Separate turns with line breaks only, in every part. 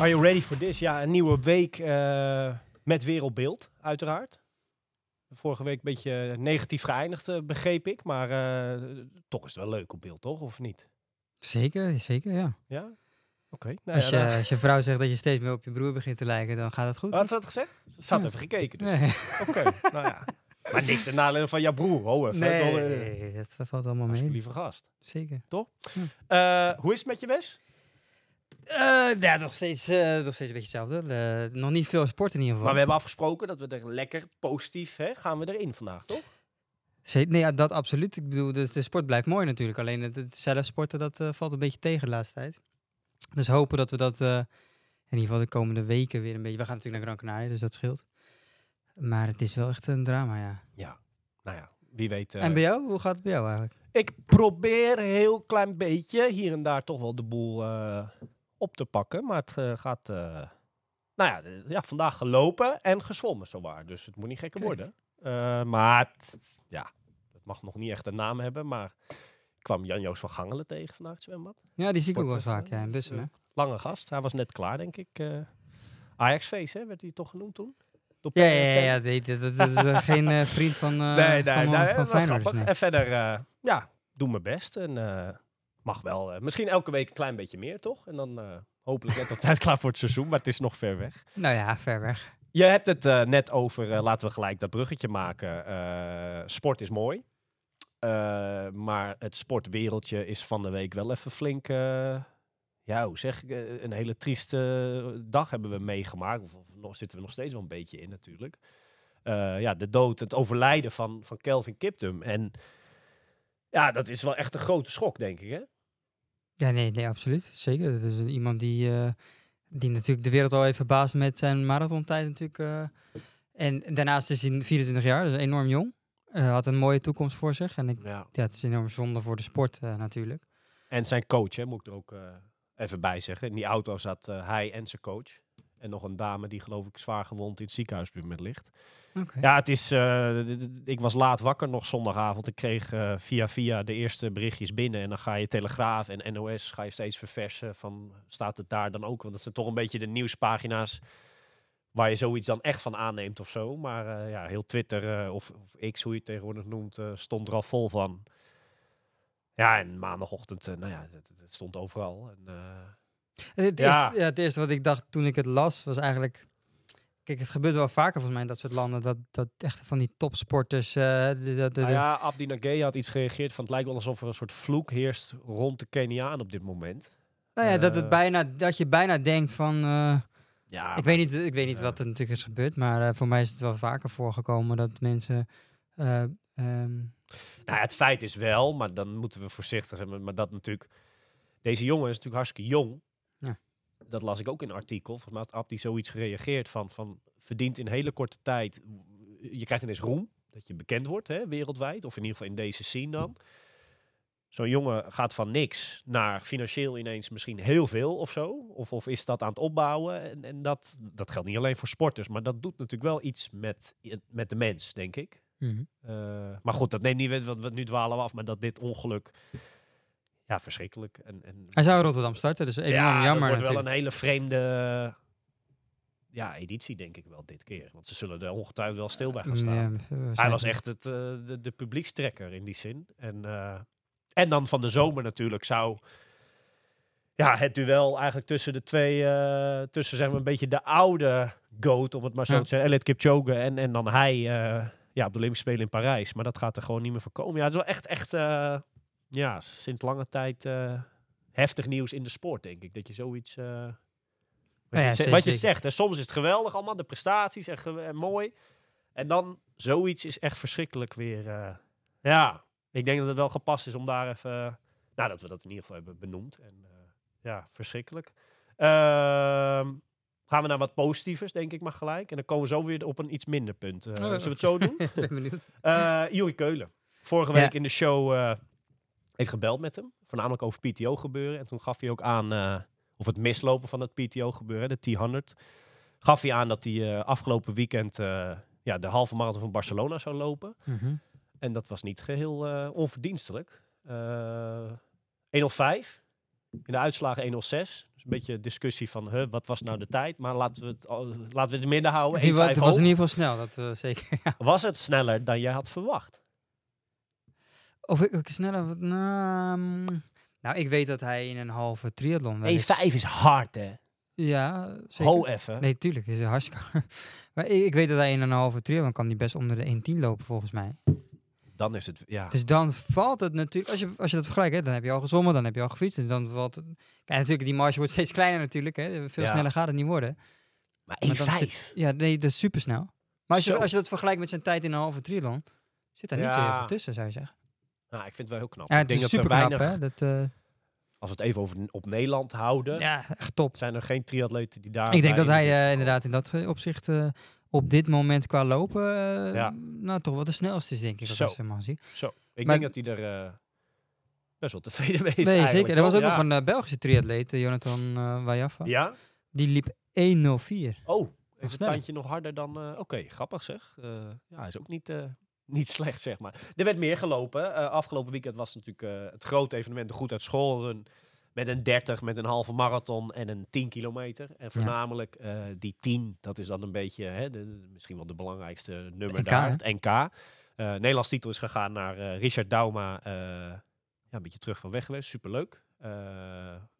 Are you ready for this?
Ja, een nieuwe week eh, met wereldbeeld, uiteraard. Vorige week een beetje negatief geëindigd, eh, begreep ik. Maar eh, toch is het wel leuk op beeld, toch? Of niet?
Zeker, zeker, ja.
Ja? Oké. Nou
Als
ja,
je,
dan-
als je vrouw zegt dat je steeds meer op je broer begint te lijken, dan gaat het goed.
Wat had ze dat gezegd? Ze had
Ja.
even gekeken. Dus.
Nee,
Oké, nou ja. Maar niks ten nadele van jouw broer. Oh, even.
nee,
toch, eh,
dat, valt allemaal mee.
lieve gast.
Zeker.
Eh, hoe is het met je Wes?
Eh, ja, nog steeds, eh, nog steeds een beetje hetzelfde. Eh, nog niet veel sport in ieder
Maar
geval.
we hebben afgesproken dat we er lekker positief hè, gaan we erin vandaag, toch?
Nee, ja, dat absoluut. Ik bedoel, de, de sport blijft mooi natuurlijk. Alleen het, het zelf sporten, dat valt een beetje tegen de laatste tijd. Dus hopen dat we dat in ieder geval de komende weken weer een beetje... We gaan natuurlijk naar Gran Canaria, dus dat scheelt. Maar het is wel echt een drama, ja.
Ja. Nou ja, wie weet.
en bij jou? Hoe gaat het bij jou eigenlijk?
Ik probeer een heel klein beetje hier en daar toch wel de boel op te pakken. Maar het eh, gaat, eh, nou ja, ja, vandaag gelopen en gezwommen zowaar. Dus het moet niet gekker worden. Eh, maar het, ja, het mag nog niet echt een naam hebben. Maar ik kwam Jan-Joos van Gangelen tegen vandaag het zwembad.
Ja, die zie ik ook wel vaak, ja, in bussen, hè?
Lange gast. Hij was net klaar, denk ik. eh Ajax-feest, hè, werd hij toch genoemd toen? Door
Ja, ja, ja, ja nee, dat, dat is geen vriend van,
nee, nee,
van,
nee,
van, Feyenoord, nee.
En verder, ja, doe mijn best. En mag wel. eh, misschien elke week een klein beetje meer, toch? En dan eh, hopelijk net op tijd klaar voor het seizoen, maar het is nog ver weg.
Nou ja, ver weg.
Je hebt het eh, net over, laten we gelijk dat bruggetje maken. sport is mooi. Maar het sportwereldje is van de week wel even flink... ja, hoe zeg ik? een hele trieste dag hebben we meegemaakt. Of, zitten we nog steeds wel een beetje in natuurlijk. Ja, de dood, het overlijden van, van Kelvin Kiptum. En ja, dat is wel echt een grote schok, denk ik, hè?
Ja, nee, nee, absoluut. Zeker. Dat is een- iemand die, eh, die natuurlijk de wereld al heeft verbaasd met zijn marathontijd natuurlijk. eh. en daarnaast is hij 24 jaar, dus enorm jong. Eh, had een mooie toekomst voor zich. En ik,
Ja.
ja, het is enorm zonde voor de sport natuurlijk.
En zijn coach, hè, moet ik er ook even bij zeggen. In die auto zat hij en zijn coach. En nog een dame die geloof ik zwaar gewond in het ziekenhuis moment ligt. Ja, het is. eh, ik was laat wakker nog zondagavond. Ik kreeg eh, via via de eerste berichtjes binnen. En dan ga je Telegraaf en NOS ga je steeds verversen. Van staat het daar dan ook? Want dat zijn toch een beetje de nieuwspagina's. Waar je zoiets dan echt van aanneemt of zo. Maar eh, ja, heel Twitter of, of X, hoe je het tegenwoordig noemt, stond er al vol van. Ja, en maandagochtend, nou ja, het, het stond overal. En,
Het,
Ja.
eerste, ja, het eerste wat ik dacht toen ik het las was eigenlijk... Kijk, het gebeurt wel vaker volgens mij in dat soort landen. Dat, dat echt van die topsporters... eh, de, de, de, de-
Nou ja, Abdi Nagay had iets gereageerd van het lijkt wel alsof er een soort vloek heerst rond de Keniaan op dit moment.
nou ja, dat, het
eh,
bijna, dat je bijna denkt van... eh,
Ja,
ik, weet niet, ik weet niet wat er natuurlijk is gebeurd, maar voor mij is het wel vaker voorgekomen dat mensen... eh, ehm,
Nou, het feit is wel, maar dan moeten we voorzichtig zijn. Maar dat natuurlijk. Deze jongen is natuurlijk hartstikke jong. Dat las ik ook in een artikel. Volgens mij had Abdi zoiets gereageerd van, van verdient in hele korte tijd. Je krijgt ineens roem, dat je bekend wordt hè, wereldwijd. Of in ieder geval in deze scene dan. Zo'n jongen gaat van niks naar financieel ineens misschien heel veel of zo. Of, of is dat aan het opbouwen. En, en dat, dat geldt niet alleen voor sporters, maar dat doet natuurlijk wel iets met, met de mens, denk ik.
mhm.
Eh, maar goed, dat neemt niet weg, want we nu dwalen we af, maar dat dit ongeluk, ja, verschrikkelijk. En, en
Hij zou Rotterdam starten, dus enorm
ja,
jammer
dat wordt wel een hele vreemde, ja, editie denk ik wel dit keer. Want ze zullen er ongetwijfeld wel stil bij gaan staan.
Ja,
Hij was echt het, eh, de, de publiekstrekker in die zin. En, eh, en dan van de zomer natuurlijk zou ja, het duel eigenlijk tussen de twee, eh, tussen zeg maar een beetje de oude goat, om het maar zo
Ja.
te zeggen, Elliot Kipchoge en, en dan hij ja, op de Olympische Spelen in Parijs. Maar dat gaat er gewoon niet meer voor komen. Ja, het is wel echt, echt ja, sinds lange tijd eh, heftig nieuws in de sport, denk ik. Dat je zoiets... eh, wat,
Ja, ja,
je, ze-
zeker,
wat je zegt, hè, soms is het geweldig allemaal, de prestaties en, mooi. En dan zoiets is echt verschrikkelijk weer. eh, Ja, ik denk dat het wel gepast is om daar even... Nou, dat we dat in ieder geval hebben benoemd. En ja, verschrikkelijk. Ehm, gaan we naar wat positievers, denk ik maar gelijk. En dan komen we zo weer op een iets minder punt. Eh, zullen we het zo doen?
Ben benieuwd.
Juri Keulen. Vorige
Ja.
week in de show heeft gebeld met hem. Voornamelijk over PTO gebeuren. En toen gaf hij ook aan, eh, of het mislopen van het PTO gebeuren, de T100. Gaf hij aan dat hij eh, afgelopen weekend eh, ja, de halve marathon van Barcelona zou lopen.
Mhm.
En dat was niet geheel eh, onverdienstelijk. Eh 105. In de uitslagen 106. Dus een beetje discussie van huh, wat was nou de tijd. Maar laten we het, laten we het in midden houden.
Die wa-
1,5
Het was in
hoog.
ieder geval snel, dat zeker. ja.
Was het sneller dan jij had verwacht?
Of ik, ik sneller... Nou, mm, nou, ik weet dat hij in een halve triathlon... wel eens-
1,5 is hard hè.
Ja, zeker.
Ho even.
Nee, tuurlijk, is hartstikke. maar ik, ik weet dat hij in een halve triathlon kan die best onder de 1.10 lopen, volgens mij.
Dan is het, ja.
Dus dan valt het natuurlijk, als je, als je dat vergelijkt, hè, dan heb je al gezwommen, dan heb je al gefietst. Dus dan valt het, kijk, natuurlijk, die marge wordt steeds kleiner natuurlijk. Hè. Veel
Ja.
sneller gaat het niet worden.
maar
maar dan
1,5.
Ja, nee, dat is super snel. Maar als je, als je dat vergelijkt met zijn tijd in een halve triathlon, zit daar niet zo heel veel tussen, zou je zeggen.
Nou, ik vind het wel heel knap.
Ja,
ik denk dat er
knap,
weinig,
hè. Dat, eh,
als we het even over op Nederland houden,
ja, echt top.
zijn er geen triatleten die daar...
Ik denk dat hij eh, inderdaad in dat eh, opzicht op dit moment qua lopen,
Ja.
nou toch wel de snelste is, denk ik.
Zo.
Als ik zie.
Zo, ik
Maar-
denk dat hij er best wel tevreden mee is
Nee, zeker. Er was ook nog een Belgische triatleet, Jonathan Wajaffa.
Ja?
Die liep 1.04.
Oh, even een
sneller.
tandje nog harder dan... Oké, grappig zeg. Ja, hij is ook niet, niet slecht, zeg maar. Er werd meer gelopen. Eh, afgelopen weekend was natuurlijk eh, het grote evenement de Goed uit Schoolrun. Met een 30, met een halve marathon en een 10 kilometer. En voornamelijk eh, die 10, dat is dan een beetje hè, de, misschien wel de belangrijkste nummer
NK,
daar. Het NK. Nederlands titel is gegaan naar Richard Dauma. ja, een beetje terug van weg geweest. Superleuk.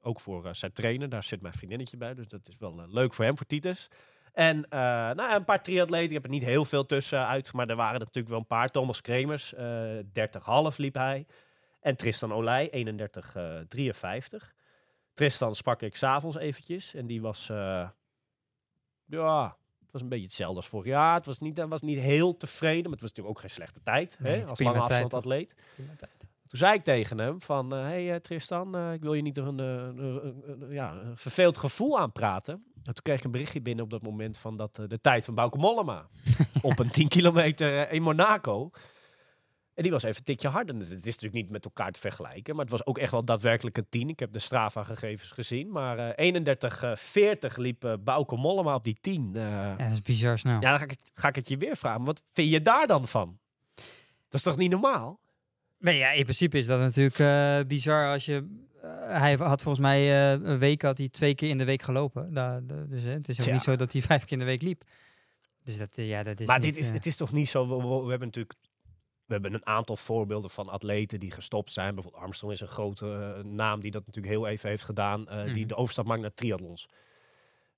Ook voor zijn trainer. Daar zit mijn vriendinnetje bij. Dus dat is wel leuk voor hem, voor Titus. En eh, nou, een paar triatleten. Ik heb er niet heel veel tussen uit. Maar er waren er natuurlijk wel een paar. Thomas Kremers, eh 30,5 liep hij. En Tristan Olij, 31,53. Tristan sprak ik s'avonds eventjes. En die was... eh, ja, het was een beetje hetzelfde als vorig jaar. Het was niet, was niet heel tevreden. Maar het was natuurlijk ook geen slechte tijd.
Nee,
hè, als lange afstand atleet. Toen zei ik tegen hem van, hé hey, eh, Tristan, eh, ik wil je niet een, eh, ja, een verveeld gevoel aanpraten. En toen kreeg ik een berichtje binnen op dat moment van dat, eh, de tijd van Bauke Mollema. op een 10 kilometer eh, in Monaco. En die was even een tikje harder. Het is natuurlijk niet met elkaar te vergelijken. Maar het was ook echt wel daadwerkelijk een 10. Ik heb de Strava-gegevens gezien. Maar eh 31-40 liep eh Bauke Mollema op die 10. Eh,
Ja, dat is bizar snel.
ja, dan ga ik, het, ga ik het je weer vragen. Wat vind je daar dan van? Dat is toch niet normaal?
Nee, ja, in principe is dat natuurlijk eh, bizar als je... eh, hij had volgens mij eh, een week had hij twee keer in de week gelopen. Da- da- dus hè, het is ook niet zo dat hij vijf keer in de week liep. Dus dat, ja, dat is
maar
niet,
dit is, het is toch niet zo. We, we- we hebben natuurlijk. We hebben een aantal voorbeelden van atleten die gestopt zijn. Bijvoorbeeld Armstrong is een grote naam die dat natuurlijk heel even heeft gedaan. Die
Mhm.
de overstap maakt naar triathlons.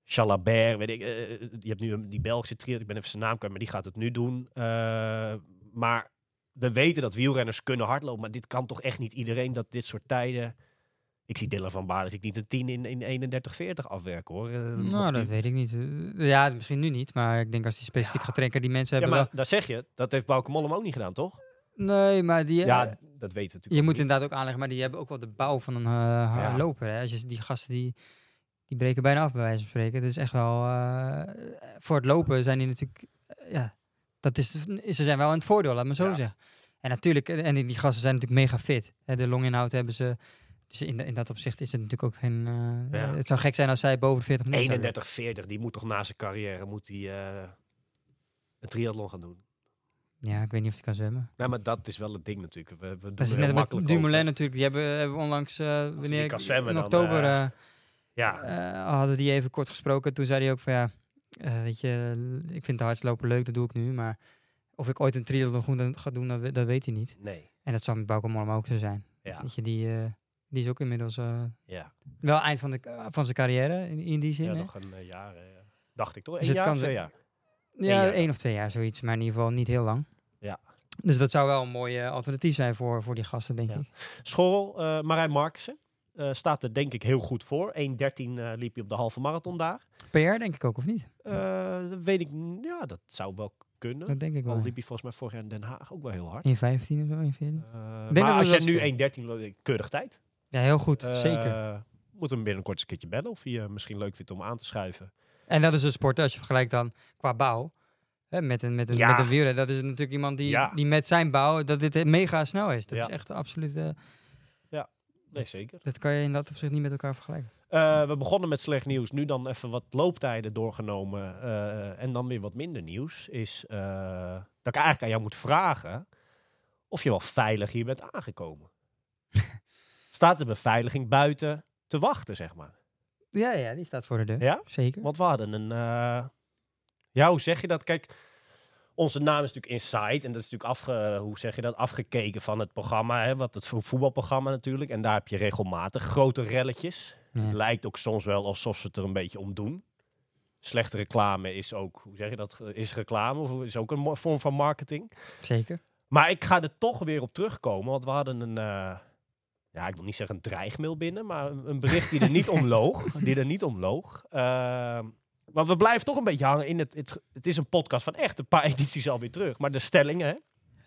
Chalabert, weet ik. je hebt nu een- die Belgische triathlon. Ik ben even zijn naam kwijt, maar die gaat het nu doen. Maar we weten dat wielrenners kunnen hardlopen. Maar dit kan toch echt niet iedereen dat dit soort tijden... Ik zie Dylan van Baarle, ik niet een 10 in, in 31-40 afwerken hoor. Eh,
Nou,
die-
dat weet ik niet. Eh, Ja, misschien nu niet. Maar ik denk als hij specifiek
Ja.
gaat trekken, die mensen
Ja,
hebben
maar daar zeg je, dat heeft Bauke Mollem ook niet gedaan, toch?
Nee, maar die...
Ja,
eh,
dat weten we natuurlijk.
je moet
niet.
inderdaad ook aanleggen, maar die hebben ook wel de bouw van een
Ja.
loper. Hè? Als je, die gasten die, die breken bijna af, bij wijze van spreken. Dat is echt wel... voor het lopen zijn die natuurlijk... ja, dat is, ze zijn wel in het voordeel, laat me zo
Ja.
zeggen. En natuurlijk, eh, en die, die gasten zijn natuurlijk mega fit. De longinhoud hebben ze... Dus in, in dat opzicht is het natuurlijk ook geen... eh,
Ja.
Het zou gek zijn als zij boven de 40 minuten zouden
31, 40, die moet toch na zijn carrière moet hij, eh, een triathlon gaan doen.
Ja, ik weet niet of hij kan zwemmen.
Nee, maar dat is wel het ding natuurlijk. We, we doen
Dat is net
makkelijk
Dumoulin natuurlijk. Die hebben, hebben onlangs, eh
niet
wanneer ik- in
dan,
oktober,
eh,
eh,
Ja,
eh, hadden die even kort gesproken. Toen zei hij ook van ja, eh, weet je, ik vind de hardlopen leuk, dat doe ik nu. Maar of ik ooit een triathlon ga doen, dat, we- dat weet hij niet.
nee.
En dat zal met Bauke Mollema ook zo zijn.
Ja,
Weet je, die, eh, die is ook inmiddels eh,
ja.
wel eind van, de, van zijn carrière in, in die zin.
ja
hè?
nog een jaar, dacht ik toch?
Dus
Eén jaar
kan
twee jaar?
Ja, één of twee jaar zoiets, maar in ieder geval niet heel lang.
Ja.
Dus dat zou wel een mooi alternatief zijn voor, voor die gasten, denk
Ja.
ik.
School, Marijn Markussen. Eh, staat er denk ik heel goed voor. 1.13 eh, liep hij op de halve marathon daar.
PR denk ik ook, of niet?
Eh, dat weet ik, ja, dat zou wel kunnen.
Dat denk ik wel.
Al liep hij volgens mij vorig jaar in Den Haag ook wel heel hard.
1,15 of zo, 1,14.
Eh,
dat
maar
we
als je nu
spelen.
1.13 loopt, keurig tijd.
Ja, heel goed. Zeker.
Moet hem binnenkort eens een keertje bellen of eh, misschien leuk vindt om aan te schuiven.
En dat is een sport, als je vergelijkt dan qua bouw. Hè, met een, met een,
Ja.
met een wielrenner. Dat is natuurlijk iemand die,
Ja.
die met zijn bouw, dat dit mega snel is. Dat
Ja.
is echt absoluut,
Nee, zeker.
dat kan je in dat opzicht niet met elkaar vergelijken.
Eh, we begonnen met slecht nieuws. Nu dan even wat looptijden doorgenomen. eh, en dan weer wat minder nieuws. Is eh, dat ik eigenlijk aan jou moet vragen of je wel veilig hier bent aangekomen. Staat de beveiliging buiten te wachten, zeg maar?
Ja, ja, die staat voor de deur.
Ja?
Zeker.
Want we hadden een... ja, hoe zeg je dat? Kijk, onze naam is natuurlijk Inside. En dat is natuurlijk afge, hoe zeg je dat? afgekeken van het programma. Hè, wat het vo- voetbalprogramma natuurlijk. En daar heb je regelmatig grote relletjes. Het lijkt ook soms wel alsof ze het er een beetje om doen. Slechte reclame is ook, hoe zeg je dat? Is reclame of is ook een vorm van marketing.
Zeker.
Maar ik ga er toch weer op terugkomen. Want we hadden een, eh, ja, ik wil niet zeggen een dreigmail binnen, maar een, een bericht die er niet om loog. Die er niet om loog. Want we blijven toch een beetje hangen in het, het. Het is een podcast van echt een paar edities alweer terug. Maar de stellingen, hè?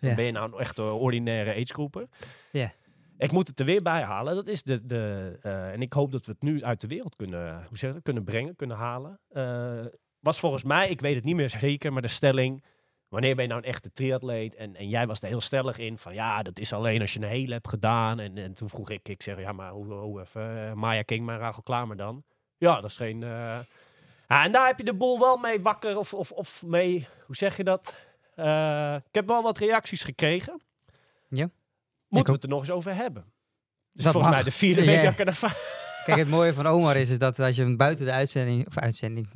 Dan ben je nou een echte ordinaire agegroeper.
Ja.
Ik moet het er weer bij halen. Dat is de. de eh, en ik hoop dat we het nu uit de wereld kunnen, hoe zeg je kunnen brengen, kunnen halen. Eh, was volgens mij, ik weet het niet meer zeker, maar de stelling. Wanneer ben je nou een echte triatleet? En, en jij was er heel stellig in van ja, dat is alleen als je een hele hebt gedaan. En, en toen vroeg ik, ik zeg ja, maar hoe, hoe even, eh, Maya King, maar Rachel Klamer dan? Ja, dat is geen. Ja, en daar heb je de boel wel mee wakker of, of, of mee, hoe zeg je dat? Eh, ik heb wel wat reacties gekregen.
Ja.
Moeten we het er nog eens over hebben? Dus
Dat
volgens
mag.
mij de vierde week
ja.
dat ik er ervan-
Kijk, het mooie van Omar is, is dat als je hem buiten de uitzending, of uitzending,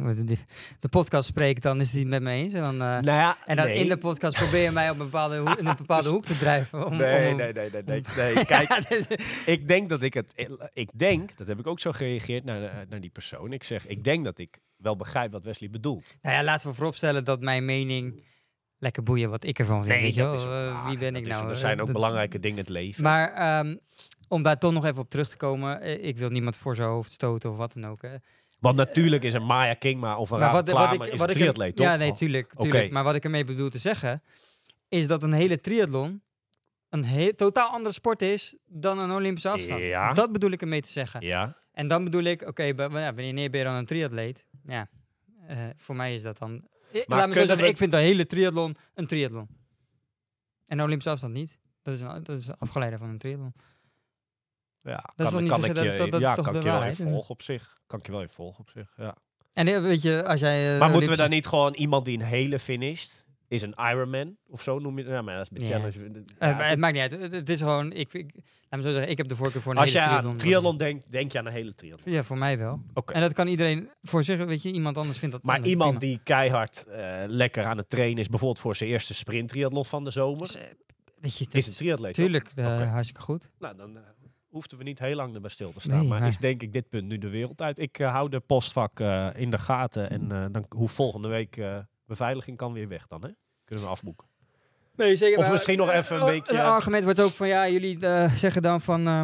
de podcast spreekt, dan is hij het met me eens. En dan, eh,
Nou ja,
en dan
nee.
in de podcast probeer je mij op een bepaalde, hoek, in een bepaalde hoek te drijven. Om,
Nee,
om,
nee, nee, nee, nee, nee. Kijk, ik denk dat ik het... Ik denk, dat heb ik ook zo gereageerd naar, naar die persoon. Ik zeg, ik denk dat ik wel begrijp wat Wesley bedoelt.
Nou ja, laten we vooropstellen dat mijn mening lekker boeien wat ik ervan vind. weet je
dat is ook
Eh, wie ben
Dat
ik
is-
nou?
Er zijn ook
dat-
belangrijke dingen in het leven.
Maar ehm, om daar toch nog even op terug te komen, eh, ik wil niemand voor zijn hoofd stoten of wat dan ook. Hè.
Want natuurlijk is een Maya King maar of een
Maar wat,
is een triatleet, toch?
Ja, nee, tuurlijk. Tuurlijk. Maar wat ik ermee bedoel te zeggen, is dat een hele triathlon een he- totaal andere sport is dan een Olympische afstand.
Ja.
Dat bedoel ik ermee te zeggen.
Ja,
En dan bedoel ik, oké, wanneer ben je dan een triatleet? Ja, eh, voor mij is dat dan... Ik- Laat me zo
kunnen
zeggen,
we-
ik vind een hele triathlon een triathlon. En een Olympische afstand niet. Dat is, een, dat is afgeleide van een triathlon.
ja. kan, ik
dat
je,
dat is
ja,
toch
kan
de
ik je wel
hè?
volgen op zich. Kan ik je wel in volgen op zich, ja.
En eh, weet je, als jij... eh,
Maar moeten we dan niet gewoon iemand die een hele finisht, is een Ironman of zo noem je het? Ja, maar dat is
Ja.
challenge.
Eh,
Ja,
maar het maakt niet uit. Het, is gewoon... Ik, ik, laat me zo zeggen, ik heb de voorkeur voor een
Als
hele
je
triathlon.
aan triathlon denkt, denk je aan een hele triathlon.
Ja, voor mij wel.
Oké.
En dat kan iedereen voor zich, weet je, iemand anders vindt dat
Maar
anders,
iemand
prima.
die keihard eh, lekker aan het trainen is, bijvoorbeeld voor zijn eerste sprinttriathlon van de zomer,
Dus, eh, weet je,
is een triatleet.
Tuurlijk, eh,
Oké.
hartstikke goed.
Nou, dan eh, hoefden we niet heel lang erbij stil te staan.
Nee,
maar,
maar-
is denk ik dit punt nu de wereld uit. Ik eh, hou de postvak eh, in de gaten en eh, dan hoe volgende week eh, beveiliging kan weer weg dan, hè? Kunnen we afboeken.
Nee, zeker.
Of misschien nog even een beetje-
Een argument wordt ook van, ja, jullie eh, zeggen dan van... eh,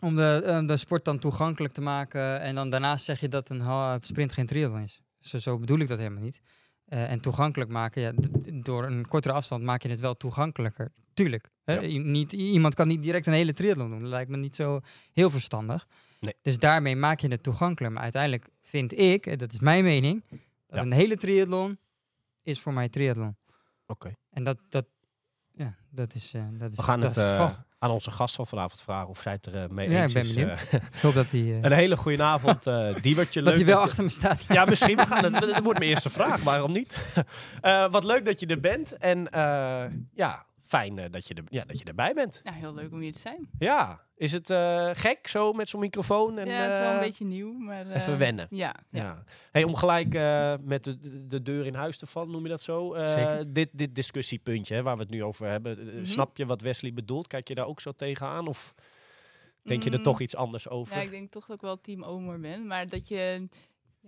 om de, eh, de sport dan toegankelijk te maken. En dan daarnaast zeg je dat een sprint geen triathlon is. Zo, zo bedoel ik dat helemaal niet. Eh, en toegankelijk maken, ja, door een kortere afstand maak je het wel toegankelijker. Tuurlijk. Hè?
Ja.
Niet, iemand kan niet direct een hele triathlon doen. Dat lijkt me niet zo heel verstandig.
Nee.
Dus daarmee maak je het toegankelijker. Maar uiteindelijk vind ik, dat is mijn mening, dat
Ja.
een hele triathlon is voor mij triathlon.
Oké.
En dat, dat, ja, dat is, eh, dat is,
We gaan
dat
het
is
eh, aan onze gast van vanavond vragen of zij het er eh, mee
Ja,
eens
ik ben
is.
benieuwd. Ik hoop dat hij,
een hele goede avond, Diewertje.
dat hij wel
je-
achter me staat.
Ja, misschien. We gaan het, dat wordt mijn eerste vraag. Waarom niet? Wat leuk dat je er bent. En ja, fijn eh, dat, je er, ja, dat je erbij bent.
Ja, heel leuk om hier te zijn.
Ja, is het eh, gek zo met zo'n microfoon? En,
ja, het is wel een
eh,
beetje nieuw, maar...
even
eh,
wennen.
Ja, ja.
Ja. Hey, om gelijk eh, met de, de- de deur in huis te vallen, noem je dat zo? Eh,
Zeker.
dit, dit discussiepuntje hè, waar we het nu over hebben.
Mhm.
Snap je wat Wesley bedoelt? Kijk je daar ook zo tegenaan? Of denk je er
Mm,
toch iets anders over?
Ja, ik denk toch dat ik wel team Omer ben, maar dat je...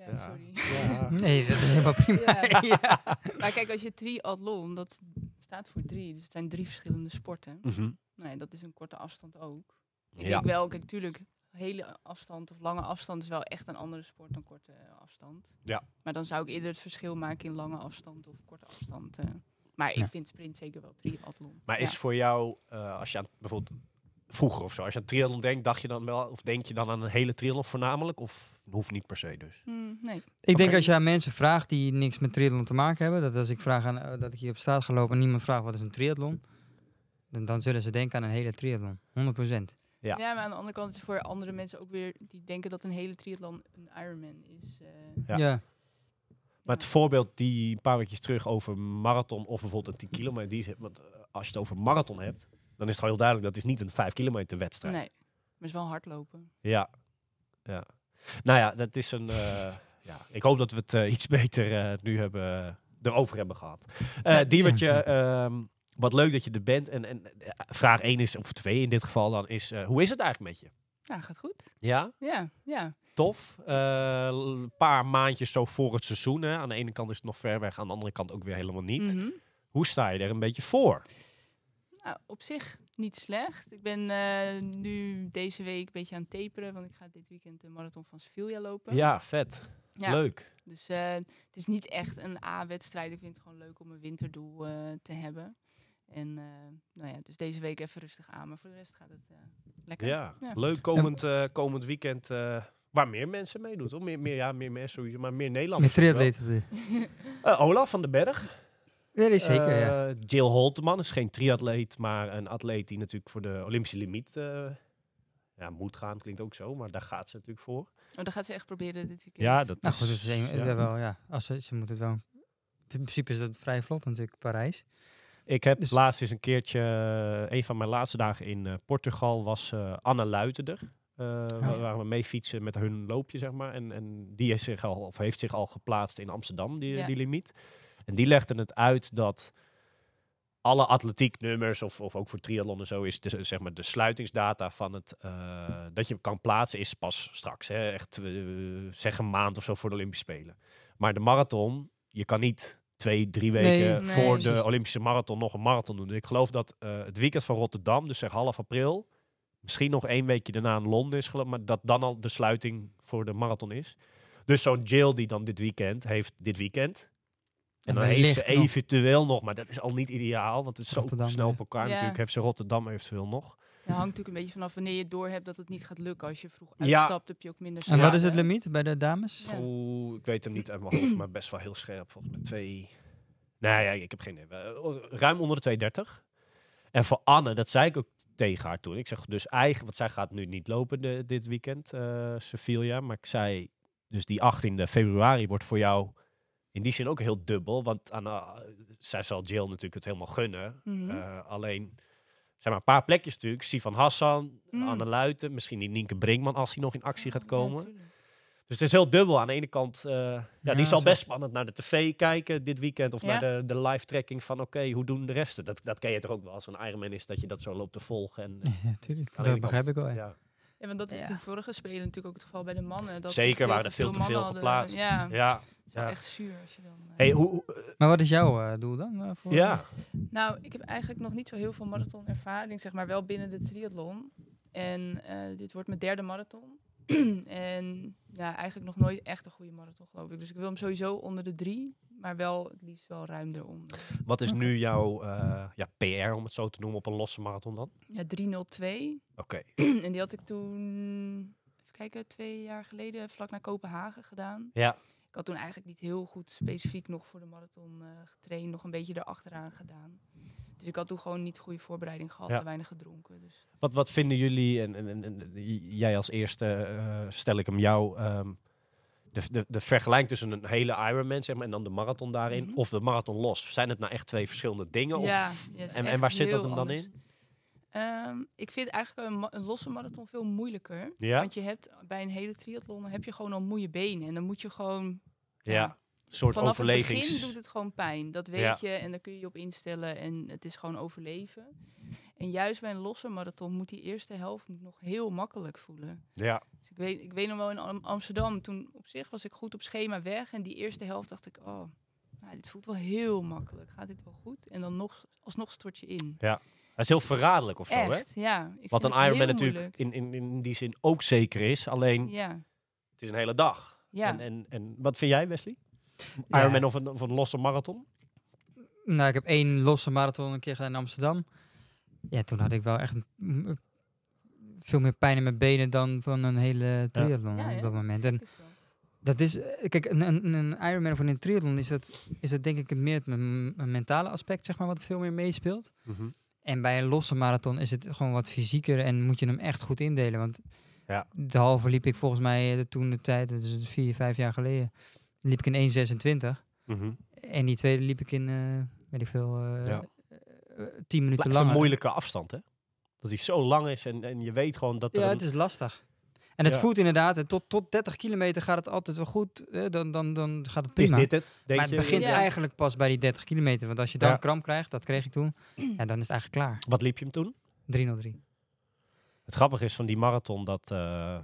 Ja, sorry.
Ja.
Nee, dat is helemaal prima.
Ja.
Ja.
Maar kijk, als je triathlon, dat staat voor drie, dus het zijn drie verschillende sporten.
Mhm.
Nee, dat is een korte afstand ook. Ik
Ja.
denk wel, kijk, tuurlijk, hele afstand of lange afstand is wel echt een andere sport dan korte eh, afstand.
Ja.
Maar dan zou ik eerder het verschil maken in lange afstand of korte afstand. eh. Maar
Ja.
ik vind sprint zeker wel triathlon.
Maar is voor jou, eh, als je aan bijvoorbeeld vroeger of zo, als je aan triathlon denkt, dacht je dan wel, of denk je dan aan een hele triathlon voornamelijk? Of hoeft niet per se dus?
Hmm, nee.
Ik denk als je aan mensen vraagt die niks met triathlon te maken hebben, dat als ik vraag aan, eh, dat ik hier op straat ga lopen en niemand vraagt wat is een triathlon, dan, dan zullen ze denken aan een hele triathlon. 100%.
Ja.
Ja. maar aan de andere kant is het voor andere mensen ook weer die denken dat een hele triathlon een Ironman is. eh.
Ja.
Ja.
Maar het voorbeeld die een paar weekjes terug over marathon of bijvoorbeeld een 10 kilometer, die is, want eh, als je het over marathon hebt, dan is het gewoon heel duidelijk dat is niet een 5 kilometer wedstrijd.
Nee, maar het is wel hardlopen.
Ja. ja. Nou ja, dat is een. eh, ja. Ik hoop dat we het eh, iets beter eh, nu hebben, erover hebben gehad. Eh Diewertje, ehm, wat leuk dat je er bent. En, en vraag 1 is, of 2 in dit geval dan, is: eh, hoe is het eigenlijk met je?
Ja, gaat goed.
Ja,
Ja, ja.
tof. Eh, Een paar maandjes zo voor het seizoen. Hè. Aan de ene kant is het nog ver weg, aan de andere kant ook weer helemaal niet.
Mhm.
Hoe sta je er een beetje voor?
Nou, op zich niet slecht. Ik ben eh, nu deze week een beetje aan het taperen, want ik ga dit weekend de marathon van Sevilla lopen.
Ja, vet.
Ja,
Leuk.
Dus eh, het is niet echt een A-wedstrijd. Ik vind het gewoon leuk om een winterdoel eh, te hebben. En eh, nou ja, dus deze week even rustig aan, maar voor de rest gaat het eh, lekker.
Ja,
Ja.
leuk komend, eh, komend weekend. eh, waar meer mensen meedoen, toch? Meer, meer, ja, meer mensen sowieso, maar meer Nederlanders.
Triatleten.
Eh, Olaf van den Berg.
Ja, dat is zeker, ja.
Eh, Jill Holteman is geen triatleet, maar een atleet die natuurlijk voor de Olympische limiet eh, ja, moet gaan. Klinkt ook zo, maar daar gaat ze natuurlijk voor.
Oh, dan gaat ze echt proberen dit weekend.
Ja, dat
Nou goed, is
ja.
ja. wel, ja. Als ze, ze moeten het wel... In principe is dat vrij vlot natuurlijk, Parijs.
Ik heb
Dus-
laatst eens een keertje, eh, een van mijn laatste dagen in Portugal was eh, Anne Luitender. Eh waar waren we mee fietsen met hun loopje, zeg maar. En, en die is zich al, of heeft zich al geplaatst in Amsterdam, die,
Ja.
die limiet. En die legde het uit dat alle atletieknummers, of, of ook voor triathlon en zo, is de, zeg maar de sluitingsdata van het, eh, dat je kan plaatsen, is pas straks. Hè? Echt, eh, zeg een maand of zo voor de Olympische Spelen. Maar de marathon, je kan niet twee, drie weken
Nee,
nee,
voor de
precies.
Olympische marathon nog een marathon doen. Ik geloof dat eh, het weekend van Rotterdam, dus zeg half april, misschien nog één weekje daarna in Londen is, geloof, maar dat dan al de sluiting voor de marathon is. Dus zo'n Jill die dan dit weekend heeft, dit weekend. En dan heeft ze
nog.
eventueel nog, maar dat is al niet ideaal, want het is zo snel
ja.
op elkaar
Ja.
natuurlijk. Heeft ze Rotterdam eventueel nog.
Dat hangt natuurlijk een beetje vanaf wanneer je door hebt dat het niet gaat lukken. Als je vroeg
Ja.
uitstapt, heb je ook minder
En wat
schade.
is het limiet bij de dames?
Ja.
Oeh, ik weet hem niet uit mijn hoofd, maar best wel heel scherp. Volgens mij twee... Nee, ja, ik heb geen idee. Eh, Ruim onder de 230. En voor Anne, dat zei ik ook tegen haar toen. Ik zeg dus eigenlijk, want zij gaat nu niet lopen de- dit weekend, eh Sevilla. Maar ik zei, dus die 18e februari wordt voor jou in die zin ook heel dubbel. Want aan, zij zal Jill natuurlijk het helemaal gunnen.
Mhm.
Eh, alleen, zijn maar een paar plekjes natuurlijk. Sivan Hassan,
Mm.
Anne Luiten, misschien die Nienke Brinkman als die nog in actie gaat komen. Dus het is heel dubbel. Aan de ene kant, eh, ja,
Ja,
die zal
zo.
best spannend naar de tv kijken dit weekend. Of
Ja.
naar de, de live tracking van, oké, hoe doen de resten? Dat, dat ken je toch ook wel als een Ironman is, dat je dat zo loopt te volgen. En,
natuurlijk. Dat begrijp
kant,
ik wel, ja.
want dat is
Ja.
de vorige spelen natuurlijk ook het geval bij de mannen. Dat ze
Zeker, waren er veel te veel
mannen hadden.
geplaatst.
Ja, is wel echt zuur als je dan... eh,
Hey, hoe, hoe-
Maar wat is jouw eh, doel dan? eh, voor,
ja.
Nou, ik heb eigenlijk nog niet zo heel veel marathonervaring, zeg maar wel binnen de triathlon. En eh, dit wordt mijn derde marathon. en ja, eigenlijk nog nooit echt een goede marathon, geloof ik. Dus ik wil hem sowieso onder de drie, maar wel het liefst wel ruim eronder.
Wat is nu jouw eh, ja, PR, om het zo te noemen, op een losse marathon dan?
Ja, 302.
Oké.
en die had ik toen, even kijken, twee jaar geleden vlak naar Kopenhagen gedaan.
Ja.
Ik had toen eigenlijk niet heel goed specifiek nog voor de marathon eh, getraind, nog een beetje erachteraan gedaan. Dus ik had toen gewoon niet goede voorbereiding gehad,
Ja.
te weinig gedronken. Dus.
Wat, wat vinden jullie, en, en, en, jij als eerste eh, stel ik hem jou, ehm, de, de, de vergelijking tussen een hele Ironman zeg maar, en dan de marathon daarin,
Mhm.
of de marathon los. Zijn het nou echt twee verschillende dingen?
Ja,
of,
ja,
en, en waar zit dat hem dan
anders.
in?
Ehm, ik vind eigenlijk een, losse marathon veel moeilijker.
Ja?
Want je hebt bij een hele triathlon heb je gewoon al moeie benen. En dan moet je gewoon...
Ja, een soort
vanaf het begin doet het gewoon pijn. Dat weet
Ja.
je en daar kun je je op instellen. En het is gewoon overleven. En juist bij een losse marathon moet die eerste helft moet nog heel makkelijk voelen.
Ja,
Dus ik weet, ik weet nog wel in Am- Amsterdam, toen op zich was ik goed op schema weg. En die eerste helft dacht ik, oh, nou, dit voelt wel heel makkelijk. Gaat dit wel goed? En dan nog, alsnog stort je in.
ja, is heel verraderlijk of zo, hè?
Echt, ja. Ik
Wat een Ironman natuurlijk in, in, in die zin ook zeker is. Alleen,
Ja,
het is een hele dag.
ja.
En, en, en wat vind jij, Wesley?
Ja.
Ironman of een, of een losse marathon?
Nou, ik heb één losse marathon een keer gedaan in Amsterdam. Ja, toen had ik wel echt veel meer pijn in mijn benen dan van een hele triathlon
Ja,
op
ja.
dat moment. En
dat.
is, eh, kijk, een, een, een Ironman of een triathlon is dat, is dat denk ik meer het mentale aspect, zeg maar, wat veel meer meespeelt. En bij een losse marathon is het gewoon wat fysieker en moet je hem echt goed indelen. Want
Ja.
de halve liep ik volgens mij eh, toen de tijd, dat is vier, vijf jaar geleden, liep ik in 1,26.
Mhm.
En die tweede liep ik in, eh weet ik veel, eh
Ja.
eh, tien minuten
Blijft
langer.
een moeilijke afstand, hè? Dat hij zo lang is en, en je weet gewoon dat er
Ja,
een-
het is lastig. En het
Ja.
voelt inderdaad, tot, tot 30 kilometer gaat het altijd wel goed. dan, dan, dan gaat het
is
prima.
dit het, denk
maar het
je?
begint
Ja.
eigenlijk pas bij die 30 kilometer. Want als je dan
Ja.
kramp krijgt, dat kreeg ik toen, ja, dan is het eigenlijk klaar.
Wat liep je hem toen?
303.
Het grappige is van die marathon dat eh,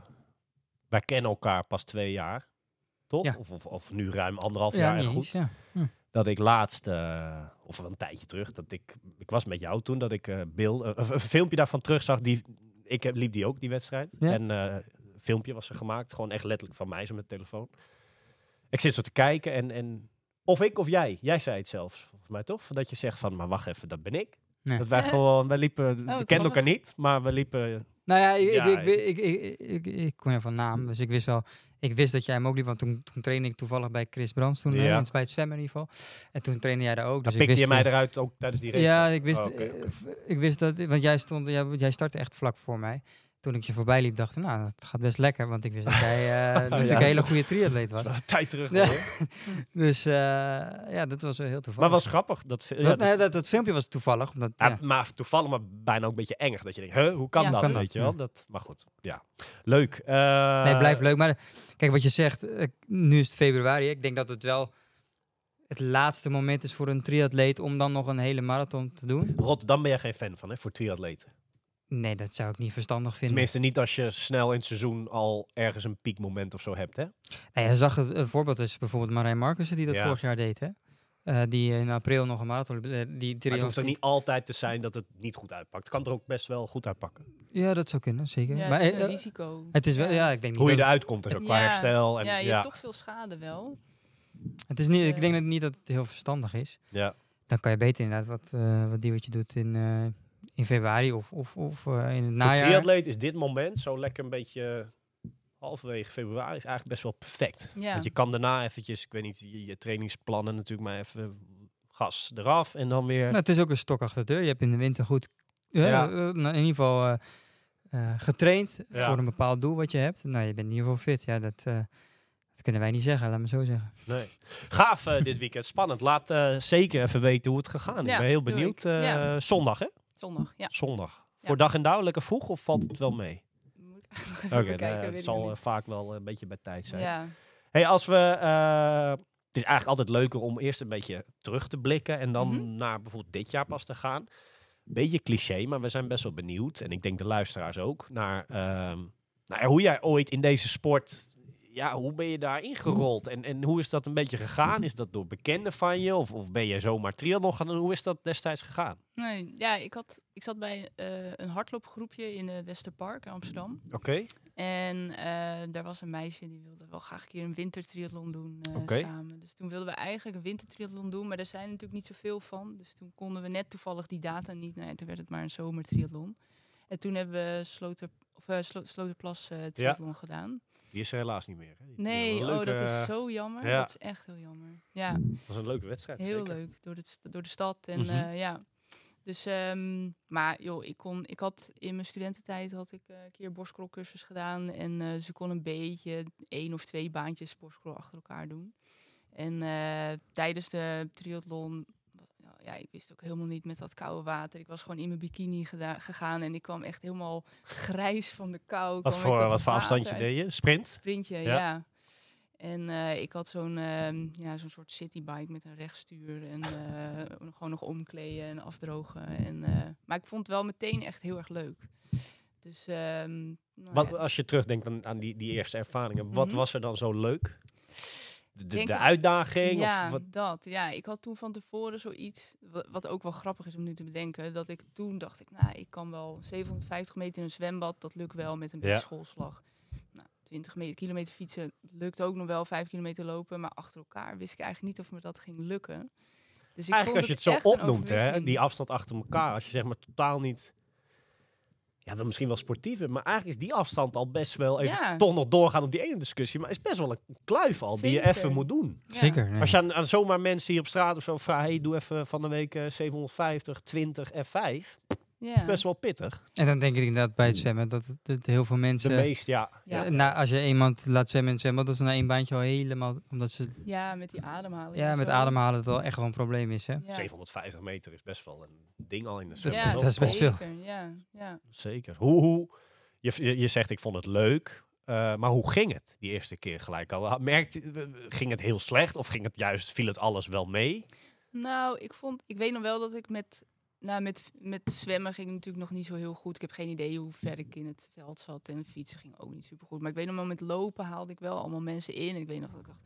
wij kennen elkaar pas twee jaar, toch?
Ja.
Of, of, of nu ruim anderhalf
Ja,
jaar en
niet
goed.
eens, ja.
Dat ik laatst, eh, of wel een tijdje terug, dat ik, ik was met jou toen, dat ik eh beeld, eh, een, filmpje daarvan terugzag. Die, ik heb, liep die ook, die wedstrijd.
Ja.
En eh, filmpje was er gemaakt, gewoon echt letterlijk van mij, zo met de telefoon. Ik zit zo te kijken en, en of ik of jij, jij zei het zelfs, volgens mij toch? Dat je zegt van, maar wacht even, dat ben ik.
Nee.
Dat wij gewoon, wij liepen, we
wat
kenden elkaar niet, maar we liepen
Nou ja, ik,
Ja,
ik, ik, ik, ik, ik, ik kon je van naam, dus ik wist wel. Ik wist dat jij hem ook liep, want toen, toen trainde ik toevallig bij Chris Brands, toen,
Ja.
bij het zwemmen in ieder geval. En toen trainde jij daar ook. Dus
Dan
ik
pikte je mij eruit ook tijdens die race?
Ja, ik wist,
Oh,
eh, ik wist dat, want jij stond, jij, jij startte echt vlak voor mij. Toen ik je voorbij liep, dacht ik, nou, dat gaat best lekker, want ik wist dat jij eh, natuurlijk een hele goede triatleet was.
Dat is wel een tijd terug.
Ja.
hoor.
Dus eh, ja, dat was wel heel
Maar
toevallig.
was grappig. Dat, ja,
dat,
dat-
nee, dat, dat filmpje was toevallig, omdat,
ja,
ja.
Maar toevallig, maar bijna ook een beetje engig. Dat je denkt, huh, hoe kan
Ja.
dat?
Kan dat,
weet je wel?
ja.
Dat, maar goed, ja. Leuk. Eh,
Nee, blijft leuk. Maar kijk, wat je zegt, nu is het februari. Ik denk dat het wel het laatste moment is voor een triatleet om dan nog een hele marathon te doen.
Rotterdam ben je geen fan van, hè, voor triatleten.
Nee, dat zou ik niet verstandig vinden.
Tenminste, niet als je snel in het seizoen al ergens een piekmoment of zo hebt, hè?
Nee, je zag het, een voorbeeld is bijvoorbeeld Marijn Markussen die dat
Ja.
vorig jaar deed. Hè? Eh, die in april nog een marathon. eh, die
Maar het hoeft ook niet altijd te zijn dat het niet goed uitpakt. Het kan er ook best wel goed uitpakken.
Ja, dat zou kunnen, zeker.
Ja,
maar
het is
eh,
een
eh,
risico.
het is wel, ja, ik denk niet
Hoe je eruit komt en zo, qua
Ja,
herstel. En,
ja,
ja,
je hebt toch veel schade wel.
Het is niet, ik
eh,
denk dat niet dat het heel verstandig is.
ja.
Dan kan je beter inderdaad wat, eh wat die wat je doet in, eh, in februari of, of, of eh, in het
Voor
najaar.
triatleet is dit moment zo lekker een beetje halverwege februari is eigenlijk best wel perfect.
Ja.
Want je kan daarna eventjes, ik weet niet, je, je trainingsplannen natuurlijk maar even gas eraf en dan weer.
Nou, het is ook een stok achter de deur. Je hebt in de winter goed, ja,
Ja.
eh, nou, in ieder geval eh, eh, getraind
Ja.
voor een bepaald doel wat je hebt. Nou, je bent in ieder geval fit. Ja, dat, eh, dat kunnen wij niet zeggen, laat me zo zeggen.
Nee. Gaaf eh, dit weekend, spannend. Laat eh, zeker even weten hoe het gegaan is.
Ja,
ik ben heel benieuwd. Eh. Zondag hè?
Zondag, ja.
Zondag.
Ja.
Voor dag en dauw lekker vroeg of valt het wel mee? Oké, nou, het zal eh,
niet.
vaak wel een beetje bij tijd zijn.
Ja,
Hey, als we. eh, het is eigenlijk altijd leuker om eerst een beetje terug te blikken en dan
Mhm.
naar bijvoorbeeld dit jaar pas te gaan. Beetje cliché, maar we zijn best wel benieuwd. En ik denk de luisteraars ook. Naar ehm, nou ja, hoe jij ooit in deze sport. Ja, hoe ben je daar ingerold? En, en hoe is dat een beetje gegaan? Is dat door bekenden van je? Of, of ben je zomaar triathlon gaan doen? Hoe is dat destijds gegaan?
nee, ja ik, had, ik zat bij eh, een hardloopgroepje in het Westerpark in Amsterdam.
Oké.
En eh, daar was een meisje die wilde wel graag een keer een wintertriathlon doen eh,
Oké.
samen. Dus toen wilden we eigenlijk een wintertriathlon doen, maar daar zijn natuurlijk niet zoveel van. Dus toen konden we net toevallig die data niet. Nee, toen werd het maar een zomertriathlon. En toen hebben we Sloter, of, eh, Slo- Sloterplas eh triathlon gedaan.
Die is er helaas niet meer. Hè?
Nee,
een
oh, dat
leuke-
is zo jammer.
ja.
Dat is echt heel jammer. Ja,
Dat was een leuke wedstrijd.
heel
zeker.
leuk. Door de, door de stad. En
Mhm.
eh, ja. Dus, ehm, maar joh, ik, kon, ik had in mijn studententijd had ik eh, een keer borstkrolcursus gedaan. En eh, ze kon een beetje één of twee baantjes borstkrol achter elkaar doen. En tijdens de triathlon, ja, ik wist ook helemaal niet met dat koude water. Ik was gewoon in mijn bikini gegaan en ik kwam echt helemaal grijs van de kou.
Wat voor, wat voor afstandje
uit-
deed je? Sprint?
Sprintje,
Ja.
ja. En eh, ik had zo'n ehm, ja, zo'n soort citybike met een rechtstuur en eh, gewoon nog omkleden en afdrogen. En, eh, maar ik vond het wel meteen echt heel erg leuk. Dus ehm, nou
Wat,
ja.
als je terugdenkt aan, aan die, die eerste ervaringen, wat
Mhm.
was er dan zo leuk? De, uitdaging?
ja,
Of wat?
dat. Ja, ik had toen van tevoren zoiets, wa- wat ook wel grappig is om nu te bedenken, dat ik toen dacht ik, nou, ik kan wel 750 meter in een zwembad, dat lukt wel met een beetje
Ja.
schoolslag. Nou, 20 me- kilometer fietsen lukt ook nog wel, 5 kilometer lopen, maar achter elkaar wist ik eigenlijk niet of me dat ging lukken. Dus ik
Eigenlijk als je het zo opnoemt, hè, die afstand achter elkaar, als je zeg maar totaal niet... Ja, wel misschien wel sportiever, maar eigenlijk is die afstand al best wel even
Ja.
toch nog doorgaan op die ene discussie. Maar is best wel een kluif al die je even moet doen.
Ja.
Zeker. nee.
Als je aan, aan zomaar mensen hier op straat of zo vraagt, hey, doe even van de week eh, 750, 20 F5.
Ja.
Best wel pittig.
En dan denk ik inderdaad bij het zwemmen dat, het- dat heel veel
De
mensen...
meest, ja.
Ja.
eh, na, als je iemand laat zwemmen in zwembad, dat ze na één baantje al helemaal... Omdat ze
ja, met die ademhaling.
ja, met
zo.
ademhalen het wel echt wel een probleem is, hè?
Ja.
750 meter is best wel een ding al in de
Dat-
toch?
dat is best veel.
Ja, ja.
Zeker. Hoe, hoe, je, je, je zegt ik vond het leuk, eh, maar hoe ging het die eerste keer gelijk al? Ha- Merkte, ging het heel slecht of ging het juist, viel het alles wel mee?
Nou, ik vond, ik weet nog wel dat ik met, nou, met, met zwemmen ging natuurlijk nog niet zo heel goed. Ik heb geen idee hoe ver ik in het veld zat en fietsen ging ook niet super goed. Maar ik weet nog wel met lopen haalde ik wel allemaal mensen in. En ik weet nog dat ik dacht,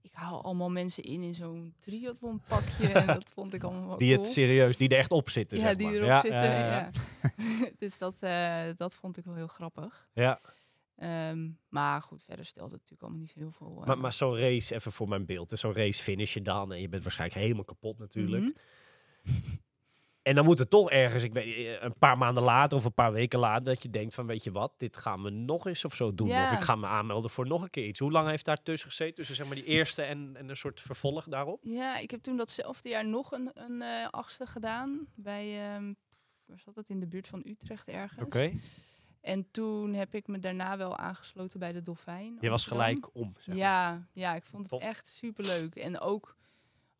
ik haal allemaal mensen in in zo'n triathlonpakje en dat vond ik allemaal wel
Die
cool.
het serieus, die er echt op zitten,
ja,
zeg
die
maar.
erop
Ja,
zitten.
ja, ja.
Ja. dus dat, eh, dat vond ik wel heel grappig.
Ja.
Ehm, maar goed, verder stelde het natuurlijk allemaal niet zo heel veel. eh,
Maar, maar zo'n race, even voor mijn beeld, zo'n race finish je dan en je bent waarschijnlijk helemaal kapot natuurlijk.
mhm.
En dan moet het toch ergens, ik weet, eh, een paar maanden later of een paar weken later, dat je denkt van, weet je wat, dit gaan we nog eens of zo doen.
Ja.
Of ik ga me aanmelden voor nog een keer iets. Hoe lang heeft daar tussen gezeten, tussen zeg maar die eerste en, en een soort vervolg daarop?
Ja, ik heb toen datzelfde jaar nog een, een eh, achtste gedaan. Bij, ehm waar zat het? In de buurt van Utrecht ergens.
Oké.
En toen heb ik me daarna wel aangesloten bij de Dolfijn.
Je was gelijk om, zeg maar.
Ja, ja, ik vond het
Tof.
echt superleuk. En ook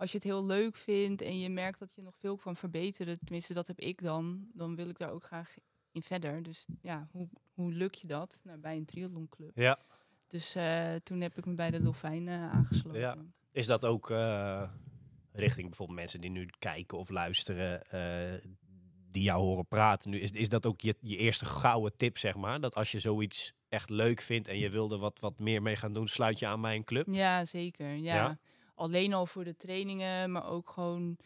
als je het heel leuk vindt en je merkt dat je nog veel kan verbeteren, tenminste dat heb ik dan, dan wil ik daar ook graag in verder. Dus ja, hoe, hoe lukt je dat? Nou, bij een triathlonclub.
Ja.
Dus eh, toen heb ik me bij de Dolfijn eh, aangesloten.
Ja. Is dat ook eh, richting bijvoorbeeld mensen die nu kijken of luisteren, eh, die jou horen praten nu? Is, is dat ook je, je eerste gouden tip, zeg maar? Dat als je zoiets echt leuk vindt en je wilde wat, wat meer mee gaan doen, sluit je aan bij een club?
Ja, zeker. Ja.
Ja?
Alleen al voor de trainingen, maar ook gewoon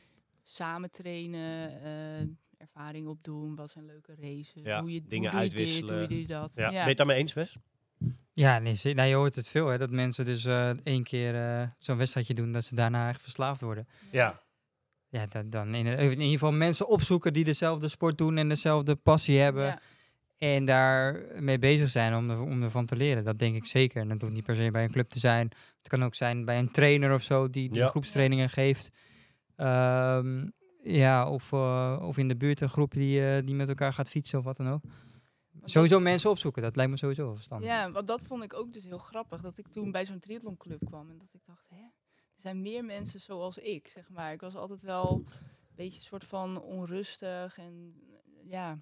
samen trainen, eh, ervaring opdoen, wat zijn leuke races,
Ja,
hoe je
dingen
hoe doe je dit,
uitwisselen.
hoe doe je dat.
Ja.
Ja,
Ben je het daarmee eens, Wes?
Ja, nee, nou, je hoort het veel, hè. Dat mensen dus eh, één keer eh, zo'n wedstrijdje doen, dat ze daarna echt verslaafd worden.
Ja.
Ja, dan, dan in, in ieder geval mensen opzoeken die dezelfde sport doen en dezelfde passie hebben.
Ja.
En daar mee bezig zijn om, er, om ervan te leren. Dat denk ik zeker. En dat hoeft niet per se bij een club te zijn. Het kan ook zijn bij een trainer of zo die, die
Ja.
groepstrainingen geeft. Ehm, ja, of, eh, of in de buurt een groep die, eh, die met elkaar gaat fietsen of wat dan ook. Sowieso mensen opzoeken, dat lijkt me sowieso wel verstandig.
Ja, want dat vond ik ook dus heel grappig. Dat ik toen bij zo'n triathlonclub kwam en dat ik dacht, hè, er zijn meer mensen zoals ik, zeg maar. Ik was altijd wel een beetje een soort van onrustig en ja,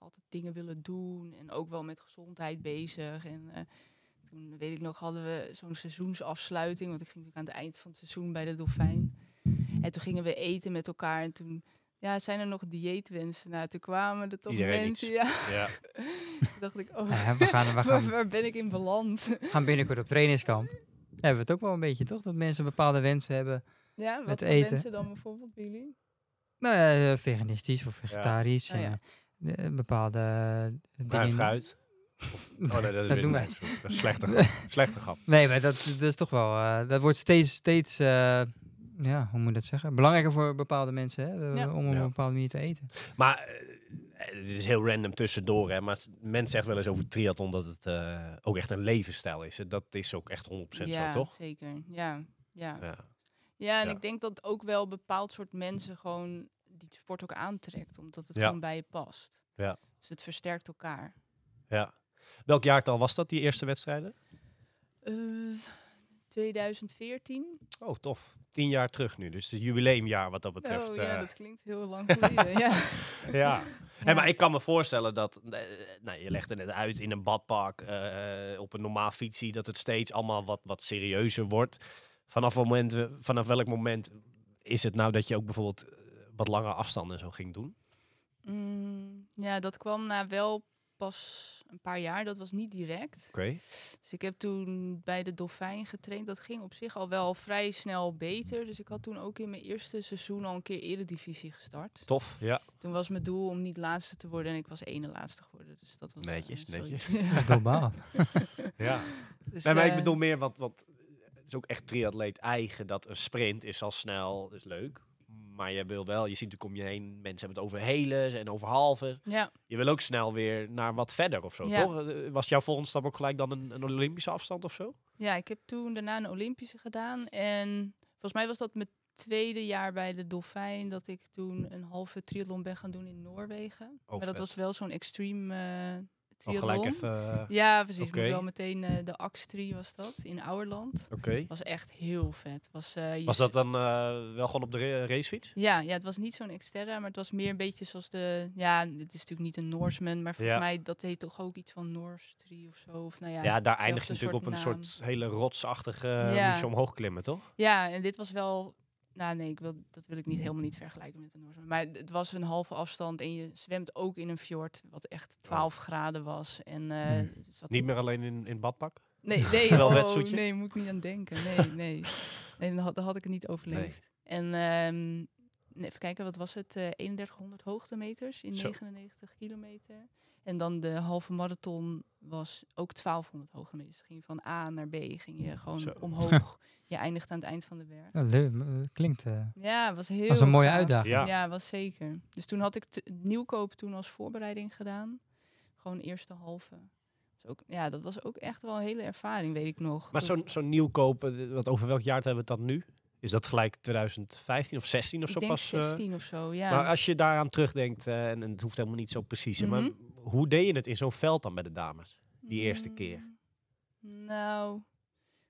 altijd dingen willen doen en ook wel met gezondheid bezig. En eh, toen weet ik nog, hadden we zo'n seizoensafsluiting, want ik ging natuurlijk aan het eind van het seizoen bij de Dolfijn. En toen gingen we eten met elkaar en toen, ja, zijn er nog dieetwensen? Nou, toen kwamen er toch
Iedereen
mensen,
iets.
ja.
Ja.
Toen dacht ik, oh,
Ja, we gaan, we
waar,
gaan,
waar ben ik in beland?
gaan binnenkort op trainingskamp. Hebben we het ook wel een beetje, toch? Dat mensen bepaalde wensen hebben.
Ja, wat
Met eten.
mensen dan bijvoorbeeld bij jullie?
Nou eh, veganistisch of vegetarisch.
Oh ja.
en, eh, bepaalde eh,
Bruin
dingen.
fruit. Oh nee, dat is
Dat doen wij.
Dat is slechte grap. Slechte grap.
Nee, maar dat, dat is toch wel... eh, dat wordt steeds, steeds eh, ja, hoe moet je dat zeggen? Belangrijker voor bepaalde mensen, hè?
Ja.
om op
Ja.
een bepaalde manier te eten.
Maar dit is heel random tussendoor, hè. Maar s- men zegt wel eens over triathlon dat het eh, ook echt een levensstijl is. Dat is ook echt 100%
ja,
zo, toch?
zeker. Ja, ja. ja.
Ja.
en
Ja.
ik denk dat ook wel bepaald soort mensen gewoon die sport ook aantrekt, omdat het
Ja.
gewoon bij je past.
Ja.
Dus het versterkt elkaar.
ja. Welk jaartal was dat, die eerste wedstrijden?
Eh, 2014?
Oh, tof. Tien jaar terug nu. Dus het jubileumjaar wat dat betreft.
oh ja,
eh,
dat klinkt heel lang geleden. ja.
ja. Hey, maar ik kan me voorstellen dat, eh, nou, je legde het uit in een badpark, eh, op een normaal fietsie, dat het steeds allemaal wat, wat serieuzer wordt. Vanaf, moment, vanaf welk moment is het nou dat je ook bijvoorbeeld eh, wat langere afstanden zo ging doen?
Mm, ja, dat kwam na wel pas een paar jaar. Dat was niet direct.
Oké.
Dus ik heb toen bij de Dolfijn getraind. Dat ging op zich al wel vrij snel beter. Dus ik had toen ook in mijn eerste seizoen al een keer eredivisie gestart.
Tof. Ja.
Toen was mijn doel om niet laatste te worden en ik was ene laatste geworden. Dus dat was eh,
Netjes,
zoiets.
netjes.
Ja.
Globaal.
ja.
Dus,
Nee, maar ik
eh,
bedoel meer, want, want het is ook echt triatleet eigen dat een sprint is al snel, is leuk. Maar je wil wel, je ziet natuurlijk om je heen, mensen hebben het over heles en over halve.
Ja,
Je wil ook snel weer naar wat verder of zo,
Ja.
toch? Eh, Was jouw volgende stap ook gelijk dan een, een Olympische afstand of zo?
ja, ik heb toen daarna een Olympische gedaan. En volgens mij was dat mijn tweede jaar bij de Dolfijn. Dat ik toen een halve triathlon ben gaan doen in Noorwegen. maar dat
vet.
was wel zo'n extreme eh Triathlon.
gelijk even... eh,
Ja, precies.
Oké.
Moet wel meteen eh, de Axtri was dat, in Ouwerland.
Oké.
Was echt heel vet. Was, eh,
Was dat dan wel gewoon op de ra- racefiets?
Ja, ja, het was niet zo'n Xterra, maar het was meer een beetje zoals de... Ja, het is natuurlijk niet een Norseman, maar volgens
Ja.
mij dat heet toch ook iets van Norstri of zo. Of, nou ja,
Ja, daar je natuurlijk op een
naam.
soort hele rotsachtige...
Ja.
Moet je omhoog klimmen, toch?
Ja, en dit was wel... Nou nee, ik wil, dat wil ik niet helemaal niet vergelijken met een Norseman. Maar het was een halve afstand en je zwemt ook in een fjord wat echt 12 graden was. En, eh,
Hmm.
Niet meer alleen in, in badpak?
Nee, nee,
Wel
oh, nee, moet ik niet aan denken. Nee, nee. nee dan, had, dan had ik het niet overleefd. En ehm, nee, even kijken, wat was het? Eh 3100 hoogtemeters in
Zo.
99 kilometer. En dan de halve marathon was ook 1200 hoogtemeters. Dus ging je van A naar B, ging je gewoon
Zo.
omhoog. je eindigt aan het eind van de berg.
Ja, leuk. eh, Klinkt eh,
Ja, was heel
als een mooie
gaaf.
uitdaging.
Ja.
Ja, was zeker. Dus toen had ik nieuwkoop toen als voorbereiding gedaan. Gewoon eerste halve. Dus ook, ja, dat was ook echt wel een hele ervaring, weet ik nog.
Maar
Dat-
zo'n zo'n nieuwkoop, eh, wat over welk jaar hebben we het dan nu? Is dat gelijk 2015 of 16 of
ik
zo
denk
pas? eh?
16 of zo, ja.
Maar als je daaraan terugdenkt, eh, en, en het hoeft helemaal niet zo precies, maar
Mhm.
Hoe deed je het in zo'n veld dan met de dames? die eerste
Mm,
keer?
Nou,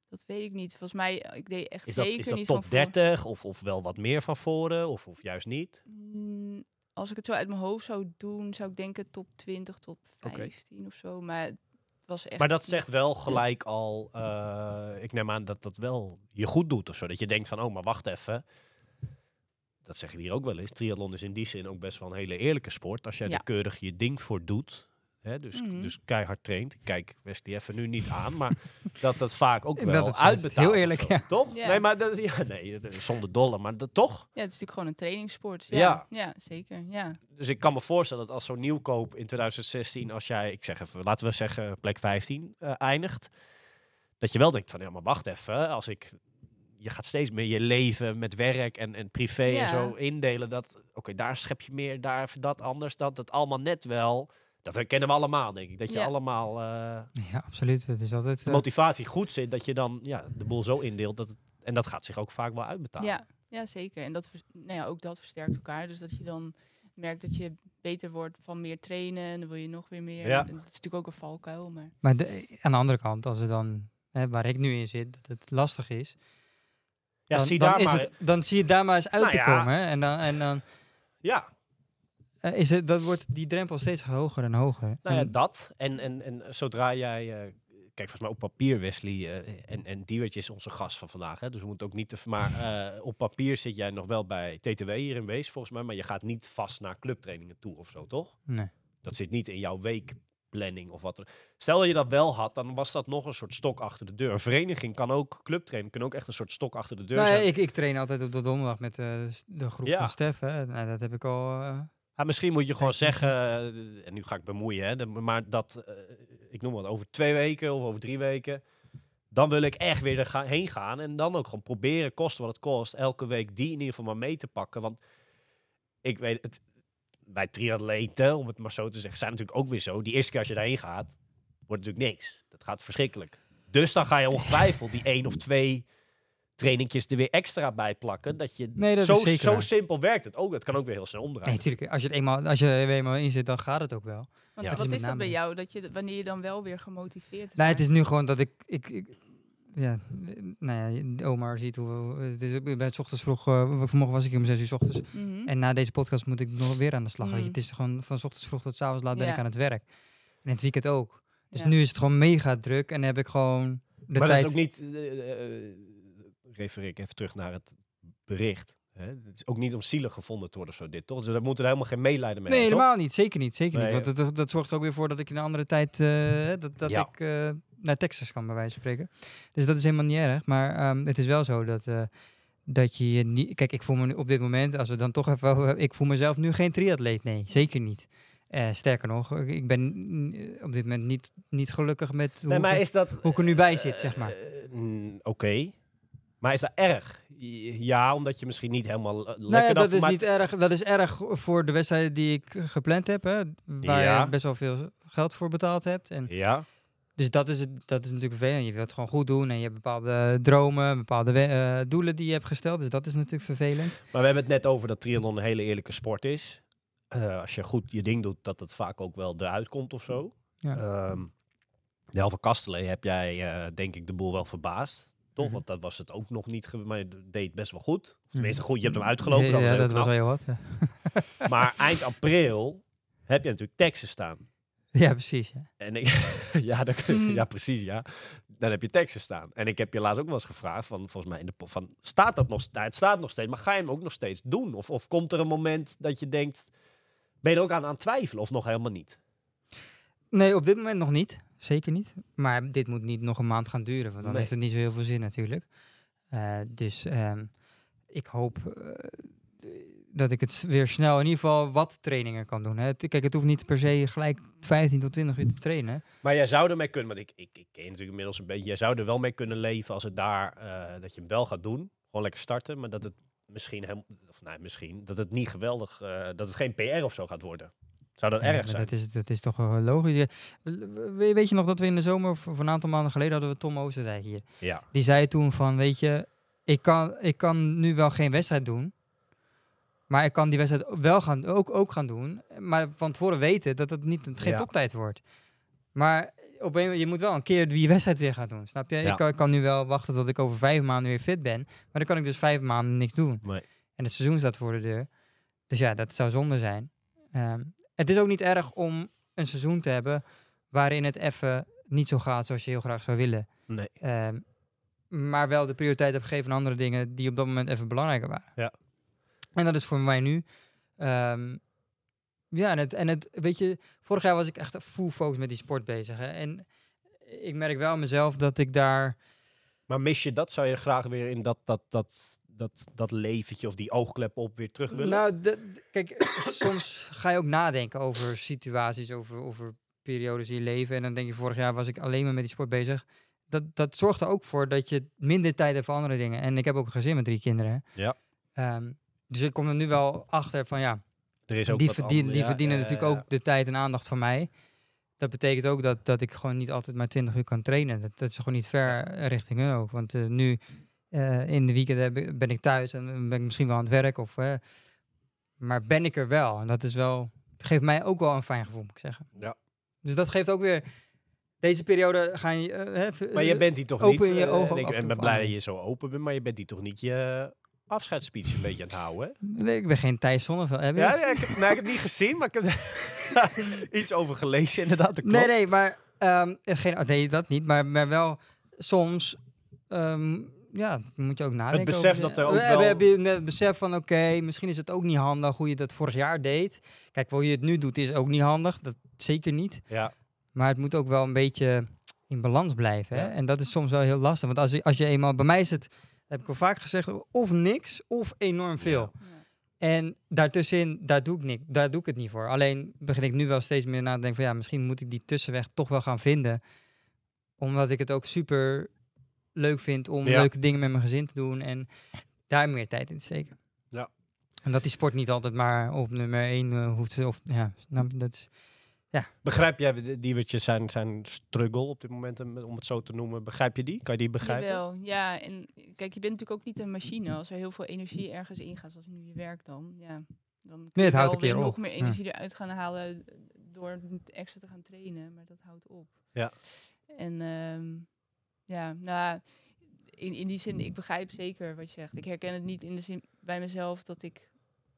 dat weet ik niet. Volgens mij, ik deed echt
Is dat,
zeker
is dat
niet
top
van voor-
30 of, of wel wat meer van voren of, of juist niet?
Mm, Als ik het zo uit mijn hoofd zou doen, zou ik denken top 20, top
Oké.
15 of zo. Maar het was echt...
Maar dat zegt wel gelijk al, eh, ik neem aan dat dat wel je goed doet of zo. Dat je denkt van, oh, maar wacht even. Dat zeggen we hier ook wel eens. Triathlon is in die zin ook best wel een hele eerlijke sport. Als jij
Ja.
er keurig je ding voor doet, hè, dus,
Mhm.
dus keihard traint. Ik Kijk Wesley even nu niet aan, maar dat dat vaak ook
Dat
wel
het-
uitbetaalt.
heel eerlijk, ja.
Toch?
Ja.
Nee, maar dat, ja, nee, dat zonder dolle, maar dat toch?
Ja, het is natuurlijk gewoon een trainingssport.
Ja.
Ja, ja. zeker. Ja.
Dus ik kan me voorstellen dat als zo'n nieuwkoop in 2016, als jij, ik zeg even, laten we zeggen plek 15 eh, eindigt, dat je wel denkt van, ja, maar wacht even, als ik, je gaat steeds meer je leven met werk en, en privé
Ja.
en zo indelen, dat, oké, daar schep je meer, daar even dat anders, dat het allemaal net wel, dat herkennen we allemaal, denk ik, dat je
Ja.
allemaal eh,
Ja, absoluut. Het is altijd... eh,
motivatie goed zit, dat je dan ja, de boel zo indeelt, dat het, en dat gaat zich ook vaak wel uitbetalen.
Ja, ja, zeker. En dat, vers- nou ja, ook dat versterkt elkaar. Dus dat je dan merkt dat je beter wordt van meer trainen. En dan wil je nog weer meer.
Ja.
Dat is natuurlijk ook een valkuil. Maar
Maar de- aan de andere kant, als het dan, hè, waar ik nu in zit, dat het lastig is,
Ja,
dan,
zie
dan,
daar
is
maar,
het, dan zie je daar maar eens uit
Nou
te
ja.
komen. Hè? En dan, en dan
ja,
eh, is het, dat wordt die drempel steeds hoger en hoger.
Nou ja,
En-
dat. En, en, en zodra jij... eh, kijk, volgens mij op papier, Wesley, eh, en, en Diewertje is onze gast van vandaag. Hè, dus we moeten ook niet... Te, maar op papier zit jij nog wel bij TTW hier in Wees, volgens mij. Maar je gaat niet vast naar clubtrainingen toe of zo, toch?
nee.
Dat zit niet in jouw weekplanning of wat. er- Stel dat je dat wel had, dan was dat nog een soort stok achter de deur. Een vereniging kan ook, clubtraining kan ook echt een soort stok achter de deur
Nou,
zijn.
ik, ik train altijd op de donderdag met eh, de groep
Ja.
van Stef. Hè. Nou, dat heb ik al... eh,
Ah, misschien moet je gewoon zeggen, eh, en nu ga ik bemoeien, hè, de- maar dat, ik noem wat, over twee weken of over drie weken, dan wil ik echt weer er heen gaan en dan ook gewoon proberen, kosten wat het kost, elke week die in ieder geval maar mee te pakken. Want ik weet het, bij triatleten, om het maar zo te zeggen, zijn natuurlijk ook weer zo, die eerste keer als je daarheen gaat, wordt natuurlijk niks. Dat gaat verschrikkelijk. Dus dan ga je ongetwijfeld die één of twee trainingjes er weer extra bij plakken. Dat je
Nee, dat
zo,
is zeker
zo simpel werkt het ook. Dat kan ook weer heel snel omdraaien.
Nee, natuurlijk. Als je, het eenmaal, als je er eenmaal in zit, dan gaat het ook wel.
want
Ja.
wat
is
dat bij jou? Dat je, wanneer je dan wel weer gemotiveerd
Nee, het is nu gewoon dat ik... ik, ik ja, nou ja, Omar ziet hoe... Het is, ik ben 's ochtends vroeg... eh, vanmorgen was ik hier om 6 uur 's ochtends.
Mhm.
En na deze podcast moet ik nog weer aan de slag.
Mm.
Het is gewoon van 's ochtends vroeg tot 's avonds laat ben
Ja.
ik aan het werk. En in het weekend ook. Dus
Ja.
nu is het gewoon mega druk en heb ik gewoon de
maar
tijd...
dat is ook niet, refereer ik even terug naar het bericht. Hè? Het is ook niet om zielig gevonden te worden of zo, dit toch? Dus daar moeten er helemaal geen medelijden mee
Nee,
toch?
helemaal niet. Zeker niet. Zeker
Nee,
niet. Want dat, zorgt er ook weer voor dat ik in een andere tijd eh, dat, dat
Ja.
ik eh, naar Texas kan, bij wijze van spreken. Dus dat is helemaal niet erg. Maar ehm, het is wel zo dat, eh, dat je je niet... Kijk, ik voel me nu op dit moment, als we dan toch even... Ik voel mezelf nu geen triatleet. Nee, zeker niet. Eh, sterker nog, ik ben mm, op dit moment niet, niet gelukkig met hoe,
Nee, maar
ik-
is dat...
hoe ik er nu bij zit, zeg maar.
Eh, mm, Oké. Maar is dat erg? Ja, omdat je misschien niet helemaal eh, lekker...
Nou ja, dat is niet erg. Dat is erg voor de wedstrijden die ik gepland heb, hè, waar
Ja.
je best wel veel geld voor betaald hebt. En
Ja,
Dus dat is, het, dat is natuurlijk vervelend. Je wilt het gewoon goed doen en je hebt bepaalde dromen, bepaalde eh, doelen die je hebt gesteld. Dus dat is natuurlijk vervelend.
maar we hebben het net over dat triathlon een hele eerlijke sport is. Eh, als je goed je ding doet, dat het vaak ook wel eruit komt of zo.
Ja.
Ehm de Halve Kastelen heb jij, eh, denk ik, de boel wel verbaasd. Toch?
Mhm.
Want dat was het ook nog niet. Maar je deed best wel goed.
Mhm.
tenminste, goed, je hebt hem uitgelopen.
Ja,
dat was
ja,
heel
dat was
knap.
al heel wat. Ja,
Maar eind april heb je natuurlijk Texas staan.
Ja precies. Ja.
En ik, ja, dan, kun-
Mm.
ja, precies, ja. Dan heb je Texas staan. En ik heb je laatst ook wel eens gevraagd, van, volgens mij in de van, staat dat nog, nou, het staat nog steeds, maar ga je hem ook nog steeds doen? Of, of komt er een moment dat je denkt, ben je er ook aan aan het twijfelen of nog helemaal niet?
Nee, op dit moment nog niet. Zeker niet. Maar dit moet niet nog een maand gaan duren, want dan
Nee.
heeft het niet zo heel veel zin natuurlijk. Eh, dus ehm, ik hoop eh, dat ik het weer snel in ieder geval wat trainingen kan doen. Hè. Kijk, het hoeft niet per se gelijk 15 tot 20 uur te trainen.
Maar jij zou ermee kunnen, want ik, ik, ik ken natuurlijk inmiddels een beetje, jij zou er wel mee kunnen leven als het daar, eh, dat je hem wel gaat doen. Gewoon lekker starten, maar dat het misschien, helemaal, of nee, misschien, dat het niet geweldig, eh, dat het geen PR of zo gaat worden. Zou dat
Ja,
erg zijn?
Dat is, dat is toch wel logisch. Weet je nog dat we in de zomer, of een aantal maanden geleden, hadden we Tom Oostenrijk hier.
Ja.
Die zei toen van, weet je, ik kan, ik kan nu wel geen wedstrijd doen. Maar ik kan die wedstrijd wel gaan, ook, ook gaan doen. Maar van tevoren weten dat het niet, geen
Ja.
toptijd wordt. Maar op een, je moet wel een keer die wedstrijd weer gaan doen. Snap je?
Ja.
Ik, kan, ik kan nu wel wachten tot ik over vijf maanden weer fit ben. Maar dan kan ik dus vijf maanden niks doen.
Nee.
En het seizoen staat voor de deur. Dus ja, dat zou zonde zijn. Ehm, het is ook niet erg om een seizoen te hebben waarin het even niet zo gaat zoals je heel graag zou willen.
Nee.
Ehm, maar wel de prioriteit heb gegeven aan andere dingen die op dat moment even belangrijker waren.
Ja.
En dat is voor mij nu. ehm, ja, en het, en het, weet je, vorig jaar was ik echt full focus met die sport bezig. Hè? En ik merk wel mezelf dat ik daar.
Maar mis je dat? Zou je graag weer in dat, dat, dat, dat, dat leventje of die oogklep op weer terug willen?
Nou, kijk, soms ga je ook nadenken over situaties, over, over periodes in je leven. En dan denk je, vorig jaar was ik alleen maar met die sport bezig. Dat, dat zorgt er ook voor dat je minder tijd hebt voor andere dingen. En ik heb ook een gezin met drie kinderen.
Ja.
Ehm, dus ik kom er nu wel achter van ja,
er is ook
die, verdien- die
ja,
verdienen
ja,
natuurlijk ook de tijd en aandacht van mij. Dat betekent ook dat, dat ik gewoon niet altijd maar 20 uur kan trainen. Dat, dat is gewoon niet ver eh, richting hun ook. Want eh, nu eh, in de weekend ben ik thuis en dan ben ik misschien wel aan het werk. Of, eh, maar ben ik er wel. En dat is wel, geeft mij ook wel een fijn gevoel, moet ik zeggen.
Ja.
Dus dat geeft ook weer. Deze periode ga je. eh,
Maar je bent die toch
Open
niet...
je
eh,
ogen
en ik ben blij dat je zo open bent, maar je bent die toch niet je afscheidsspeech een beetje aan het houden?
Nee, ik ben geen Thijs Zonneveld. Heb je
Ja,
het?
ja ik, heb, nou, ik heb het niet gezien, maar ik heb iets over gelezen inderdaad.
Nee, nee, maar ehm, geen, oh, nee, dat niet. Maar, maar wel soms, ehm, ja, moet je ook nadenken.
besef
over-
dat er ook
we,
wel-
We hebben het besef van, oké, misschien is het ook niet handig hoe je dat vorig jaar deed. Kijk, hoe je het nu doet is ook niet handig. Dat zeker niet.
Ja,
Maar het moet ook wel een beetje in balans blijven. Hè?
Ja.
En dat is soms wel heel lastig. Want als je, als je eenmaal, bij mij is het, heb ik al vaak gezegd, of niks of enorm veel.
Ja.
En daartussenin, daar doe, ik niet, daar doe ik het niet voor. Alleen begin ik nu wel steeds meer na te denken van ja, misschien moet ik die tussenweg toch wel gaan vinden. Omdat ik het ook super leuk vind om
Ja.
leuke dingen met mijn gezin te doen en daar meer tijd in te steken.
Ja.
En dat die sport niet altijd maar op nummer 1 hoeft te, of ja, dat is,
Begrijp jij, Diewertje, zijn, zijn struggle op dit moment, om het zo te noemen, begrijp je die? Kan je die begrijpen?
Jawel, ja. En kijk, je bent natuurlijk ook niet een machine. Als er heel veel energie ergens ingaat, zoals nu je werk dan, ja. Dan kun
Nee, het
je
houdt
wel
een keer
weer
op.
nog meer
Ja.
energie eruit gaan halen door extra te gaan trainen. Maar dat houdt op.
Ja.
En ehm, ja, nou, in, in die zin, ik begrijp zeker wat je zegt. Ik herken het niet in de zin bij mezelf dat ik...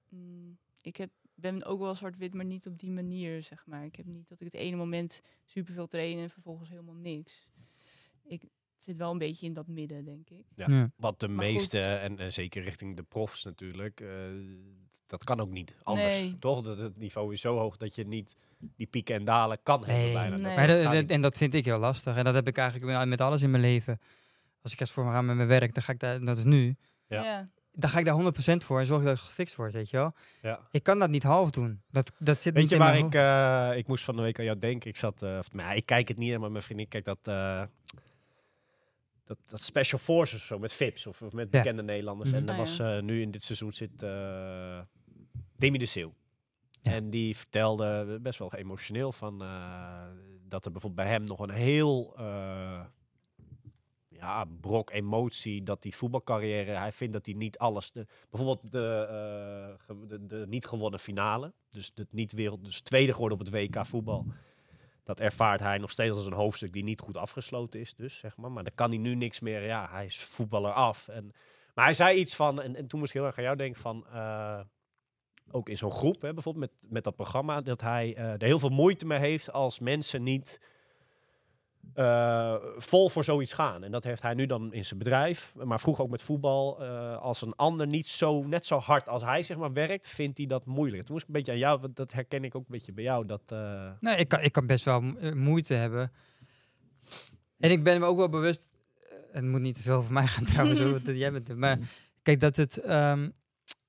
mm, ik heb, ben ook wel zwart-wit, maar niet op die manier, zeg maar. Ik heb niet dat ik het ene moment superveel train en vervolgens helemaal niks. Ik, zit wel een beetje in dat midden, denk ik.
Ja.
Ja.
Wat de
Maar
meeste,
goed.
en, en zeker richting de profs natuurlijk, eh, dat kan ook niet anders.
Nee.
Toch? Dat het niveau is zo hoog dat je niet die pieken en dalen kan hebben bijna.
Nee.
Maar dat-
gaat
dat-
niet.
en dat vind ik heel lastig. En dat heb ik eigenlijk met- met alles in mijn leven. Als ik eerst voor me ga met mijn werk, dan ga ik daar, dat is nu,
Ja.
Ja.
Dan ga ik daar 100% voor en zorg dat het gefixt wordt, weet je wel.
Ja.
Ik kan dat niet half doen. Dat, dat zit
Weet
niet
je
in
waar ik, eh, ik moest van de week aan jou denken? Ik zat, eh, of, nou, ik kijk het niet, maar mijn vriendin kijkt dat, eh, dat, dat Special Forces of zo, met Vips of, of met
Ja.
bekende Nederlanders.
Mhm.
En dat
Ah,
was
ja.
eh, nu in dit seizoen zit eh Demi de Zeeuw.
Ja.
En die vertelde best wel emotioneel van eh, dat er bijvoorbeeld bij hem nog een heel eh, ja, brok emotie dat die voetbalcarrière, hij vindt dat hij niet alles, de, bijvoorbeeld de, eh, de, de niet gewonnen finale, dus de niet wereld, dus tweede geworden op het WK voetbal. Dat ervaart hij nog steeds als een hoofdstuk die niet goed afgesloten is, dus zeg maar. Maar dan kan hij nu niks meer. Ja, hij is voetballer af. En, maar hij zei iets van, en, en toen moest ik heel erg aan jou denken van, eh, ook in zo'n groep, hè, bijvoorbeeld met, met dat programma, dat hij eh, er heel veel moeite mee heeft als mensen niet eh, vol voor zoiets gaan. En dat heeft hij nu dan in zijn bedrijf, maar vroeger ook met voetbal. eh, als een ander niet zo, net zo hard als hij zeg maar werkt, vindt hij dat moeilijk. Toen moest ik een beetje aan jou, want dat herken ik ook een beetje bij jou. Dat, eh,
Nee, ik kan, ik kan best wel mo- moeite hebben. En ik ben me ook wel bewust, het moet niet te veel voor mij gaan trouwens, dat jij bent, maar kijk dat het ehm,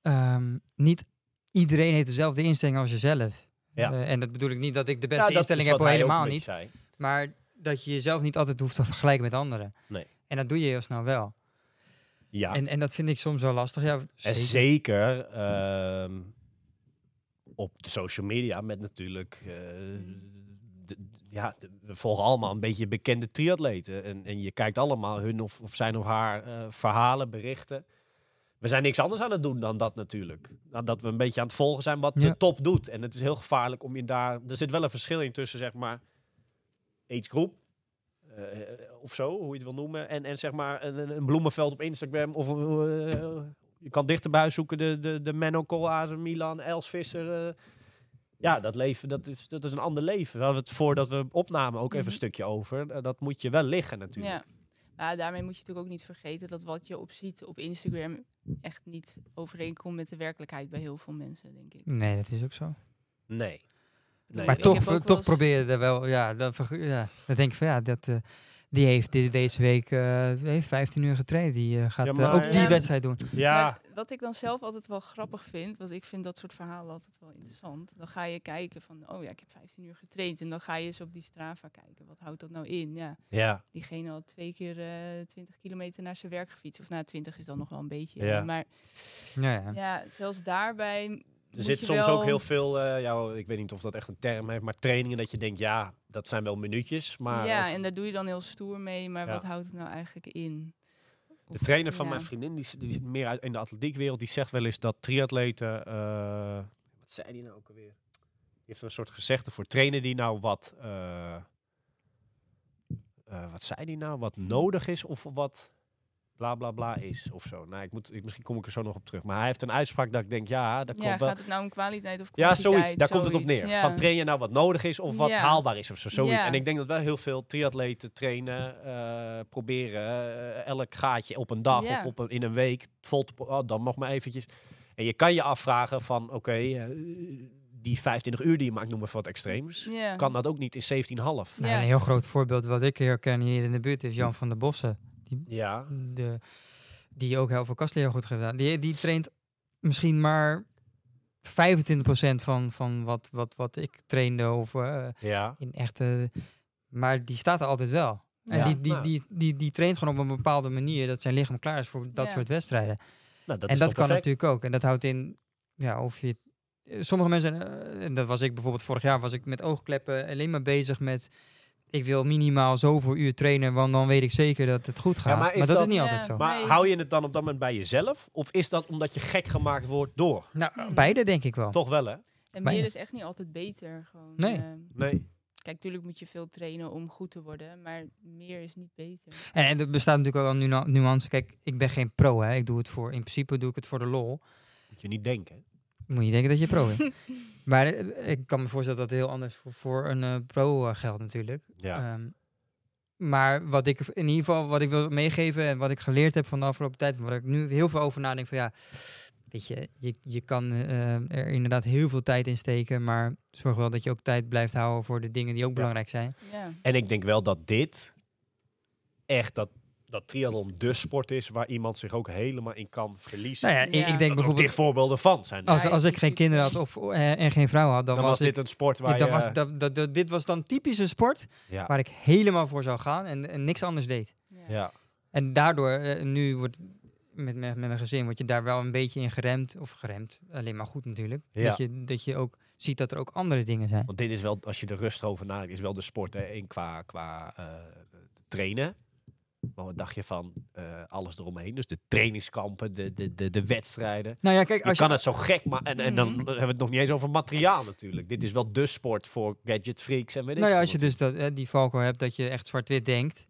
ehm, niet iedereen heeft dezelfde instelling als jezelf.
Ja.
En dat bedoel ik niet dat ik de beste instelling heb, helemaal niet.
zei.
Maar dat je jezelf niet altijd hoeft te vergelijken met anderen.
Nee.
En dat doe je heel snel wel.
Ja.
En, en dat vind ik soms wel lastig. Ja,
En
zeker.
zeker ehm, op de social media met natuurlijk... eh, de- ja, de- we volgen allemaal een beetje bekende triatleten. En, en je kijkt allemaal hun of, of zijn of haar eh, verhalen, berichten. We zijn niks anders aan het doen dan dat natuurlijk. Dan dat we een beetje aan het volgen zijn wat
Ja.
de top doet. En het is heel gevaarlijk om je daar... Er zit wel een verschil in tussen, zeg maar, agegroep. eh, of zo, hoe je het wil noemen. En, en zeg maar een, een- bloemenveld op Instagram. Of eh, je kan dichterbij zoeken de, de, de Menno Koolhazen, Milan, Els Visser. eh. ja, dat leven, dat is, dat is een ander leven. We hadden het voordat we opnamen ook even
Mhm.
een stukje over. Dat moet je wel liggen natuurlijk.
Ja. Nou, daarmee moet je natuurlijk ook niet vergeten dat wat je op ziet op Instagram echt niet overeenkomt met de werkelijkheid bij heel veel mensen, denk ik.
Nee, dat is ook zo.
Nee. Nee.
Maar toch, toch
eens-
probeer je er wel, ja, dat, ja, dan denk ik van ja, dat, eh, die heeft dit, deze week eh, heeft 15 uur getraind. Die eh, gaat
Ja, maar-
ook die
Ja.
wedstrijd doen.
Ja,
Maar wat ik dan zelf altijd wel grappig vind, want ik vind dat soort verhalen altijd wel interessant. Dan ga je kijken van, oh ja, ik heb 15 uur getraind. En dan ga je eens op die Strava kijken. Wat houdt dat nou in? Ja,
ja.
diegene had twee keer eh 20 kilometer naar zijn werk gefietst. Of nou, 20 is dan nog wel een beetje.
Ja.
Maar
Ja, ja.
ja, zelfs daarbij
Er zit soms
wel-
ook heel veel, eh, ja, ik weet niet of dat echt een term heeft, maar trainingen dat je denkt, ja, dat zijn wel minuutjes. Maar
ja,
of-
en daar doe je dan heel stoer mee. Maar
Ja.
wat houdt het nou eigenlijk in?
de
Of-
trainer van
ja.
mijn vriendin, die, die zit meer uit in de atletiekwereld, die zegt wel eens dat triatleten, eh, wat zei die nou ook alweer? Die heeft een soort gezegde voor trainen die nou wat, eh, eh, wat zei die nou, wat nodig is of wat bla bla bla is of zo. Nou, ik moet, ik, misschien kom ik er zo nog op terug. Maar hij heeft een uitspraak dat ik denk, ja, dat
Ja,
komt wel.
gaat het nou om kwaliteit of
Ja, zoiets. Daar komt het op neer.
ja.
Van train je nou wat nodig is of wat
Ja.
haalbaar is of zo. Zoiets.
Ja.
En ik denk dat wel heel veel triatleten trainen, eh, proberen eh, elk gaatje op een dag
Ja.
of op een, in een week vol te... Oh, dan nog maar eventjes. En je kan je afvragen van, oké, eh, die 25 uur die je maakt, noem maar wat extreems.
Ja.
Kan dat ook niet in 17,5?
Nou. Een heel groot voorbeeld wat ik herken hier in de buurt is Jan van der Bossen.
Ja.
De, die ook heel veel kastleer goed heeft gedaan. Die, die traint misschien maar 25% van, van wat, wat, wat ik trainde of eh,
Ja.
in echte... Maar die staat er altijd wel. En
Ja.
die, die,
Nou.
die, die, die traint gewoon op een bepaalde manier dat zijn lichaam klaar is voor dat
Ja.
soort wedstrijden.
Nou, dat
en
is
dat kan
perfect?
natuurlijk ook. En dat houdt in, ja, of je. Sommige mensen, eh, en dat was ik bijvoorbeeld vorig jaar, was ik met oogkleppen alleen maar bezig met. Ik wil minimaal zoveel uur trainen, want dan weet ik zeker dat het goed gaat.
maar
dat,
dat-
is niet
Ja.
altijd zo.
Maar
Nee.
hou je het dan op dat moment bij jezelf? Of is dat omdat je gek gemaakt wordt door?
Nou, beide denk ik wel.
Toch wel, hè?
En meer is echt niet altijd beter. Gewoon,
Nee.
ehm,
Nee.
kijk, natuurlijk moet je veel trainen om goed te worden, maar meer is niet beter.
En, en er bestaat natuurlijk ook wel nuance. Kijk, ik ben geen pro, hè. Ik doe het voor, in principe doe ik het voor de lol.
Moet je niet denken.
Moet je denken dat je pro bent. maar eh, ik kan me voorstellen dat het heel anders voor, voor een eh, pro eh, geldt natuurlijk.
Ja.
Ehm, maar wat ik in ieder geval wat ik wil meegeven en wat ik geleerd heb van de afgelopen tijd, waar ik nu heel veel over nadenk van ja, weet je, je, je kan er inderdaad heel veel tijd in steken, maar zorg wel dat je ook tijd blijft houden voor de dingen die ook
Ja.
belangrijk zijn.
Ja.
En ik denk wel dat dit echt dat, dat triathlon de sport is waar iemand zich ook helemaal in kan verliezen.
Nou ja, ik-
Ja.
ik denk
dat
bijvoorbeeld
voorbeelden van zijn.
als, als ik geen kinderen had of, eh, en geen vrouw had, dan,
dan was
ik
dit een sport waar
Ja, dan
je...
was, dat, dat, dat- dit was dan typische sport
ja,
waar ik helemaal voor zou gaan en, en niks anders deed.
Ja.
ja.
En daardoor, eh, nu wordt met, met, met een gezin, word je daar wel een beetje in geremd. Of geremd, alleen maar goed natuurlijk.
Ja.
Dat, je, dat je ook ziet dat er ook andere dingen zijn.
Want dit is wel, als je er rustig over nadenkt, is wel de sport. Hè, één qua, qua eh, trainen. Maar wat dacht je van eh, alles eromheen? Dus de trainingskampen, de, de, de, de wedstrijden.
Nou ja, kijk,
Je
als
kan
je,
het zo gek maken. En, en dan
Mhm.
hebben we het nog niet eens over materiaal natuurlijk. Dit is wel de sport voor gadget freaks en weet ik
nou ja, als je dus dat, die valko hebt dat je echt zwart-wit denkt,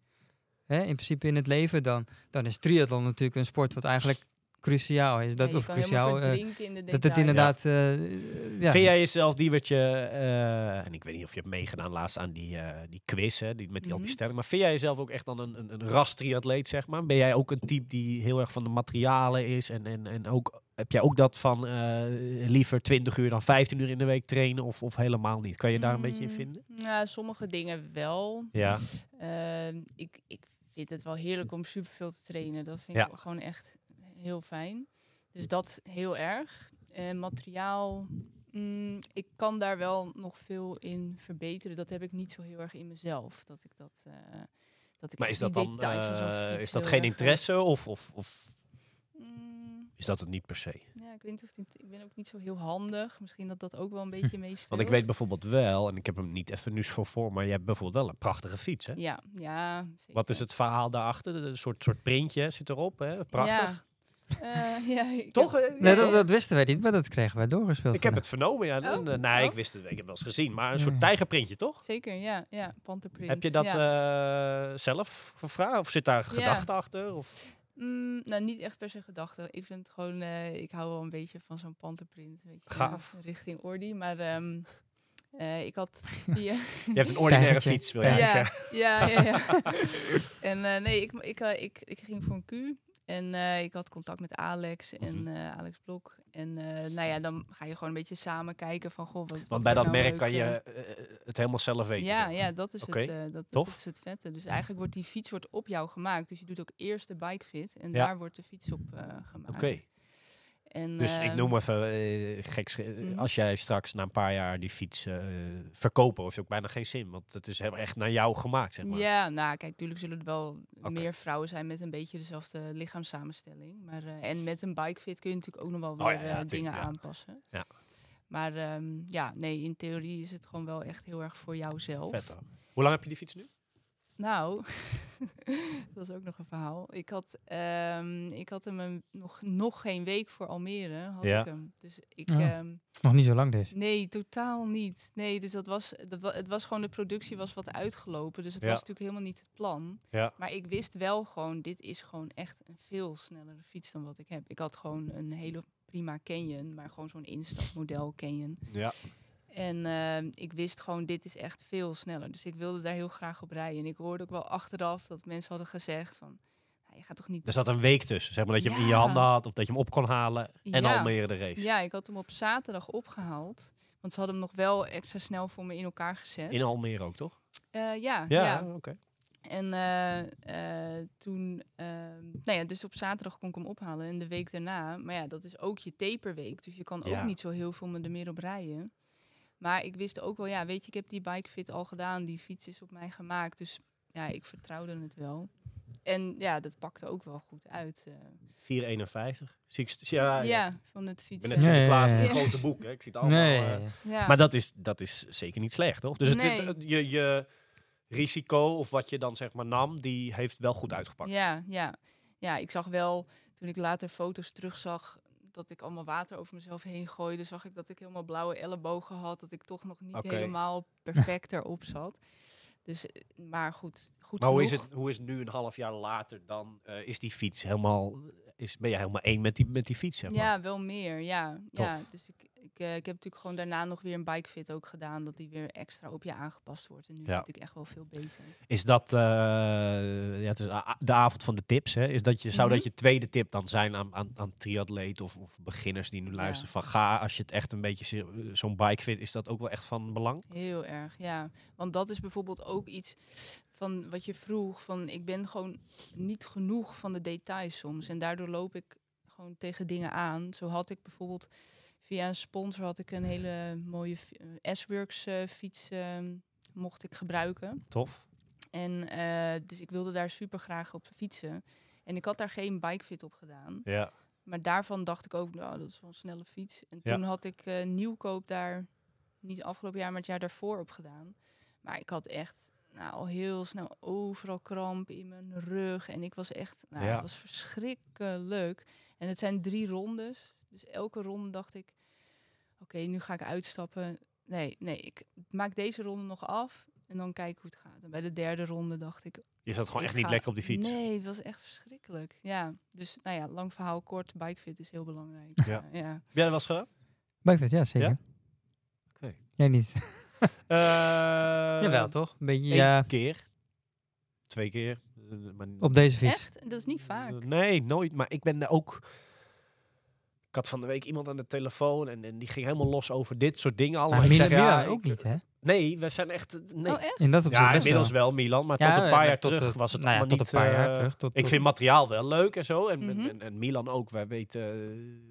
hè, in principe in het leven, dan, dan is triathlon natuurlijk een sport wat eigenlijk cruciaal is. Dat,
Ja, je
of cruciaal, eh,
de
dat het inderdaad, eh, ja.
Vind jij jezelf, Diewertje, eh en ik weet niet of je hebt meegedaan laatst aan die, die quiz, hè, die, met die, al die
Mhm.
stellingen. Maar vind jij jezelf ook echt dan een, een, een ras-triatleet, zeg maar? Ben jij ook een type die heel erg van de materialen is? En, en, en ook, heb jij ook dat van eh, liever 20 uur dan 15 uur in de week trainen? Of, of helemaal niet? Kan je daar een beetje in
Mm,
vinden?
Ja, sommige dingen wel.
Ja.
Ehm, ik, ik vind het wel heerlijk om superveel te trainen. Dat vind
Ja.
ik gewoon echt heel fijn. Dus dat heel erg. En materiaal, mm, ik kan daar wel nog veel in verbeteren. Dat heb ik niet zo heel erg in mezelf. Dat ik dat. eh, dat ik
Maar is dat dan eh, is dat geen
erg, eh,
interesse of, of, of
mm,
is dat het niet per se?
ja, ik weet niet of het, ik ben ook niet zo heel handig. Misschien dat dat ook wel een beetje meespeelt.
Want ik weet bijvoorbeeld wel, en ik heb hem niet even nu voor voor, maar je hebt bijvoorbeeld wel een prachtige fiets, hè?
Ja, ja.
Wat is het verhaal daarachter? Een soort, soort printje zit erop, hè? Prachtig.
Ja, eh, ja
Toch?
heb-
Nee,
ja,
dat, dat wisten wij niet, maar dat kregen wij doorgespeeld.
Ik heb het vernomen, ja.
Oh,
eh, nee,
oh.
ik wist het, ik heb het wel eens gezien. Maar een
Ja,
soort
ja.
tijgerprintje, toch?
Zeker, ja. ja Panterprint.
Heb je dat
ja.
eh, zelf gevraagd? Of zit daar gedachte achter? Of?
Mm, nou, niet echt per se gedachte. Ik vind het gewoon, eh, ik hou wel een beetje van zo'n panterprint. Weet je,
Gaaf.
richting Ordi. Maar ehm, eh, ik had via...
Je hebt een ordinaire fiets, wil je
ja,
zeggen.
ja, ja, ja. en nee, ik, ik, ik, ik ging voor een Q. En eh, ik had contact met Alex en
Mhm.
eh, Alex Blok. En eh, nou ja, dan ga je gewoon een beetje samen kijken van... Goh, wat, wat
Want bij dat
nou
merk kan je het helemaal zelf weten.
ja, ja, dat is, het, dat, dat is het vette. Dus eigenlijk wordt die fiets wordt op jou gemaakt. Dus je doet ook eerst de bike fit en
Ja.
daar wordt de fiets op gemaakt.
Oké.
En,
Dus ik
ehm,
noem even eh, geks. eh,
Mhm.
Als jij straks na een paar jaar die fiets eh verkopen, heeft ook bijna geen zin. Want het is heel echt naar jou gemaakt, zeg maar.
Ja, nou kijk, natuurlijk zullen er wel meer vrouwen zijn met een beetje dezelfde lichaamssamenstelling. Maar, en met een bike fit kun je natuurlijk ook nog wel
Oh
weer
ja, ja, tuurlijk,
dingen
ja.
aanpassen.
Ja.
Maar ehm, ja, nee, in theorie is het gewoon wel echt heel erg voor jouzelf.
Vet. Hoe lang heb je die fiets nu?
Nou, dat is ook nog een verhaal. Ik had, ehm, ik had hem een- nog, nog geen week voor Almere. Had
Ja.
ik hem. Dus ik.
Oh.
ehm,
Nog niet zo lang dus.
nee, totaal niet. Nee, dus dat was, dat wa het was gewoon de productie was wat uitgelopen. Dus het
Ja.
was natuurlijk helemaal niet het plan.
Ja.
Maar ik wist wel gewoon, dit is gewoon echt een veel snellere fiets dan wat ik heb. Ik had gewoon een hele prima Canyon, maar gewoon zo'n instapmodel Canyon.
Ja.
En ehm, ik wist gewoon, dit is echt veel sneller. Dus ik wilde daar heel graag op rijden. En ik hoorde ook wel achteraf dat mensen hadden gezegd van... Nou, je gaat toch niet...
Er zat een week tussen, zeg maar, dat je hem in je handen had of dat je hem op kon halen en
Ja.
Almere de race.
Ja, ik had hem op zaterdag opgehaald. Want ze hadden hem nog wel extra snel voor me in elkaar gezet.
In Almere ook, toch?
Eh, ja,
Ja,
ja.
oké.
En eh, eh, toen, ehm, nou ja, dus op zaterdag kon ik hem ophalen. En de week daarna, maar ja, dat is ook je taperweek. Dus je kan
Ja.
ook niet zo heel veel er meer op rijden. Maar ik wist ook wel, ja, weet je, ik heb die bike fit al gedaan. Die fiets is op mij gemaakt. Dus ja, ik vertrouwde het wel. En ja, dat pakte ook wel goed uit. eh.
4,51. Zie ik st- ja,
ja,
ja.
van het
Ik
fietsen.
ben net
ja,
met
ja.
een grote boek, hè. Ik zie het allemaal.
Nee.
eh,
Ja.
Maar dat is, dat is zeker niet slecht, toch? Dus het, het- het- je, je risico of wat je dan zeg maar nam, die heeft wel goed uitgepakt.
Ja, ja. ja, ik zag wel, toen ik later foto's terugzag, dat ik allemaal water over mezelf heen gooide, zag ik dat ik helemaal blauwe ellebogen had, dat ik toch nog niet helemaal perfect erop zat. Dus, eh, maar goed, goed
Maar hoe is, het, hoe is het nu een half jaar later dan? eh, is die fiets helemaal, is, ben je helemaal één met die, met die fiets, zeg maar?
Ja, wel meer, ja. ja dus ik, Ik, eh, ik heb natuurlijk gewoon daarna nog weer een bikefit ook gedaan. Dat die weer extra op je aangepast wordt. En nu
Ja.
zit ik echt wel veel beter.
Is dat, eh, ja, het is de avond van de tips, hè? Is dat je, zou
Mhm.
dat je tweede tip dan zijn aan, aan, aan triatleten of, of beginners die nu luisteren? Van ga, als je het echt een beetje, zo'n bike vindt, is dat ook wel echt van belang?
Heel erg, ja. Want dat is bijvoorbeeld ook iets van wat je vroeg. Van ik ben gewoon niet genoeg van de details soms. En daardoor loop ik gewoon tegen dingen aan. Zo had ik bijvoorbeeld via een sponsor had ik een hele mooie eh, S-Works eh, fiets ehm, mocht ik gebruiken.
Tof.
En eh, dus ik wilde daar super graag op fietsen. En ik had daar geen bikefit op gedaan.
Ja.
Maar daarvan dacht ik ook, nou, dat is wel een snelle fiets. En
Ja.
toen had ik nieuwkoop daar, niet afgelopen jaar, maar het jaar daarvoor op gedaan. Maar ik had echt nou, al heel snel overal kramp in mijn rug. En ik was echt, nou,
Ja.
het was verschrikkelijk. En het zijn drie rondes. Dus elke ronde dacht ik, oké, nu ga ik uitstappen. Nee, nee, ik maak deze ronde nog af. En dan kijk hoe het gaat. En bij de derde ronde dacht ik,
Je zat gewoon echt niet lekker op die fiets.
Nee, het was echt verschrikkelijk. Ja, dus nou ja, lang verhaal kort, bikefit is heel belangrijk.
Ja.
ja.
Heb jij dat wel eens gedaan?
Bikefit, ja, zeker.
Ja? Oké.
Jij niet?
Eh,
Jawel, toch? Een beetje,
één
ja,
keer. Twee keer. Eh, maar
op deze fiets.
Echt? Dat is niet vaak.
Eh, Nee, nooit. Maar ik ben er ook. Ik had van de week iemand aan de telefoon en, en die ging helemaal los over dit soort dingen allemaal.
Maar
Ik
Milan,
zeg, ja,
Milan ook
ik-
niet, hè?
Nee, we zijn echt. Nee.
Oh, echt?
In dat opzicht
ja, inmiddels
wel.
wel Milan, maar
Ja,
tot een
ja,
paar jaar terug
de-
was het
nou ja, tot
niet...
een paar jaar
eh,
terug, tot-
ik
tot-
vind materiaal wel leuk en zo. En, en-
Mhm.
en, en Milan ook. Wij weten, eh,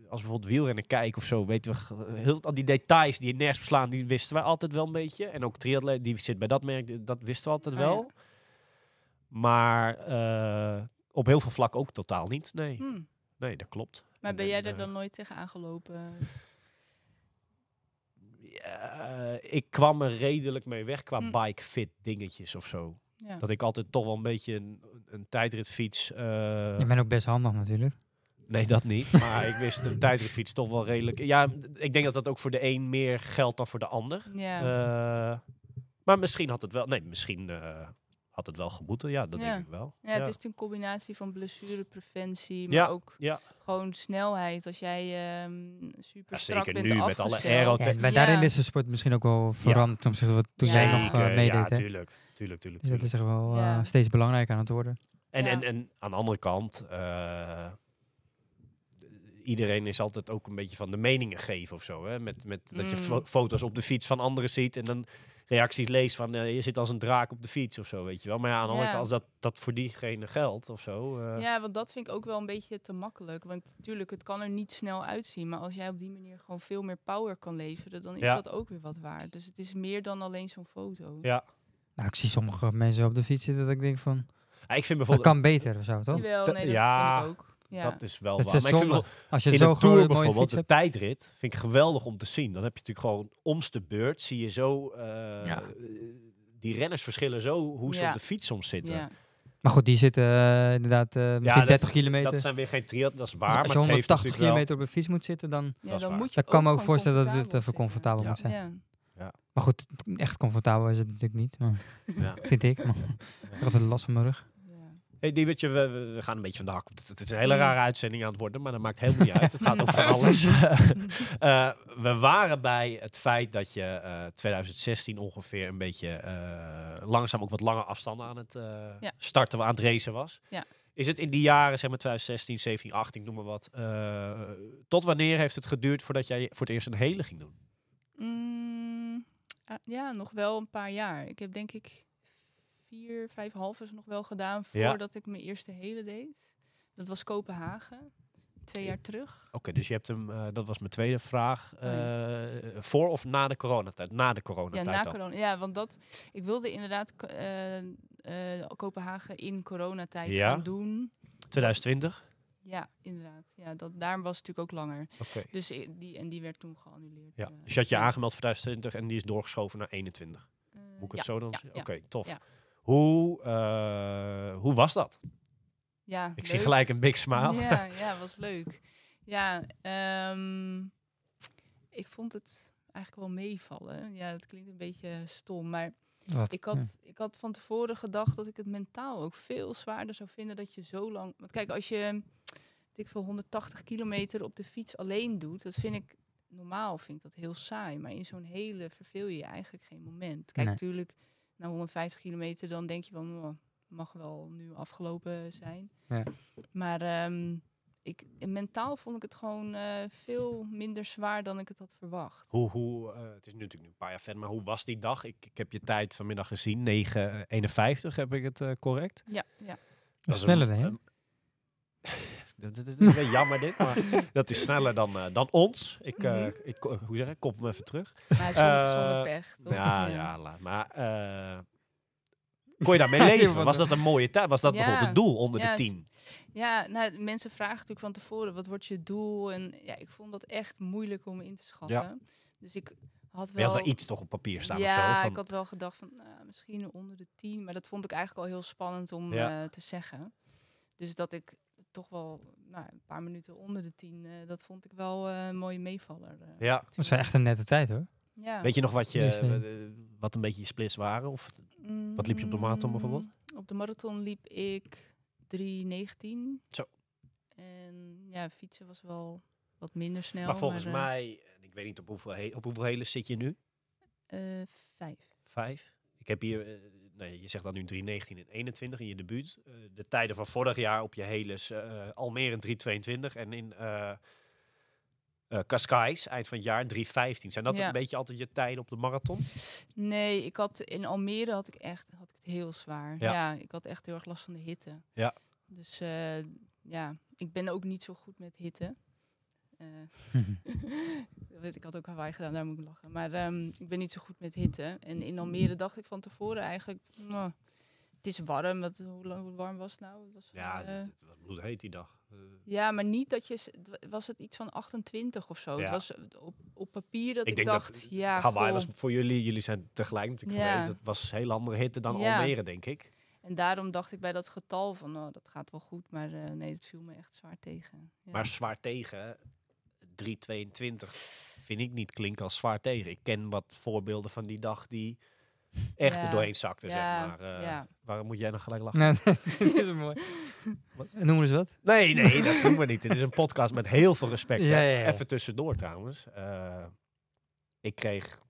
als we bijvoorbeeld wielrennen kijken of zo, weten we heel, al die details die nergens beslaan, die wisten wij altijd wel een beetje. En ook triatleet, die zit bij dat merk, dat wisten we altijd
Oh,
wel.
ja.
Maar eh, op heel veel vlakken ook totaal niet. Nee,
Hm.
nee dat klopt.
Maar
En-
ben jij er
eh,
dan nooit tegen aangelopen?
Ja, ik kwam er redelijk mee weg qua
Hm.
bike fit dingetjes of zo.
Ja.
Dat ik altijd toch wel een beetje een, een tijdritfiets. eh,
Je bent ook best handig natuurlijk.
Nee, dat niet. Maar ik wist een tijdritfiets toch wel redelijk. Ja, ik denk dat dat ook voor de een meer geldt dan voor de ander.
ja.
Eh, maar misschien had het wel. Nee, misschien eh, had het wel geboeten. Ja, dat
Ja.
denk ik wel.
ja, het is een combinatie van blessurepreventie, maar
Ja,
ook
ja.
gewoon snelheid. Als jij ehm, super
Ja,
strak
zeker
bent
nu met alle aero-
maar daarin is de sport misschien ook wel veranderd ten opzichte van wat toen jij
Ja.
nog
Zeker,
meedeed.
Ja,
hè?
tuurlijk. Tuurlijk, tuurlijk,
Dus dat
tuurlijk.
is echt wel
Ja.
eh, steeds belangrijker aan het worden.
En,
Ja.
en, en aan de andere kant, eh, iedereen is altijd ook een beetje van de meningen geven of zo. Hè? Met, met dat je
Mm.
fo- foto's op de fiets van anderen ziet en dan reacties leest van eh, je zit als een draak op de fiets of zo, weet je wel. Maar ja, aan de andere
Ja.
kant, als dat, dat voor diegene geldt of zo. eh,
Ja, want dat vind ik ook wel een beetje te makkelijk. Want natuurlijk, het kan er niet snel uitzien. Maar als jij op die manier gewoon veel meer power kan leveren, dan is
Ja.
dat ook weer wat waard. Dus het is meer dan alleen zo'n foto.
Ja.
Nou, ik zie sommige mensen op de fiets zitten dat ik denk van,
Ja, ik vind
dat
bijvoorbeeld,
kan beter of zo, toch?
Jawel,
Dat-
nee, dat
ja,
vind ik ook. Ja.
dat is wel
Dat
waar.
is
Maar ik vind
zonde.
bijvoorbeeld-
Als je het
in
zo
de Tour bijvoorbeeld, de
hebt.
tijdrit, vind ik geweldig om te zien. Dan heb je natuurlijk gewoon omste beurt, zie je zo, eh,
Ja.
die renners verschillen zo hoe ze
Ja.
op de fiets soms zitten.
ja.
Maar goed, die zitten eh, inderdaad eh, misschien
dat-
30 kilometer.
Dat zijn weer geen triat, dat is waar.
Als- je
het heeft
180
natuurlijk wel-
kilometer op de fiets moet zitten, dan,
Ja, dan moet je
dan kan
ook
me ook voorstellen dat dit eh,
comfortabel
voor comfortabel
Ja.
moet zijn. Maar goed, echt comfortabel is het natuurlijk niet. Maar,
Ja.
vind ik. Maar, ik heb altijd last van mijn rug.
Hey, Diewertje, we, we gaan een beetje van de hak. Het, is een hele
Mm.
rare uitzending aan het worden, maar dat maakt helemaal niet uit. Het gaat over van alles. Eh, we waren bij het feit dat je eh 2016 ongeveer een beetje eh, langzaam ook wat lange afstanden aan het
Ja.
starten, aan het racen was.
Ja.
Is het in die jaren, zeg maar 2016, 17, 18, noem maar wat. tot wanneer heeft het geduurd voordat jij voor het eerst een hele ging doen?
Mm, ja, nog wel een paar jaar. Ik heb denk ik vier, vijf halves nog wel gedaan
Ja.
voordat ik mijn eerste hele deed. Dat was Kopenhagen, twee jaar terug.
Oké, dus je hebt hem, eh, dat was mijn tweede vraag.
Oh ja.
eh, voor of na de coronatijd? Na de
Ja,
coronatijd
na
dan?
corona. Ja, want dat, ik wilde inderdaad eh, Kopenhagen in coronatijd
Ja.
gaan doen.
2020?
Ja, inderdaad. Ja, dat, daarom was het natuurlijk ook langer.
Oké.
Dus die, en die werd toen geannuleerd.
Ja. Dus je had je
ja.
aangemeld voor 2020 en die is doorgeschoven naar 21.
Eh,
Moet ik het
ja,
zo dan
ja, ja.
Oké, tof. Hoe, eh, hoe was dat?
Ja,
Ik zie gelijk een big smile.
Ja, ja, was leuk. Ja, ehm, ik vond het eigenlijk wel meevallen. Ja, het klinkt een beetje stom, maar
Wat?
ik had, ik had van tevoren gedacht dat ik het mentaal ook veel zwaarder zou vinden dat je zo lang... Want kijk, als je weet ik veel 180 kilometer op de fiets alleen doet, dat vind ik normaal vind ik dat heel saai. Maar in zo'n hele verveel je je eigenlijk geen moment. Kijk,
Nee.
Na 150 kilometer, dan denk je van, oh, mag wel nu afgelopen zijn.
Ja.
Maar ehm, ik, mentaal vond ik het gewoon eh, veel minder zwaar dan ik het had verwacht.
Hoe, hoe, eh, het is nu natuurlijk nu een paar jaar verder, maar hoe was die dag? Ik, ik heb je tijd vanmiddag gezien, 9.51 heb ik het eh, correct?
Ja, ja.
Dat
Dat
is
is een-
sneller, hè?
Dat, dat- dat is wel jammer dit, maar dat is sneller dan, eh, dan ons. Ik,
Mhm.
ik, hoe zeg ik, kop hem even terug.
Maar zonder,
Eh,
zonder pech. toch?
Ja, ja, laat maar. kon je daarmee leven? Was dat een mooie tijd? Was dat
Ja.
bijvoorbeeld het doel onder
Ja,
de tien?
Ja, nou, mensen vragen natuurlijk van tevoren, wat wordt je doel? En ja, ik vond dat echt moeilijk om in te schatten. Dus ik had
Je
wel...
had wel iets toch op papier staan
ja,
of zo? Van,
ik had wel gedacht van nou, misschien onder de 10. Maar dat vond ik eigenlijk al heel spannend om
Ja.
te zeggen. Dus dat ik toch wel nou, een paar minuten onder de 10, eh, dat vond ik wel eh, een mooie meevaller. eh.
ja.
Dat was wel echt een nette tijd, hoor.
ja.
Weet je nog wat, je, wat een beetje je splits waren? Of, wat liep je op de marathon bijvoorbeeld?
Mm, Op de marathon liep ik 3.19.
Zo.
En ja, fietsen was wel wat minder snel.
maar volgens mij, ik weet niet op hoeveel, op hoeveel hele zit je nu?
eh, vijf.
Vijf. Ik heb hier, nee, je zegt dan nu 3.19 en 21 in je debuut. Eh, de tijden van vorig jaar op je heles, eh Almere 3.22 en in eh, Cascais, eind van het jaar 3.15. Zijn dat
Ja.
een beetje altijd je tijden op de marathon?
Nee, ik had in Almere had ik echt had ik het heel zwaar.
Ja.
Ja. ik had echt heel erg last van de hitte.
Ja.
Dus ja, ik ben ook niet zo goed met hitte. Eh, weet, ik had ook Hawaii gedaan, daar moet ik lachen. Maar ehm, ik ben niet zo goed met hitte. En in Almere dacht ik van tevoren eigenlijk, nou, het is warm. Wat, hoe, warm was het nou? Het was,
Ja,
eh,
het, het was bloedheet die dag. Eh,
ja, maar niet dat je, was het iets van 28 of zo.
Ja.
Het was eh, op, op papier dat
Ik dat
dacht, ja,
Hawaii
goh.
was voor jullie, jullie zijn tegelijk natuurlijk
Ja.
geweest. Het was een heel andere hitte dan
Ja.
Almere, denk ik.
En daarom dacht ik bij dat getal van, oh, dat gaat wel goed. Maar eh, nee, het viel me echt zwaar tegen. Ja.
Maar zwaar tegen, 3.22 vind ik niet klinken als zwaar tegen. Ik ken wat voorbeelden van die dag die echt er doorheen zakten,
ja,
zeg maar. Eh,
ja.
Waarom moet jij nou gelijk lachen?
Nou, dit is een mooi. Noem eens wat.
Nee, nee, dat doen we niet. Dit is een podcast met heel veel respect. hè.
Ja, ja, ja.
Even tussendoor trouwens. Eh, ik kreeg,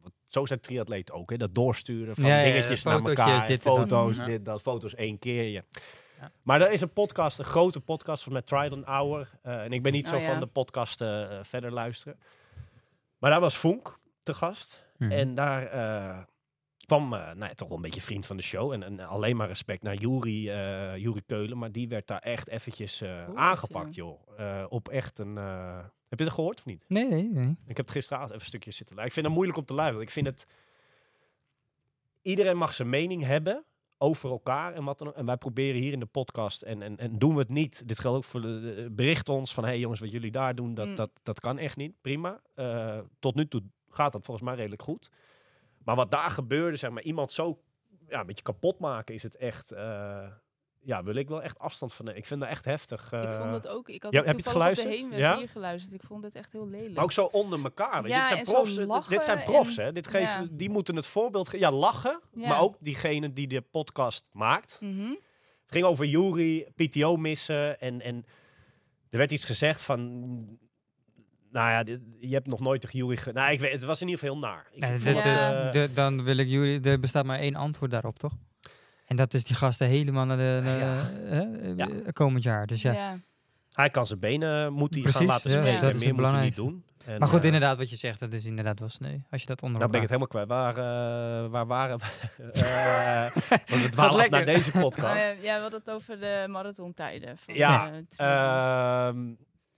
wat- zo zijn triatleten ook, hè, dat doorsturen van
Ja, ja,
dingetjes naar elkaar.
dit dat.
foto's, dit, dat, foto's één keer. Ja.
Ja.
Maar er is een podcast, een grote podcast van met Trident Hour. Eh, en ik ben niet zo
Oh, ja.
van de podcasten eh, verder luisteren. Maar daar was Vonk te gast.
Mhm.
En daar eh, kwam eh, nou ja, toch wel een beetje vriend van de show. En, en alleen maar respect naar Juri, eh Juri Keulen. Maar die werd daar echt eventjes eh, aangepakt, joh. Eh, op echt een... eh, heb je het gehoord of niet?
Nee, nee, nee.
Ik heb het gisteravond even een stukje zitten luisteren. Ik vind het moeilijk om te luisteren. Ik vind het... Iedereen mag zijn mening hebben over elkaar en wat dan ook. En wij proberen hier in de podcast, en, en, en doen we het niet. Dit geldt ook voor de, de- bericht ons van, hé hey jongens, wat jullie daar doen, dat,
Mm.
dat, dat kan echt niet. Prima. Eh, tot nu toe gaat dat volgens mij redelijk goed. Maar wat daar gebeurde, zeg maar, iemand zo ja, een beetje kapot maken, is het echt... eh, ja, wil ik wel echt afstand van. Ik vind dat echt heftig.
ik
eh,
vond het ook. Ik had
ja, heb je het geluisterd?
de heenweg
Ja?
hier geluisterd. Ik vond het echt heel lelijk.
Maar ook zo onder elkaar.
Ja,
dit zijn profs. eh, dit zijn
en-
profs, hè? Dit
ja.
Die moeten het voorbeeld geven. Ja, lachen.
Ja.
Maar ook diegene die de podcast maakt.
Mhm.
Het ging over Jury, PTO missen. En, en er werd iets gezegd van... Nou ja, dit- je hebt nog nooit tegen Jury... Ge nou, ik weet, het was in ieder geval heel naar. Ik vond
de- de-
eh,
de- dan wil ik jullie, er bestaat maar één antwoord daarop, toch? En dat is die gasten helemaal naar de, naar,
Ja.
hè, eh,
Ja.
komend jaar. Dus ja.
ja.
hij kan zijn benen moet hij gaan laten
ja,
spreken.
dat
en
is
meer
het
moet hij niet doen. En,
Maar goed,
eh,
inderdaad, wat je zegt, dat is inderdaad wel sneu. Als je dat onder
Nou ben ik het helemaal kwijt. Waar, eh, waar waren we? Eh, want we dwalen naar deze podcast.
eh, ja, we hadden het over de marathontijden. Van,
Ja,
eh, het-
Ehm,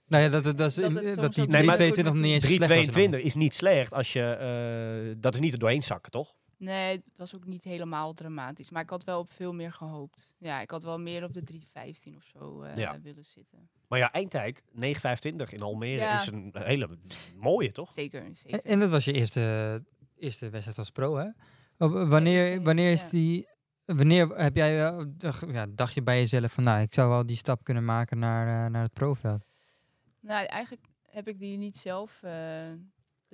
Nou ja, dat, dat, dat, is-
Dat het
die
ook
322 nog niet eens slecht was.
322 is niet slecht als je... eh, dat is niet er doorheen zakken, toch?
Nee, het was ook niet helemaal dramatisch. Maar ik had wel op veel meer gehoopt. Ja, ik had wel meer op de 315 of zo eh,
Ja.
willen zitten.
Maar ja, eindtijd, 9.25 in Almere,
Ja.
is een hele mooie, toch?
Zeker,
En,
zeker.
en dat was je eerste, eerste wedstrijd als pro, hè? Wa- Wanneer, wanneer is die... Wanneer heb jij, eh, dacht- ja, dacht je bij jezelf van, nou, ik zou wel die stap kunnen maken naar, eh, naar het profveld?
Nou, eigenlijk heb ik die niet zelf, eh,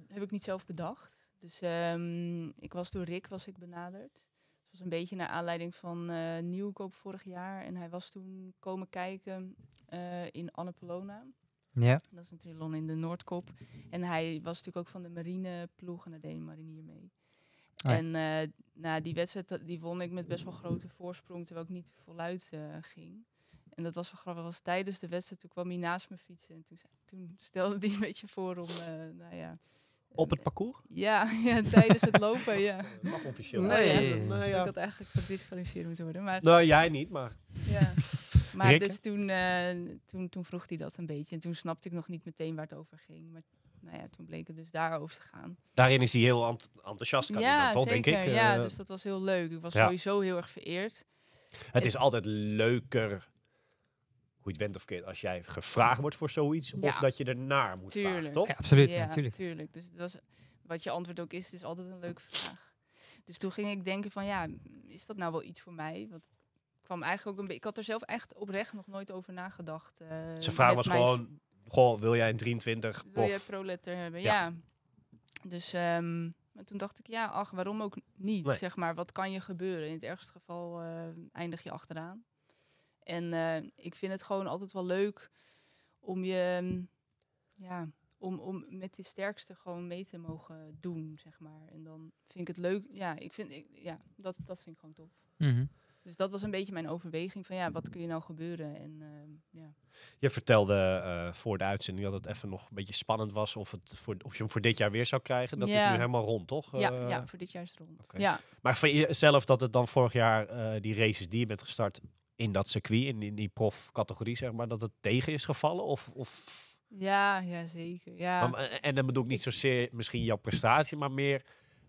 heb ik niet zelf bedacht. Dus ehm, ik was door Rick was ik benaderd. Het was een beetje naar aanleiding van eh Nieuwkoop vorig jaar. En hij was toen komen kijken eh, in Annapolona.
Ja.
Dat is een triathlon in de Noordkop. En hij was natuurlijk ook van de marineploeg en daar deed een marinier mee.
Ah.
En eh, nou, die wedstrijd dat- die won ik met best wel grote voorsprong, terwijl ik niet voluit ging. En dat was wel grappig. was tijdens de wedstrijd, toen kwam hij naast me fietsen. En toen, zei- toen stelde hij een beetje voor om, nou ja...
Op het parcours?
Ja, ja, tijdens het lopen, ja.
Mag officieel.
Nee,
Nee.
ja. Ik had eigenlijk gedisqualificeerd moeten worden. Maar
nou, jij niet, maar...
ja. Maar
Rikke?
dus toen, eh, toen, toen vroeg hij dat een beetje. En toen snapte ik nog niet meteen waar het over ging. Maar nou ja, toen bleek het dus daarover te gaan.
Daarin is hij heel ent- enthousiast, kan
ja, zeker.
denk ik.
ja,
Eh,
dus dat was heel leuk. Ik was
ja.
sowieso heel erg vereerd.
Het is altijd leuker, hoe je het went of keert, als jij gevraagd wordt voor zoiets, of dat je ernaar moet vragen,
Tuurlijk.
toch?
Ja, absoluut.
ja,
natuurlijk.
tuurlijk. Dus het was, wat je antwoord ook is, het is altijd een leuke vraag. Dus toen ging ik denken van, ja, is dat nou wel iets voor mij? Want het kwam eigenlijk ook een beetje... Ik had er zelf echt oprecht nog nooit over nagedacht. eh,
Zijn vraag was gewoon, goh, wil jij een 23
Wil je
of...
pro-letter hebben?
Ja.
Ja. Dus ehm, maar toen dacht ik, ja, ach, waarom ook niet?
Nee.
Zeg maar, wat kan je gebeuren? In het ergste geval eh, eindig je achteraan. En eh, ik vind het gewoon altijd wel leuk om je, mm, ja, om, om met die sterkste gewoon mee te mogen doen, zeg maar. En dan vind ik het leuk, ja, ik vind, ik, ja, dat, dat vind ik gewoon tof.
Mhm.
Dus dat was een beetje mijn overweging van, ja, wat kun je nou gebeuren? En ehm, ja.
Je vertelde eh, voor de uitzending dat het even nog een beetje spannend was of, het voor, of je hem voor dit jaar weer zou krijgen. Dat is nu helemaal rond, toch?
ja,
Eh,
ja, voor dit jaar is het rond. Ja,
Maar vind je zelf dat het dan vorig jaar, die races die je bent gestart in dat circuit, in, in die prof-categorie, zeg maar, dat het tegen is gevallen? Of, of
ja, ja, zeker. Ja.
Maar, eh, en dan bedoel ik niet zozeer misschien jouw prestatie, maar meer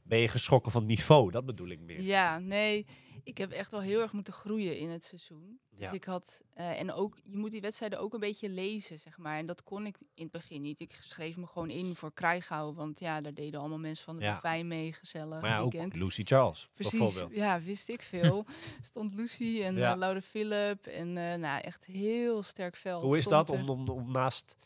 ben je geschrokken van het niveau. Dat bedoel ik meer.
Ja, nee, ik heb echt wel heel erg moeten groeien in het seizoen. Dus
Ja.
ik had, eh, en ook, je moet die wedstrijden ook een beetje lezen, zeg maar. En dat kon ik in het begin niet. Ik schreef me gewoon in voor Krijgouw, want ja, daar deden allemaal mensen van de
Ja.
Mee, gezellig
Maar ja, ook. Lucy Charles,
Precies,
bijvoorbeeld.
ja, wist ik veel. Stond Lucy en
Ja.
eh, Laura Philip en eh, nou, echt heel sterk veld.
Hoe is dat
er-
om, om, om naast...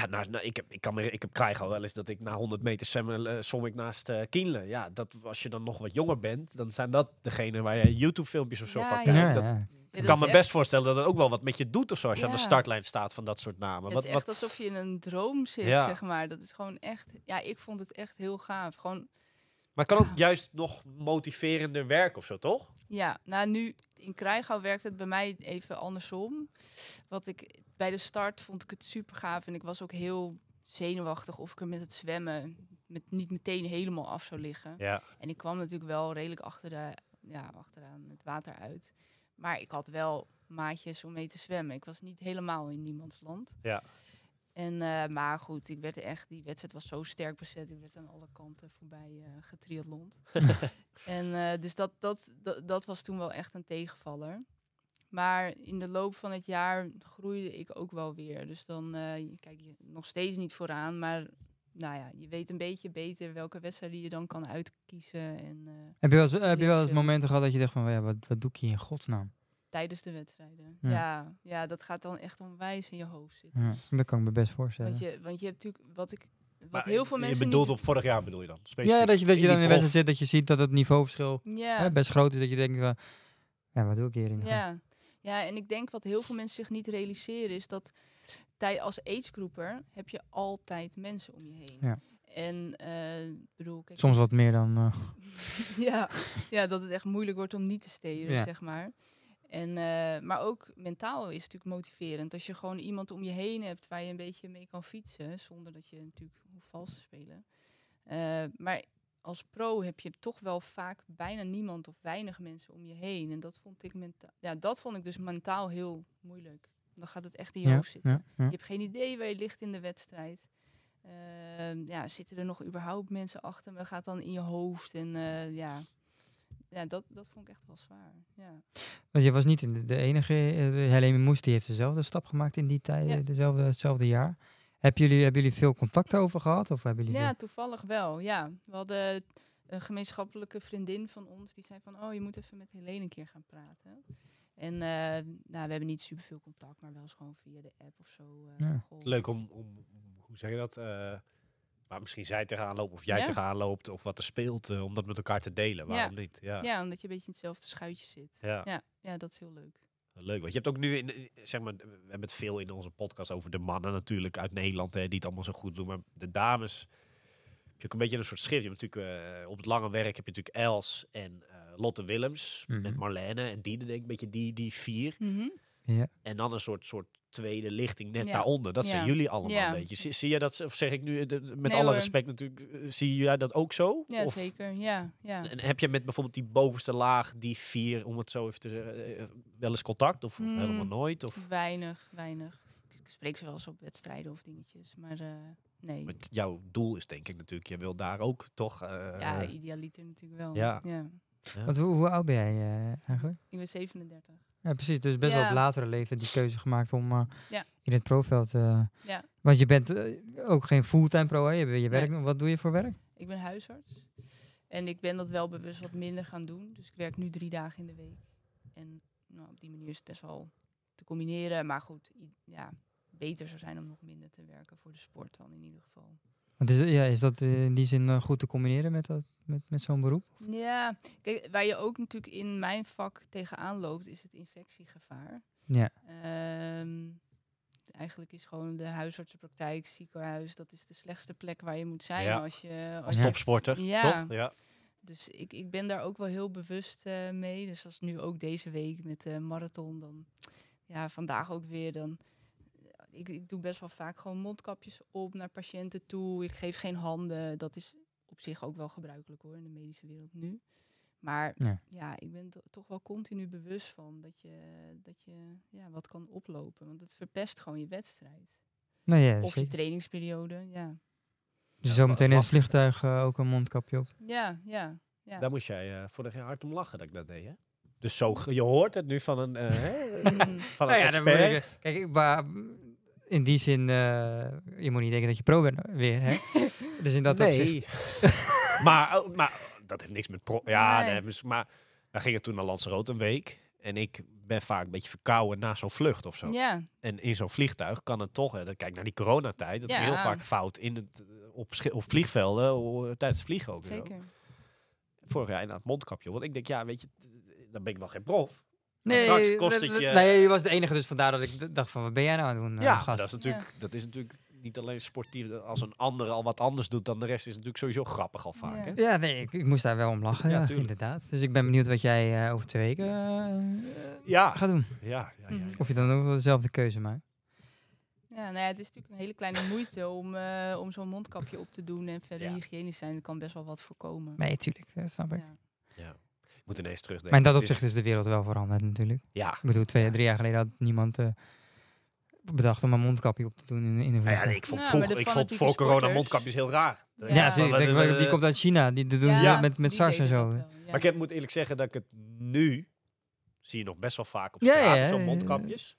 Ja, nou, nou, ik, heb, ik, kan me, ik heb krijg al wel eens dat ik na 100 meter zwemmen eh, zwom ik naast eh Kienle. Ja, dat, als je dan nog wat jonger bent, dan zijn dat degene waar je YouTube-filmpjes of zo
Ja,
van kijkt.
Ja,
Dat, ik kan me
echt-
best voorstellen dat het ook wel wat met je doet of zo, als je aan de startlijn staat van dat soort namen.
Het
wat,
is echt
wat,
alsof je in een droom zit,
Ja.
zeg maar. Dat is gewoon echt, ja, ik vond het echt heel gaaf. Gewoon
Maar het kan ook
Ja.
juist nog motiverender werken of zo, toch?
Ja, nou nu in Krijgouw werkt het bij mij even andersom. Wat ik bij de start vond ik het super gaaf en ik was ook heel zenuwachtig of ik er met het zwemmen met niet meteen helemaal af zou liggen.
Ja.
En ik kwam natuurlijk wel redelijk achter de, ja, achteraan het water uit. Maar ik had wel maatjes om mee te zwemmen. Ik was niet helemaal in niemands land.
Ja.
En, eh, maar goed, ik werd er echt, die wedstrijd was zo sterk bezet. Ik werd aan alle kanten voorbij getriathlond. en eh, dus dat, dat, dat, dat was toen wel echt een tegenvaller. Maar in de loop van het jaar groeide ik ook wel weer. Dus dan eh, je- kijk je nog steeds niet vooraan. Maar nou ja, je weet een beetje beter welke wedstrijden je dan kan uitkiezen. En eh,
Heb je wel eens, heb je wel eens momenten gehad dat je dacht van, ja, wat, wat doe ik hier in godsnaam?
tijdens de wedstrijden.
Ja.
Ja. Ja, dat gaat dan echt onwijs in je hoofd zitten.
Ja, dat kan ik me best voorstellen.
Want, je, want je hebt natuurlijk, wat ik, wat
Maar
heel veel
je
mensen
bedoelt
niet...
op vorig jaar bedoel je dan? Specifiek?
Ja, dat je, dat je
In
dan in de wedstrijd zit, dat je ziet dat het niveauverschil
Ja.
hè, best groot is. Dat je denkt, van, ja, wat doe ik hier in?
Ja. Ja, en ik denk wat heel veel mensen zich niet realiseren is dat tij- als agegroeper heb je altijd mensen om je heen.
Ja.
En eh, bedoel, kijk,
Soms wat meer dan... eh,
ja, ja, dat het echt moeilijk wordt om niet te stelen,
Ja.
zeg maar. En, eh, maar ook mentaal is het natuurlijk motiverend. Als je gewoon iemand om je heen hebt waar je een beetje mee kan fietsen, zonder dat je natuurlijk hoeft vals te spelen. Maar als pro heb je toch wel vaak bijna niemand of weinig mensen om je heen. En dat vond ik mentaal, ja, dat vond ik dus mentaal heel moeilijk. Dan gaat het echt in je
ja,
hoofd zitten.
ja, ja.
Je hebt geen idee waar je ligt in de wedstrijd. Ehm, ja, zitten er nog überhaupt mensen achter me? Gaat dan in je hoofd? En eh, ja, ja dat, dat vond ik echt wel zwaar. Ja.
Want je was niet de, de enige. de Helene Moes die heeft dezelfde stap gemaakt in die tijd,
Ja.
eh, dezelfde, hetzelfde jaar. Hebben jullie, hebben jullie veel contact over gehad? Of hebben jullie
ja,
veel-
toevallig wel. Ja. We hadden een gemeenschappelijke vriendin van ons die zei van... oh, je moet even met Helene een keer gaan praten. En eh, nou, we hebben niet superveel contact, maar wel eens gewoon via de app of zo. eh,
Ja.
Leuk om, om, hoe zeg je dat? eh waar misschien zij tegenaan loopt of jij
Ja.
tegenaan loopt of wat er speelt, om dat met elkaar te delen. Waarom niet? Ja.
Ja, omdat je een beetje in hetzelfde schuitje zit.
Ja.
Ja, ja dat is heel leuk.
Leuk, want je hebt ook nu, in, zeg maar, we hebben het veel in onze podcast over de mannen natuurlijk uit Nederland, hè, die het allemaal zo goed doen. Maar de dames, heb je ook een beetje een soort schrift. Je hebt natuurlijk eh, op het lange werk heb je natuurlijk Els en eh, Lotte Willems
Mhm.
met Marlene en Diede, denk ik, een beetje die, die vier.
Mhm.
En dan een soort, soort tweede lichting net
Ja.
daaronder. Dat zijn
Ja.
jullie allemaal
Ja.
een beetje. Zie, zie je dat, of zeg ik nu, eh, de- met
Nee,
alle
hoor.
respect natuurlijk, eh, zie jij dat ook zo?
Ja,
Of-
zeker. Ja, ja.
En heb je met bijvoorbeeld die bovenste laag, die vier, om het zo even te zeggen, eh, wel eens contact of, of
Hmm.
helemaal nooit? Of
Weinig, weinig. Ik spreek ze wel eens op wedstrijden of dingetjes, maar eh, nee.
met jouw doel is denk ik natuurlijk, je wil daar ook toch... eh,
ja, idealiter natuurlijk wel.
ja.
ja.
Want hoe, hoe oud ben jij eh, eigenlijk?
Ik ben 37.
Ja, precies. Dus best wel op latere leven die keuze gemaakt om eh,
Ja.
in het profveld... eh
Ja.
Want je bent eh, ook geen fulltime pro, hè? Je, je
Nee.
werkt, Wat doe je voor werk?
Ik ben huisarts. En ik ben dat wel bewust wat minder gaan doen. Dus ik werk nu drie dagen in de week. En nou, op die manier is het best wel te combineren. Maar goed, ja, beter zou zijn om nog minder te werken voor de sport dan in ieder geval.
Want is, ja, is dat in die zin eh, goed te combineren met, dat, met, met zo'n beroep?
Ja, kijk, waar je ook natuurlijk in mijn vak tegenaan loopt, is het infectiegevaar.
Ja.
Ehm, eigenlijk is gewoon de huisartsenpraktijk, ziekenhuis, dat is de slechtste plek waar je moet zijn
Ja.
als je...
Als topsporter,
Ja.
toch? Ja.
Dus ik, ik ben daar ook wel heel bewust eh, mee. Dus als nu ook deze week met de marathon, dan ja, vandaag ook weer, dan. Ik, ik doe best wel vaak gewoon mondkapjes op naar patiënten toe. Ik geef geen handen. Dat is op zich ook wel gebruikelijk hoor in de medische wereld nu. Maar
Ja.
ja, ik ben to- toch wel continu bewust van dat je, dat je ja, wat kan oplopen. Want het verpest gewoon je wedstrijd.
Nou ja,
Of je trainingsperiode. Ja,
Dus
Ja,
zo
dat
meteen
is
in het vliegtuig eh, ook een mondkapje op.
ja, ja. ja.
Daar moest jij uh, vorig jaar hard om lachen dat ik dat deed, hè? Dus zo, je hoort het nu van een, eh, hè,
Mm.
van een
Nou ja, dan moet
expert.
ik, eh, kijk, ik, maar, in die zin, eh, je moet niet denken dat je pro bent eh, weer, hè? dus in dat opzicht.
nee. maar, oh, maar dat heeft niks met pro... Ja,
Nee.
ze- maar we gingen toen naar Lanzarote een week. En ik ben vaak een beetje verkouden na zo'n vlucht of zo.
Ja,
En in zo'n vliegtuig kan het toch... hè, dan Kijk naar die coronatijd. Dat
Ja.
heel vaak fout in het, eh, op, op vliegvelden tijdens het vliegen ook.
zeker.
Vorig jaar inderdaad mondkapje. Want ik denk, ja, weet je, t- dan ben ik wel geen prof.
Nee,
straks kost
dat-
het je-
Nee, je was de enige, dus vandaar dat ik dacht van, wat ben jij nou aan het doen, eh,
Ja,
gast?
dat is, natuurlijk, dat is natuurlijk niet alleen sportief. Als een ander al wat anders doet dan de rest, is het natuurlijk sowieso grappig al vaak.
Ja.
Hè?
Ja, nee, ik, ik moest daar wel om lachen,
Ja,
inderdaad. Dus ik ben benieuwd wat jij eh, over twee weken eh,
Ja.
gaat doen.
Ja, ja, ja, ja.
Of je dan ook wel dezelfde keuze maakt.
Ja, nou ja, het is natuurlijk een hele kleine moeite om, eh, om zo'n mondkapje op te doen en verder
Ja.
hygiënisch zijn. Er kan best wel wat voorkomen.
Nee, tuurlijk, dat snap ik.
Ja.
Ja. Moet ineens terugdenken.
Maar in dat opzicht is de wereld wel veranderd natuurlijk.
Ja.
Ik bedoel, twee, drie jaar geleden had niemand eh, bedacht om een mondkapje op te doen in, in een
Nou ja,
vliegtuig.
nee, ik vond,
de
ik vond voor corona
sporters-
mondkapjes heel raar.
Ja.
Ja,
Ja,
denk die komt uit China. Die, die doen
Ja,
ze met, met
die
SARS en zo.
ja.
Maar ik heb, moet eerlijk zeggen dat ik het nu... Zie je nog best wel vaak op
Ja,
straat,
ja,
zo'n
ja,
mondkapjes.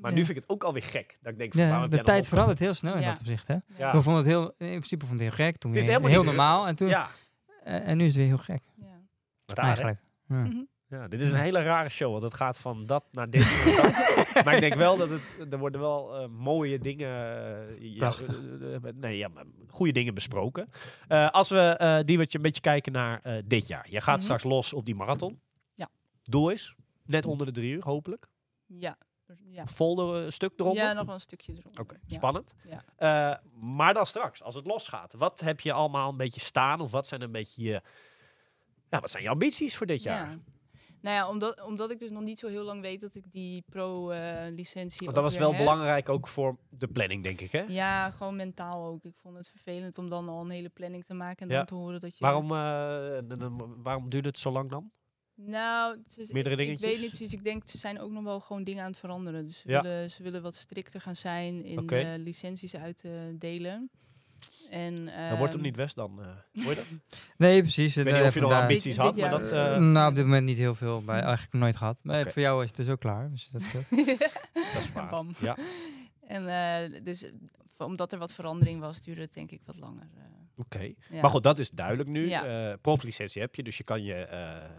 Maar
Ja.
nu vind ik het ook alweer gek. Dat ik denk, van,
Ja, de tijd verandert heel snel in
Ja.
dat opzicht. Hè?
Ja.
We vonden het heel, in principe vond het heel gek. Toen
Het is
weer
helemaal
heel
niet-
normaal. En, toen,
Ja,
eh, en nu is het weer heel gek.
Raar,
eigenlijk. Ja.
Mhm.
Ja, dit is een hele rare show, want het gaat van dat naar dit. dat. maar ik denk wel dat het, er worden wel eh, mooie dingen, eh,
Prachtig.
eh, nee, ja, maar goede dingen besproken. Eh, als we, eh Diewertje, een beetje kijken naar eh, dit jaar. Je gaat
Mhm.
straks los op die marathon.
Ja.
Doel is, net onder de drie uur, hopelijk.
Ja. Ja.
Vol eh, stuk eronder.
ja, nog wel een stukje eronder.
Oké,
Ja.
spannend.
Ja.
Eh, maar dan straks, als het losgaat, wat heb je allemaal een beetje staan? Of wat zijn een beetje je, ja, wat zijn je ambities voor dit jaar?
Ja. Nou ja, omdat, omdat ik dus nog niet zo heel lang weet dat ik die pro-licentie.
Want dat was wel belangrijk ook voor de planning, denk ik, hè?
Ja, gewoon mentaal ook. Ik vond het vervelend om dan al een hele planning te maken en
Ja.
dan te horen dat je.
Waarom, dan- waarom duurde het zo lang dan?
Nou,
Meerdere
ik, ik weet niet precies. Ik denk, ze zijn ook nog wel gewoon dingen aan het veranderen. Dus ze,
Ja.
willen, ze willen wat strikter gaan zijn in licenties uit te delen. En,
Dan wordt het
ehm,
niet West dan. eh hoor je dat?
Nee, precies.
Ik weet
Eh,
niet of je nog ambities
Dit-
had,
dit
maar dat...
Eh,
eh,
nou, op dit moment niet heel veel. Maar eigenlijk nooit gehad. Maar voor jou is het dus ook klaar. Dus dat
dat is waar.
Bam.
Ja,
En eh, dus eh, omdat er wat verandering was, duurde het denk ik wat langer. eh,
oké.
ja.
Maar goed, dat is duidelijk nu.
Ja.
Eh proflicentie heb je, dus je kan je eh,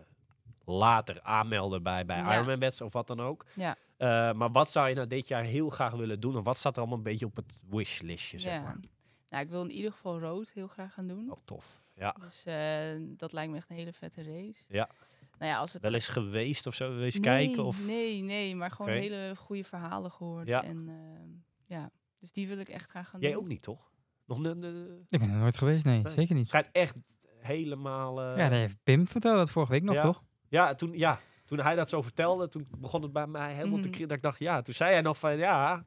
later aanmelden bij, bij
Ja.
Ironman Bets of wat dan ook.
Ja.
Eh, maar wat zou je nou dit jaar heel graag willen doen? Of wat staat er allemaal een beetje op het wishlistje, zeg
ja.
maar?
Nou, ik wil in ieder geval rood heel graag gaan doen.
Oh, tof. Ja.
Dus eh, dat lijkt me echt een hele vette race.
Ja.
Nou ja, als het
Wel eens geweest of zo, wel eens
nee,
kijken? Of...
Nee, nee, maar gewoon hele goede verhalen gehoord.
Ja.
En ehm, ja, dus die wil ik echt graag gaan
Jij
doen.
ook niet, toch? Nog
Ik ben er nooit geweest, nee,
Nee.
zeker niet.
schijnt echt helemaal... eh,
Ja, dat heeft Pim vertelde dat vorige week nog,
Ja.
toch?
Ja, toen, ja, toen hij dat zo vertelde, toen begon het bij mij helemaal te
Mhm.
kriebelen. Dat ik dacht, ja, toen zei hij nog van, ja,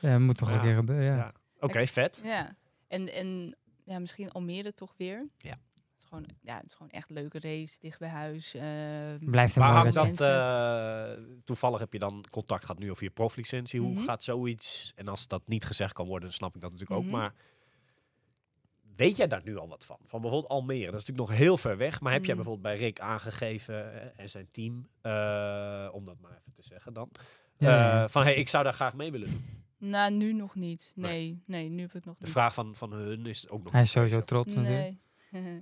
Ja, moet toch
Ja.
een keer gebeuren, ja.
Ja. oké, vet.
Ja, en, en ja, misschien Almere toch weer.
Ja.
Het is gewoon, ja, het is gewoon echt een leuke race, dicht bij huis. ehm,
Blijft een
Maar hangt dat, eh, toevallig heb je dan contact gehad nu over je proflicentie. Hoe
Mhm.
gaat zoiets? En als dat niet gezegd kan worden, dan snap ik dat natuurlijk
Mhm.
ook. Maar weet jij daar nu al wat van? Van bijvoorbeeld Almere, dat is natuurlijk nog heel ver weg. Maar heb jij
Mhm.
bijvoorbeeld bij Rick aangegeven eh, en zijn team, eh, om dat maar even te zeggen dan,
Ja, ja, ja.
eh, van hey, ik zou daar graag mee willen doen.
Nou, nu nog niet.
Nee.
Nee, nee, nu heb ik nog
De
niet.
vraag van, van hun is ook nog
Hij is sowieso trots natuurlijk.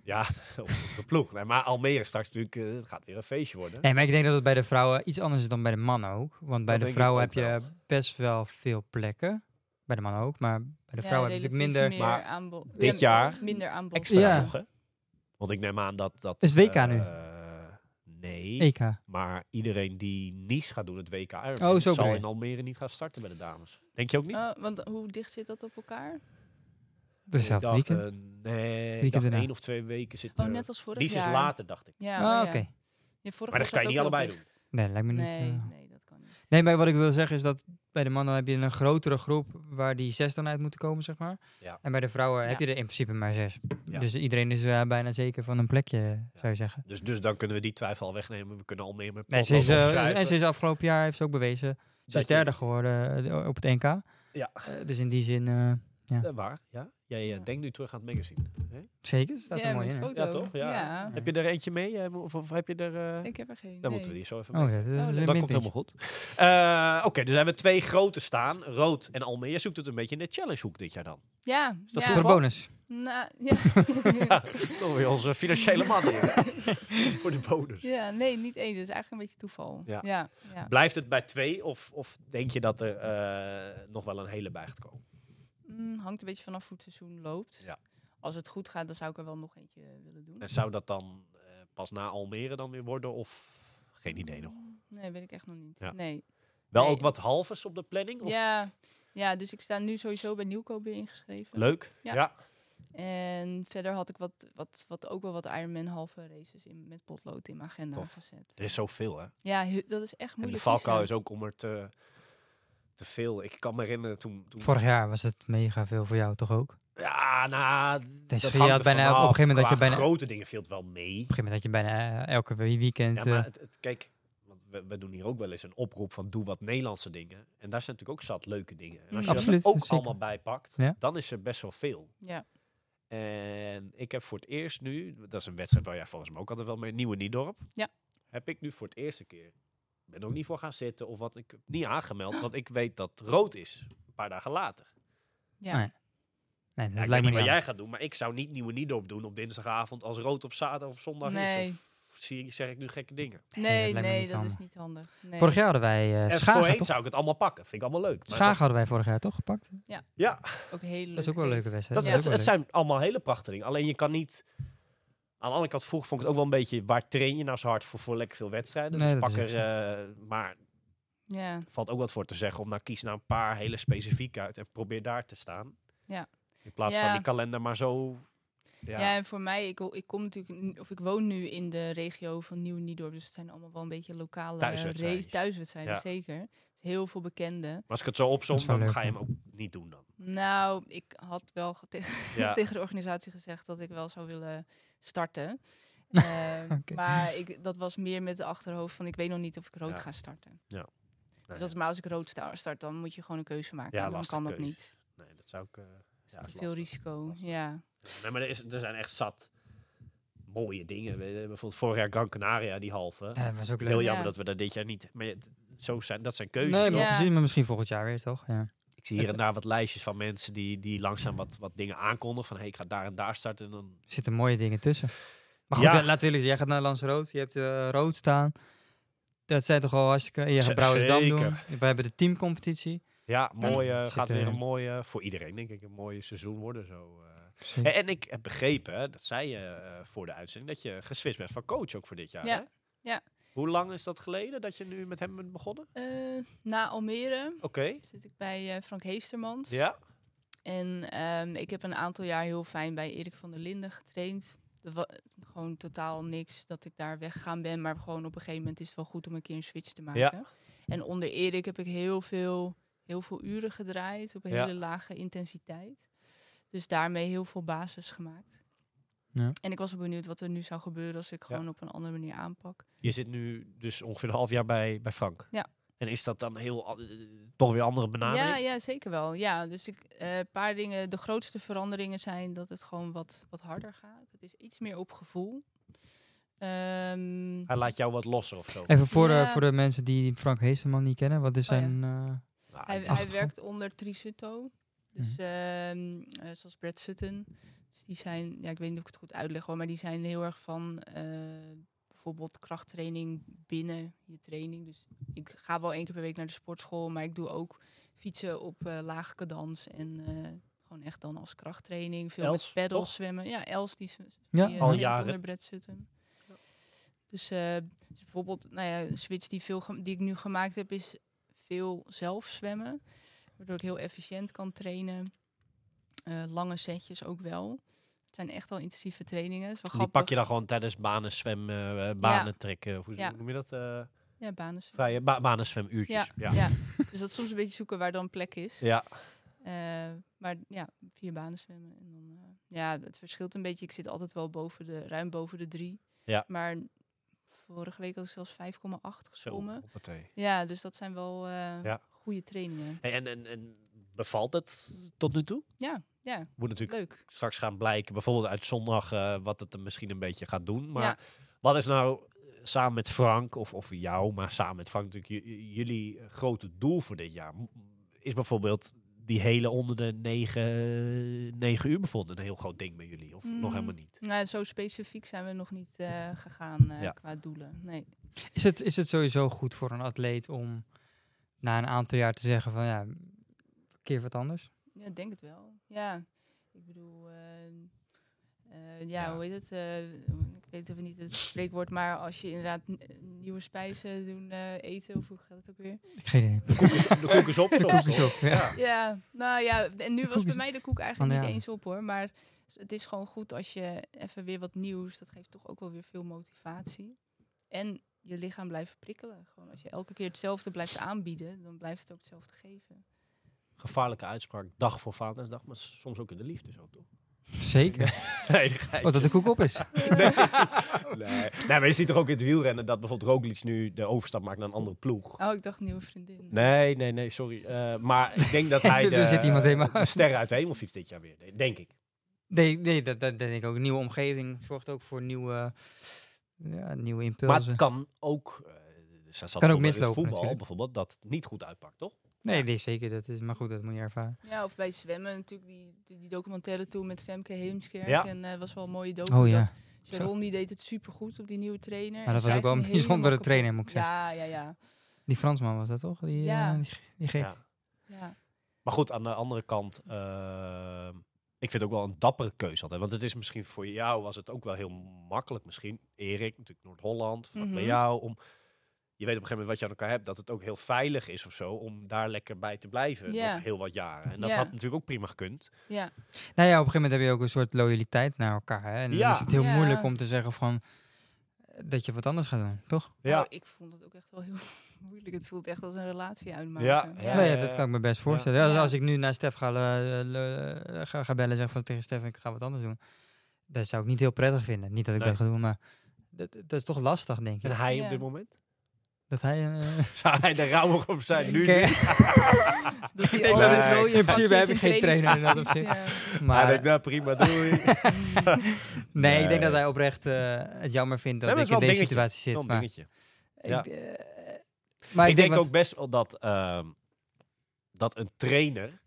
Ja, op de ploeg. Nee, maar Almere straks natuurlijk, eh, het gaat weer een feestje worden.
Nee, maar ik denk dat het bij de vrouwen iets anders is dan bij de mannen ook. Want bij
Dat
de vrouwen heb je
wel.
best wel veel plekken. Bij de mannen ook, maar bij de
Ja,
vrouwen heb je natuurlijk minder...
Maar
aanbod.
dit
Ja,
jaar
minder aanbod.
Extra
Ja.
nog, hè? Want ik neem aan dat... dat
Is het WK nu?
Eh, nee,
EK.
maar iedereen die Nice gaat doen, het WK Ironman,
Oh, zo
zal in Almere niet gaan starten bij de dames. Denk je ook niet?
Oh, want hoe dicht zit dat op elkaar?
Dezelfde
dacht,
weekend.
eh, nee,
Weekend
één of twee weken zit
Oh,
er-
net als vorig
Nice
jaar.
is later, dacht ik.
Ja,
Ah,
oh,
oké.
ja.
Maar dat kan je niet allebei
dicht.
Nee, lijkt me niet...
Nee,
eh.
nee, dat kan niet.
Nee, maar wat ik wil zeggen is dat bij de mannen heb je een grotere groep waar die zes dan uit moeten komen, zeg maar.
Ja.
En bij de vrouwen
Ja.
heb je er in principe maar zes.
Ja.
Dus iedereen is eh, bijna zeker van een plekje, zou je zeggen.
Dus, dus dan kunnen we die twijfel al wegnemen. We kunnen Almere met
Nee, ze is, eh, en ze is afgelopen jaar, heeft ze ook bewezen, ze
dat
is
je-
derde geworden eh, op het NK.
Ja.
Eh, dus in die zin, eh,
waar, ja. Jij eh, denkt nu terug aan het magazine. Hè?
zeker, staat er
ja,
mooi
met
in.
Ja, toch? Ja.
Ja.
Heb je er eentje mee? eh, Of, of heb je er... eh,
Ik heb er geen.
Dan
nee.
moeten we die zo even
Oh
mee.
dat, is
Oh,
Dat komt helemaal goed. Eh, Oké, dus hebben we twee grote staan. Rood en Almere. Je zoekt het een beetje in de challengehoek dit jaar dan.
Ja,
dat
ja.
Voor bonus.
Nou, ja.
Toch weer onze financiële man hier. Voor de bonus.
ja, nee, niet eens. Het is eigenlijk een beetje toeval.
Ja.
Ja. Ja,
Blijft het bij twee? Of, of denk je dat er eh, nog wel een hele bij gaat komen?
Mm, hangt een beetje vanaf hoe het seizoen loopt.
Ja.
Als het goed gaat, dan zou ik er wel nog eentje willen doen.
En zou dat dan eh, pas na Almere dan weer worden? Of geen idee nog?
Nee, weet ik echt nog niet.
Ja.
Nee.
Wel
Nee.
ook wat halves op de planning? Of?
Ja, ja, dus ik sta nu sowieso bij Nieuwkoop weer ingeschreven.
Leuk.
Ja.
ja.
En verder had ik wat, wat, wat, ook wel wat Ironman halve races in, met potlood in mijn agenda
Tof.
gezet.
Er is zoveel, hè?
Ja, dat is echt
En de
moeilijk.
valkuil is ook om er te, te veel. Ik kan me herinneren toen... toen
Vorig jaar was het mega veel voor jou, toch ook? Op
Ja, nou...
Dus
dat
je had bijna-
vanaf.
op een gegeven moment
Qua
je bijna-
grote dingen viel het wel mee.
een gegeven moment had je bijna eh, elke we- weekend...
Ja,
eh,
maar het, het- kijk, want we, we doen hier ook wel eens een oproep van doe wat Nederlandse dingen. En daar zijn natuurlijk ook zat leuke dingen. En als je
Mm.
Absoluut,
dat er ook
zeker.
allemaal bij pakt,
Ja.
dan is er best wel veel.
Ja.
En ik heb voor het eerst nu, dat is een wedstrijd waar jij volgens mij ook altijd wel mee, Nieuwe Niedorp.
Ja.
Heb ik nu voor het eerste keer, ben er ook niet voor gaan zitten of wat, ik heb niet aangemeld, want ik weet dat rood is. Een paar dagen later.
Ja.
Nee. nee,
Ja,
dat lijkt me
niet wat jij gaat doen, maar ik zou niet Nieuwe Niedorp doen op dinsdagavond als rood op zaterdag of zondag
Nee.
is. Of zie, zeg ik nu gekke dingen?
Nee, nee,
niet
dat
handig.
is niet handig. Nee.
Vorig jaar hadden wij eh
en
Schagen,
voorheen
toch?
zou ik het allemaal pakken. Vind ik allemaal leuk. Maar
Schagen hadden wij vorig jaar toch gepakt?
Ja,
Ook hele
Dat is ook wel een leuke wedstrijd.
dat,
Ja.
het zijn allemaal hele prachtige dingen. Alleen je kan niet... Aan de andere kant vroeg vond ik het ook wel een beetje... Waar train je nou zo hard voor, voor lekker veel wedstrijden?
Nee,
dus
dat
pak
is
er... eh, maar
Ja,
er valt ook wat voor te zeggen om nou kies nou een paar hele specifiek uit en probeer daar te staan.
Ja.
In plaats
Ja.
van die kalender maar zo... Ja,
ja. en voor mij, ik, ik kom natuurlijk, of ik woon nu in de regio van Nieuw Niedorp, dus het zijn allemaal wel een beetje lokale
Thuiswedstrijden.
race, thuiswedstrijden,
Ja.
zeker. Dus heel veel bekende.
Maar als ik het zo opzom, dan
leuk,
ga je hem ook niet doen dan.
Nou, ik had wel ge- tegen,
Ja.
tegen de organisatie gezegd dat ik wel zou willen starten. Ehm. Maar ik, dat was meer met de achterhoofd van ik weet nog niet of ik rood
Ja.
ga starten.
Nee.
Dus dat is maar als ik rood sta- start, dan moet je gewoon een keuze maken.
Ja,
dan kan dat
keuze.
niet.
Nee, dat zou ik... eh, ja,
te veel
lastig.
risico.
Lastig.
Ja.
Nee, maar er, is, er zijn echt zat mooie dingen. We- Bijvoorbeeld vorig jaar Gran Canaria, die halve.
Ja, dat was ook
Heel.
Ja.
jammer dat we dat dit jaar niet... Maar ja, zo zijn, dat zijn keuzes.
Nee, maar
Ja.
maar misschien volgend jaar weer, toch? Ja.
Ik zie hier en daar wat lijstjes van mensen die, die langzaam wat, wat dingen aankondigen. Van hey, ik ga daar en daar starten. En dan...
Er zitten mooie dingen tussen. Maar goed,
Ja.
eh, natuurlijk, jij gaat naar Lans Rood, je hebt eh, rood staan. Dat zijn toch wel hartstikke... Je gaat Brouwersdam doen. We hebben de teamcompetitie.
Ja, mooi, eh, gaat
er-
weer een mooie, voor iedereen denk ik, een mooi seizoen worden. Zo, eh. En, en ik heb begrepen, hè, dat zei je voor de uitzending, dat je geswitcht bent van coach ook voor dit jaar.
Ja.
Hè? Hoe lang is dat geleden dat je nu met hem bent begonnen?
Eh, na Almere
Oké.
zit ik bij eh, Frank Heestermans.
Ja.
En ehm, ik heb een aantal jaar heel fijn bij Erik van der Linden getraind. Gewoon totaal niks dat ik daar weggegaan ben. Maar gewoon op een gegeven moment is het wel goed om een keer een switch te maken.
Ja.
En onder Erik heb ik heel veel, heel veel uren gedraaid op een
Ja.
hele lage intensiteit. Dus daarmee heel veel basis gemaakt.
Ja.
En ik was wel benieuwd wat er nu zou gebeuren als ik
Ja.
gewoon op een andere manier aanpak.
Je zit nu dus ongeveer een half jaar bij, bij Frank.
Ja.
En is dat dan heel, eh, toch weer andere benadering?
Ja, ja, zeker wel. Ja, dus ik, eh, een paar dingen. De grootste veranderingen zijn dat het gewoon wat, wat harder gaat. Het is iets meer op gevoel. Ehm,
Hij laat jou wat losser of zo.
Even voor,
Ja.
de, voor de mensen die Frank Heesterman niet kennen. Wat is
Oh ja.
zijn... eh,
Nou,
hij, hij werkt onder Trisutto. Dus
Mhm.
ehm, eh, zoals Brad Sutton. Dus die zijn, ja, ik weet niet of ik het goed uitleg hoor, maar die zijn heel erg van eh, bijvoorbeeld krachttraining binnen je training. Dus ik ga wel één keer per week naar de sportschool, maar ik doe ook fietsen op eh lage cadans en eh, gewoon echt dan als krachttraining. Veel
Els,
met paddles zwemmen. Ja, Els die,
Ja,
die, eh,
al jaren.
onder Sutton. Dus, dus bijvoorbeeld, nou ja, een switch die, veel die ik nu gemaakt heb, is veel zelf zwemmen. Waardoor ik heel efficiënt kan trainen. Eh, lange setjes ook wel. Het zijn echt wel intensieve trainingen. Wel
die
grappig.
pak je dan gewoon tijdens banen zwemmen, eh, banen trekken. Of hoe
Ja.
noem je dat? eh,
Ja, banen.
vrije ba banen zwemmuurtjes.
Ja,
Ja.
ja. dus dat is soms een beetje zoeken waar dan plek is.
Ja.
Eh, maar ja, vier banen zwemmen. En dan, eh, ja, het verschilt een beetje. Ik zit altijd wel boven de, ruim boven de drie.
Ja.
Maar vorige week had ik zelfs 5,8
Zo,
gezwommen. Ja, dus dat zijn wel eh,
Ja.
goede trainingen.
En, en, en bevalt het tot nu toe?
Ja, ja,
Moet natuurlijk
leuk.
straks gaan blijken, bijvoorbeeld uit zondag, eh, wat het er misschien een beetje gaat doen. Maar
Ja.
wat is nou eh, samen met Frank, of, of jou, maar samen met Frank natuurlijk, jullie eh, grote doel voor dit jaar? Is bijvoorbeeld die hele onder de negen, negen uur bijvoorbeeld een heel groot ding bij jullie? Of nog
Mm.
helemaal niet?
Nou, zo specifiek zijn we nog niet eh, gegaan eh,
Ja.
qua doelen. Nee.
Is het, is het sowieso goed voor een atleet om na een aantal jaar te zeggen van ja, een keer wat anders?
Ja, ik denk het wel. Ja, ik bedoel, eh, eh, ja,
Ja.
hoe heet het? eh, ik weet even niet het spreekwoord, maar als je inderdaad nieuwe spijzen doen eh, eten, of hoe gaat het ook weer?
Geen idee.
De koek is, de koek is op.
Koek is op, ja.
Ja, nou ja, en nu was bij mij de koek eigenlijk niet eens op hoor, maar het is gewoon goed als je even weer wat nieuws, dat geeft toch ook wel weer veel motivatie. En je lichaam blijft prikkelen. Gewoon als je elke keer hetzelfde blijft aanbieden, dan blijft het ook hetzelfde geven.
Gevaarlijke uitspraak, dag voor Vadersdag, maar soms ook in de liefde zo, toch?
Zeker.
Nee,
Wat dat de koek op is.
nee. nee. nee, maar je ziet toch ook in het wielrennen dat bijvoorbeeld Roglic nu de overstap maakt naar een andere ploeg.
Oh, ik dacht nieuwe vriendin.
Nee, nee, nee, sorry. Eh, maar ik denk dat hij de,
Er zit iemand helemaal-
de sterren uit de hemel fietst dit jaar weer. Denk ik.
Nee, nee dat, dat denk ik ook. Een nieuwe omgeving zorgt ook voor nieuwe, ja, nieuwe
Maar
impulsen.
het kan ook... zat
Kan ook mislopen
voetbal
natuurlijk.
bijvoorbeeld, dat niet goed uitpakt, toch?
Nee, nee, zeker. Dat is, maar goed, dat moet je ervaren.
Ja, of bij zwemmen natuurlijk, die, die, die documentaire toen met Femke Heemskerk.
Ja.
En eh was wel een mooie docu.
Oh ja.
Sharon die deed het supergoed op die nieuwe trainer.
Maar
en
dat was ook wel een bijzondere trainer, moet ik zeggen.
Ja, ja, ja.
Die Fransman was dat toch? Die,
Ja.
eh, die, die gek.
Ja.
ja.
Maar goed, aan de andere kant, eh, ik vind het ook wel een dappere keuze altijd. Want het is misschien voor jou, was het ook wel heel makkelijk misschien. Erik, natuurlijk Noord-Holland, vlak bij
Mhm.
jou. Om, je weet op een gegeven moment wat je aan elkaar hebt. Dat het ook heel veilig is of zo, om daar lekker bij te blijven.
Ja.
Nog heel wat jaren. En dat
Ja.
had natuurlijk ook prima gekund.
ja.
Nou ja, op een gegeven moment heb je ook een soort loyaliteit naar elkaar. Hè? En dan
Ja.
is het heel
Ja.
moeilijk om te zeggen van eh, dat je wat anders gaat doen, toch?
Ja.
Oh, ik vond het ook echt wel heel moeilijk. Het voelt echt als een relatie uitmaken.
Ja,
ja.
ja.
nou ja, dat kan ik me best voorstellen. Ja, als,
Ja.
als ik nu naar Stef ga, eh, eh, ga, ga bellen en zeg van tegen Stef, ik ga wat anders doen. Dat zou ik niet heel prettig vinden. Niet dat ik
Nee.
dat ga doen, maar dat, dat is toch lastig, denk ik.
En hij
Ja.
op dit moment?
Dat hij... eh,
Zou hij er rauwig op zijn? Nu
Oké.
niet?
Dat die
Nee, in principe heb ik geen trainer in dat
trainingspakjes,
opzicht.
ja.
maar
Hij denkt, nou prima, doei.
nee, ik denk dat hij oprecht eh, het jammer vindt dat
Nee,
ik in deze situatie zit.
een
Maar, ik,
Ja.
eh, maar
ik denk
wat-
ook best wel dat, ehm, dat een trainer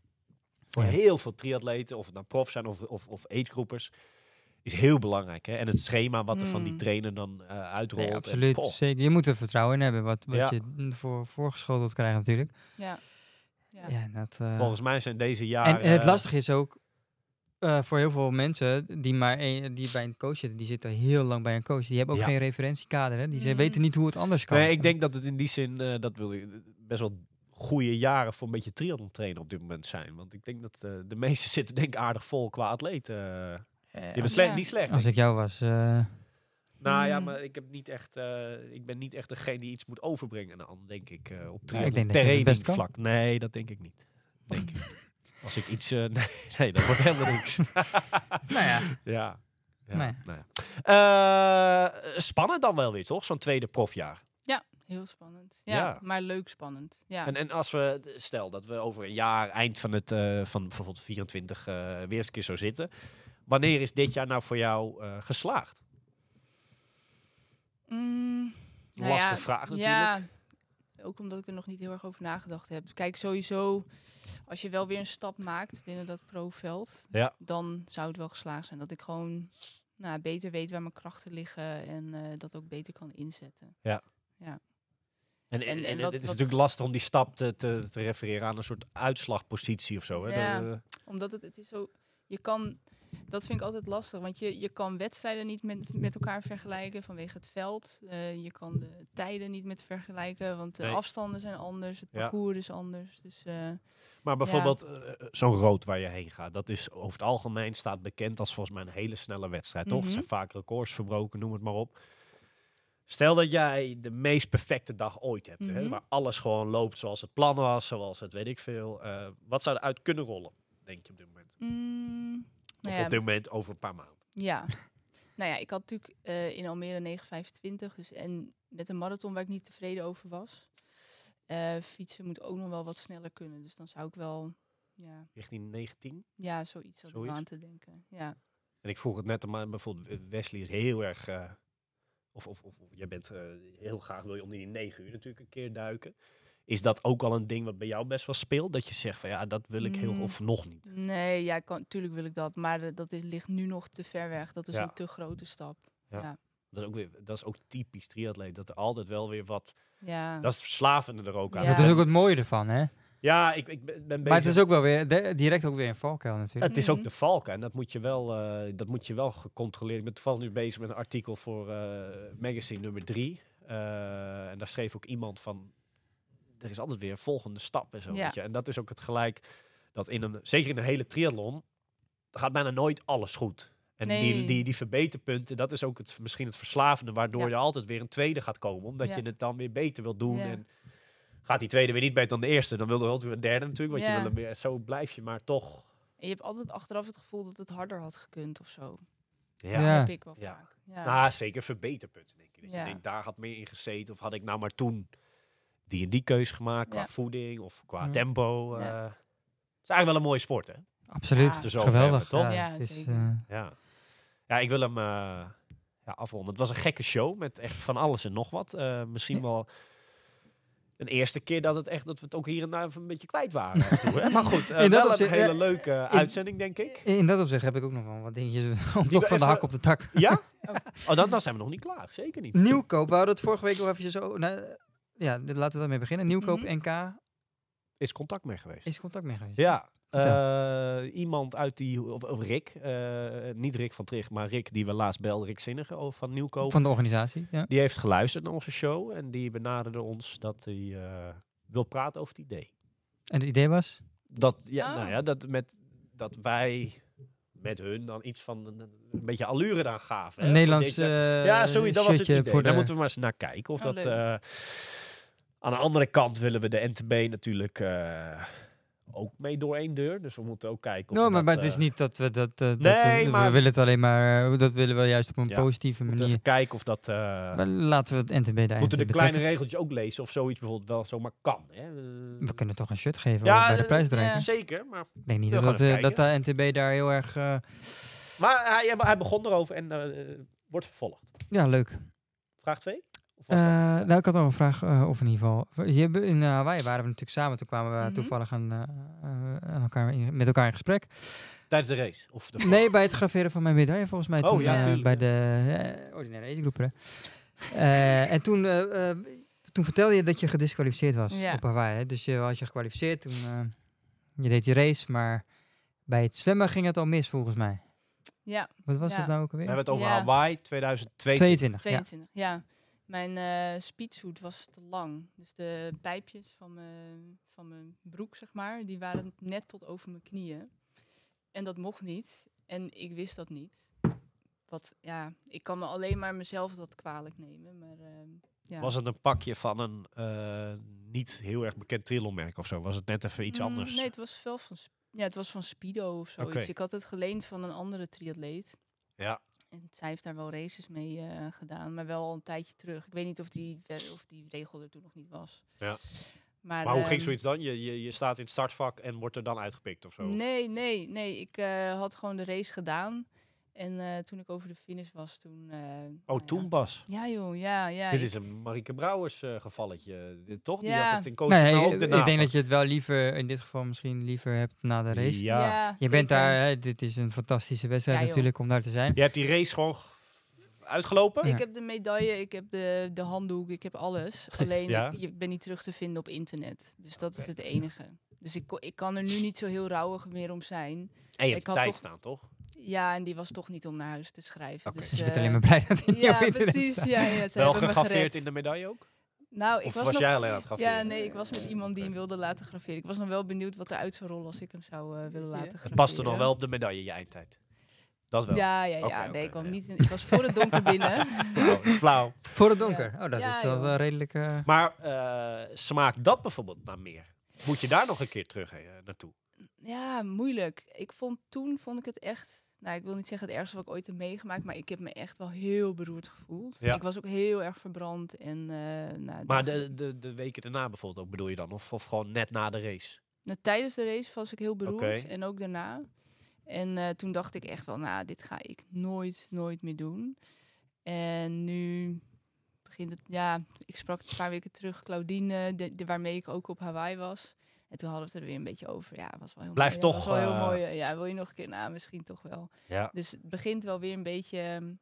voor
Ja.
heel veel triatleten, of het nou prof zijn of, of, of agegroepers, is heel belangrijk. Hè? En het schema wat er van die
Mm.
trainer dan eh uitrolt.
Nee, absoluut. Zeker. Je moet er vertrouwen in hebben, wat, wat
Ja.
je voor, voorgeschoteld krijgt natuurlijk.
Ja. Ja.
Ja, dat, eh,
Volgens mij zijn deze jaren...
en, en het lastige is ook, eh, voor heel veel mensen die, maar een, die bij een coach zitten, die zitten heel lang bij een coach. Die hebben ook
Ja.
geen referentiekader. Hè? Die ze
Mhm.
weten niet hoe het anders kan.
Nee, ik denk dat het in die zin, eh, dat wil ik, best wel goede jaren voor een beetje triathlon trainen op dit moment zijn. Want ik denk dat eh, de meesten zitten denk ik aardig vol qua atleten. Eh, je bent slecht,
Ja.
niet slecht.
Als ik jou was. eh,
Nou ja,
Mm.
maar ik, heb niet echt, eh, ik ben niet echt degene die iets moet overbrengen aan ander, denk ik, eh, op
Ja,
vlak. Nee, dat denk ik niet. Denk ik. Als ik iets... eh, nee, nee, dat wordt helemaal niks.
nou ja.
ja. ja,
Nee.
nou ja. Eh, spannend dan wel weer, toch? Zo'n tweede profjaar.
Heel spannend. Ja,
Ja.
maar leuk spannend. Ja.
En, en als we, stel dat we over een jaar, eind van het, eh, van bijvoorbeeld 24, eh, weer eens een keer zo zitten. Wanneer is dit jaar nou voor jou eh, geslaagd?
Mm, nou
Lastige
ja,
vraag
Ja, ook omdat ik er nog niet heel erg over nagedacht heb. Kijk, sowieso, als je wel weer een stap maakt binnen dat pro-veld,
Ja.
dan zou het wel geslaagd zijn. Dat ik gewoon nou, beter weet waar mijn krachten liggen en eh, dat ook beter kan inzetten.
En, en,
En-
en,
en
het is
wat-
natuurlijk lastig om die stap te, te, te refereren aan een soort uitslagpositie of zo. Hè?
Ja.
Dat, eh,
Omdat het, het is zo, je kan, dat vind ik altijd lastig, want je, je kan wedstrijden niet met, met elkaar vergelijken vanwege het veld. Eh, je kan de tijden niet met vergelijken, want de
Nee.
afstanden zijn anders, het
Ja.
parcours is anders. Dus eh,
Maar bijvoorbeeld eh, zo'n rood waar je heen gaat, dat is over het algemeen staat bekend als volgens mij een hele snelle wedstrijd, toch? Er
Mhm.
zijn vaak records verbroken, noem het maar op. Stel dat jij de meest perfecte dag ooit hebt, hè,
Mhm.
waar alles gewoon loopt zoals het plan was, zoals het weet ik veel. wat zou eruit kunnen rollen, denk je op dit moment?
mm,
Of
nou ja,
op dit moment over een paar maanden?
Ja. nou ja, ik had natuurlijk eh, in Almere 9,25. Dus, en met een marathon waar ik niet tevreden over was. Eh, fietsen moet ook nog wel wat sneller kunnen. Dus dan zou ik wel, ja,
Richting 19?
ja zoiets
Zoiets?
aan te denken. Ja.
En ik vroeg het net, maar bijvoorbeeld Wesley is heel erg, eh, of, of, of, of jij bent eh, heel graag, wil je onder die 9 uur natuurlijk een keer duiken. Is dat ook al een ding wat bij jou best wel speelt? Dat je zegt van ja, dat wil ik heel,
Mm.
of nog niet?
Nee, ja, kan, natuurlijk wil ik dat. Maar dat is, ligt nu nog te ver weg. Dat is
Ja.
een te grote stap.
Ja.
Ja.
Dat is ook, weer, dat is ook typisch triatleet. Dat er altijd wel weer wat...
Ja.
Dat is het verslavende er ook aan.
Ja.
Dat is ook het mooie ervan, hè?
Ja, ik, ik ben bezig...
Maar het is ook wel weer de- direct ook weer een valkuil natuurlijk.
Het is ook
Mhm.
de valken en dat moet je wel, eh, dat moet je wel gecontroleerd. Ik ben toevallig nu bezig met een artikel voor eh, magazine nummer drie. Eh, en daar schreef ook iemand van, er is altijd weer een volgende stap en zo.
Ja.
Weet je? En dat is ook het gelijk, dat in een, zeker in een hele triathlon, gaat bijna nooit alles goed. En die,
Nee.
die, die verbeterpunten, dat is ook het, misschien het verslavende, waardoor
Ja.
je altijd weer een tweede gaat komen. Omdat
Ja.
je het dan weer beter wil doen.
Ja.
En gaat die tweede weer niet beter dan de eerste, dan wil er altijd weer een derde natuurlijk. Want
Ja.
je wil hem weer, zo blijf je maar toch...
En je hebt altijd achteraf het gevoel dat het harder had gekund of zo.
Ja.
Dat heb ik wel
Ja.
vaak. Ja.
Nou, zeker verbeterpunten, denk ik. Dat
Ja.
je denkt, daar had meer in gezeten. Of had ik nou maar toen die en die keus gemaakt qua
Ja.
voeding of qua
Ja.
tempo.
Ja.
eh. het is eigenlijk wel een mooie sport, hè?
Absoluut.
Ja.
Geweldig.
hebben, toch?
Ja,
het is,
zeker.
eh,
Ja, ja ik wil hem eh, ja, afronden. Het was een gekke show met echt van alles en nog wat. Eh, misschien wel een eerste keer dat, het echt, dat we het ook hier en daar even een beetje kwijt waren. toe, hè? Maar goed,
In dat
wel een hele
ja,
leuke uitzending, denk ik.
in dat opzicht heb ik ook nog wel wat dingetjes om toch van de
even-
hak op de tak.
Ja?
Oh.
Oh, dan, dan zijn we nog niet klaar. Zeker niet.
Nieuwkoop, we hadden het vorige week nog eventjes zo... nou, ja, laten we daarmee beginnen. Nieuwkoop
Mhm.
NK
Is contact mee geweest.
is contact mee geweest.
Ja, eh, iemand uit die, of, of Rick, eh, niet Rick van Trich, maar Rick die we laatst belden, Rick Zinnige over van Nieuwkoop.
Van de organisatie, ja.
Die heeft geluisterd naar onze show en die benaderde ons dat hij eh, wil praten over het idee.
En het idee was?
Dat, ja,
Ah.
nou ja, dat, met, dat wij met hun dan iets van een, een beetje allure aan gaven. hè,
Een
voor
Nederlands
ja, sorry, dat was het idee.
voor
Daar
de...
moeten we maar eens naar kijken. Of
Oh,
dat,
leuk.
eh, aan de andere kant willen we de NTB natuurlijk eh, ook mee door één deur. Dus we moeten ook kijken of
No,
we
maar,
dat,
maar het is
eh,
niet dat we dat... dat
Nee,
we, we
maar-
willen het alleen maar... dat willen we juist op een
Ja,
positieve manier.
even kijken of dat...
Maar laten we het NTB daar
moeten de kleine regeltjes ook lezen of zoiets bijvoorbeeld wel zomaar kan. Hè?
We kunnen toch een shirt geven
ja,
bij de
ja.
hè?
zeker. Maar,
Ik denk niet
We
dat, dat, dat de NTB daar heel erg...
maar hij, hij begon erover en wordt vervolgd.
ja, leuk.
Vraag 2? Of was
Eh,
dat?
nou, ik had nog een vraag, eh, of in ieder geval... Je, in eh, Hawaii waren we natuurlijk samen. Toen kwamen we
Mhm.
toevallig aan, aan elkaar in- met elkaar in gesprek.
Tijdens de race? Of de
Nee, bij het graveren van mijn medaille volgens mij.
Oh,
toen,
ja,
bij de eh, ordinaire eetgroepen. Eh en toen, toen vertelde je dat je gedisqualificeerd was
Ja.
op Hawaii. Hè? Dus je was je gekwalificeerd. Toen, eh, je deed die race, maar Bij het zwemmen ging het al mis volgens mij.
Ja,
Wat was
Ja.
het nou ook
We
alweer?
hebben het over
Ja.
Hawaii 2022.
22. Ja.
22. Ja. Mijn eh speedsuit was te lang. Dus de pijpjes van mijn, van mijn broek, zeg maar, die waren net tot over mijn knieën. En dat mocht niet. En ik wist dat niet. Wat, ja, ik kan me alleen maar mezelf dat kwalijk nemen. Maar ehm, ja.
Was het een pakje van een eh, niet heel erg bekend trillonmerk of zo? Was het net even iets
Mm,
anders?
Nee, het was wel van, ja, het was van Speedo of zoiets. Ik had het geleend van een andere triatleet.
Ja.
En zij heeft daar wel races mee eh, gedaan, maar wel al een tijdje terug. Ik weet niet of die, we- of die regel er toen nog niet was.
Ja.
Maar,
Maar hoe ging
ehm,
zoiets dan? Je, je, je staat in het startvak en wordt er dan uitgepikt of zo?
Nee, nee, nee. Ik eh, had gewoon de race gedaan. En eh, toen ik over de finish was, toen... eh,
Oh,
nou
toen
ja.
pas.
Ja joh, ja, ja.
Dit
ik-
is een Marieke Brouwers eh, gevalletje. Dit, toch? Die
Ja.
had het in
Nee,
ook
ik denk dat je het wel liever, in dit geval misschien liever hebt na de race.
Ja.
Je bent daar, hè, dit is een fantastische wedstrijd
Ja,
natuurlijk om daar te zijn.
Je hebt die race gewoon uitgelopen?
Ja.
Ik heb de medaille, ik heb de, de handdoek, ik heb alles. Alleen
Ja.
ik, ik ben niet terug te vinden op internet. Dus dat is het enige. Dus ik, ik kan er nu niet zo heel rouwig meer om zijn.
En je hebt
Ik had
tijd
toch-
staan, toch?
Ja, en die was toch niet om naar huis te schrijven.
Oké.
Dus,
Dus je bent
eh,
alleen maar blij dat hij niet
Ja,
op internet
precies.
staat.
Ja, ja, ze
Wel
hebben me
gegraveerd in de medaille ook?
Nou, ik
Of
was,
was,
nog...
jij alleen aan het graveren?
Ja, nee, ik was met iemand die hem wilde laten graveren. Ik was nog wel benieuwd wat eruit zou rollen als ik hem zou eh, willen laten graveren.
Het paste nog wel op de medaille, je eindtijd. Dat wel.
Ja, ja, ja. Nee, ik, kwam
ja.
niet in- ik was voor het donker binnen.
Flauw, flauw.
Voor het donker. Oh, dat
Ja,
is wel redelijk... eh,
Maar eh, smaakt dat bijvoorbeeld naar meer? Moet je daar nog een keer terug naartoe?
Ja, moeilijk. Ik vond toen vond ik het echt. Nou, ik wil niet zeggen het ergste wat ik ooit heb meegemaakt, maar ik heb me echt wel heel beroerd gevoeld.
Ja.
Ik was ook heel erg verbrand en. eh nou,
Maar de, de, de weken daarna bijvoorbeeld ook bedoel je dan? Of, of gewoon net na de race?
nou, tijdens de race was ik heel beroerd en ook daarna. En eh, toen dacht ik echt wel, nou, dit ga ik nooit, nooit meer doen. En nu begint het, ja, ik sprak een paar weken terug Claudine, de, de- waarmee ik ook op Hawaii was. En toen hadden we het er weer een beetje over. Ja, het was wel heel
Blijft
mooi.
toch,
Ja, wel heel
eh,
mooi. eh, Ja, wil je nog een keer na? Misschien toch wel.
Ja.
Dus het begint wel weer een beetje. ehm,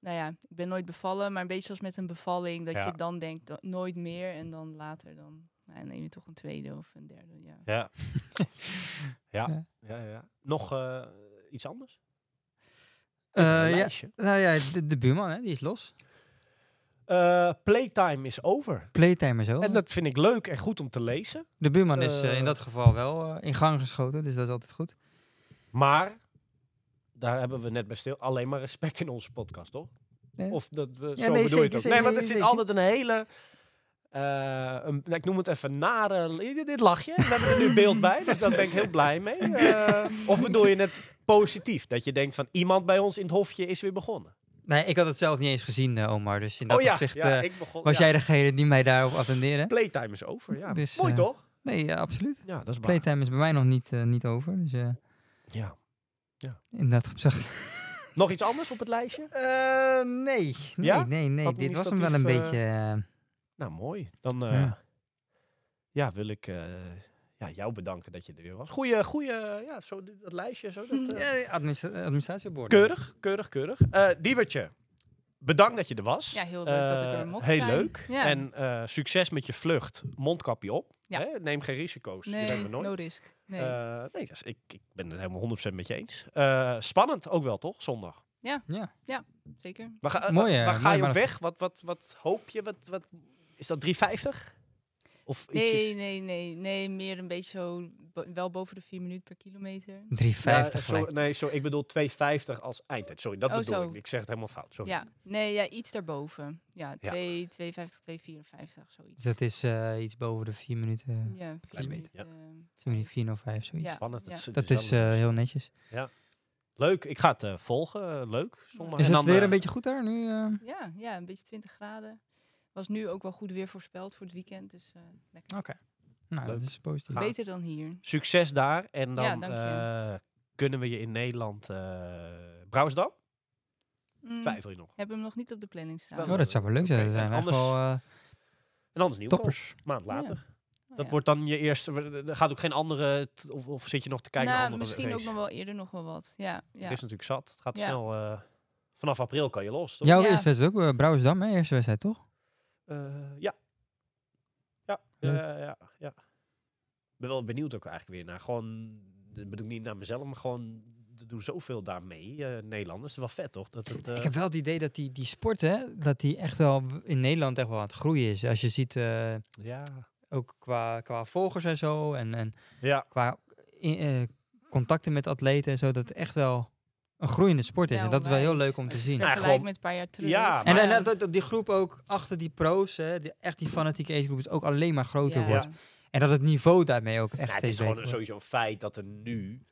Nou ja, ik ben nooit bevallen, maar een beetje zoals met een bevalling. Dat
Ja.
je dan denkt, "Do- nooit meer. En dan later dan nou, neem je toch een tweede of een derde. Ja.
Ja. ja.
Ja.
ja, ja. Nog eh, iets anders?
Eh,
Een
ja, nou ja, de, de buurman, hè, die is los.
Eh, playtime is over.
Playtime is over.
En dat vind ik leuk en goed om te lezen.
de buurman is eh,
Eh,
in dat geval wel eh, in gang geschoten, dus dat is altijd goed.
Maar, daar hebben we net bij stil, alleen maar respect in onze podcast, toch? Of dat we,
Ja,
zo
nee,
bedoel je het ook.
zeker,
Nee, maar er zit
zeker.
altijd een hele... eh, een, ik noem het even nare... Dit, dit lach je. We hebben er nu beeld bij, dus daar ben ik heel blij mee. Eh, of bedoel je het positief? Dat je denkt van iemand bij ons in het hofje is weer begonnen.
Nee, ik had het zelf niet eens gezien, eh, Omar. Dus in dat
oh ja,
opzicht
ja
eh,
begon,
was
ja.
jij degene die mij daarop attendeerde.
Playtime is over, ja.
Dus,
Mooi
eh,
toch?
Nee, ja, absoluut.
Ja, dat is waar.
Playtime is bij mij nog niet, niet over. Dus eh,
Ja.
in dat opzicht.
Nog iets anders op het lijstje?
Nee, nee,
Ja?
nee, nee. Dit was hem wel een beetje...
Nou, mooi. Dan
Ja.
ja. wil ik ja, jou bedanken dat je er weer was. Goeie, goeie, ja, zo dat lijstje. Zo, dat, eh,
ja, administra administratiebord.
keurig, keurig, keurig. Eh Diewertje, bedankt dat je er was.
Ja, heel leuk dat ik er
Eh,
mocht
Heel
zijn.
leuk.
Ja.
En eh, succes met je vlucht. Mondkapje op.
Ja.
Hè? Neem geen risico's. je
Nee,
maar nooit.
no risk. Nee.
Eh, nee, dat is, ik, ik ben het helemaal 100% met je eens. Eh, spannend ook wel, toch? Zondag.
Zeker.
Waar, ga,
Mooi,
waar,
eh,
waar ga je op weg? Wat, wat, wat hoop je? Wat, wat, is dat 350? Of iets
Nee,
is-
nee, nee, nee. Meer een beetje zo, bo- wel boven de 4 minuten per kilometer.
350
Ja, zo,
gelijk.
nee, sorry, ik bedoel 250 als eindtijd. Sorry, dat
Oh,
bedoel
zo.
ik. Ik zeg het helemaal fout. Sorry.
Ja, nee, ja, iets daarboven. Ja,
Ja.
2, 250, 254, zoiets.
Dus dat is eh, iets boven de 4 minuten.
Ja, vier
beetje, ja.
minuten,
4 minuten 405, zoiets.
Ja.
Spannend.
Dat
wel
is eh, heel netjes.
leuk. Ik ga het eh, volgen. Eh, leuk. Zondag.
Is
En
het
dan,
weer
eh,
een beetje goed daar nu? eh?
Ja, ja, een beetje 20 graden. Was nu ook wel goed weer voorspeld voor het weekend. Dus eh, lekker.
Oké. Nou,
Leuk.
dat is positief.
Beter dan hier.
Succes daar. En dan
Ja,
eh, kunnen we je in Nederland... eh Brouwersdam?
Mm,
Twijfel je nog?
heb hem nog niet op de planning staan.
Oh, dat zou wel leuk zijn.
Anders-
wel eh,
En anders nieuwkoop.
toppers.
Maand later.
Oh,
Dat
ja.
wordt dan je eerste... Er gaat ook geen andere... Of, of zit je nog te kijken
nou,
naar andere
misschien ook nog wel eerder nog wel wat. Ja,
Het
ja.
is natuurlijk zat. Het gaat
Ja.
snel... eh, vanaf april kan je los, toch?
Jouw
Ja.
eerste wedstrijd is ook uh, Brouwersdam, hè? Eerste wedstrijd, toch?
Eh, ja. Ja, ja, ja. Ik ben wel benieuwd ook eigenlijk weer naar gewoon dat bedoel ik niet naar mezelf, maar gewoon, er doen zoveel daarmee, eh Nederlanders. Dat is wel vet, toch? Dat het, eh,
Ik heb wel het idee dat die, die sport, hè, dat die echt wel in Nederland echt wel aan het groeien is. Als je ziet, eh,
ja,
ook qua, qua volgers en zo, en, en
ja,
qua in- eh, contacten met atleten en zo, dat echt wel een groeiende sport is.
Ja,
en dat is wel heel leuk om te zien.
Nou,
Vergelijk
gewoon-
met een paar jaar terug.
Ja,
En, en dat, dat die groep ook achter die pro's, hè, die, echt die fanatieke agegroep, is ook alleen maar groter
Ja.
wordt. En dat het niveau daarmee ook echt
Nou, het is gewoon
wordt.
sowieso een feit dat er nu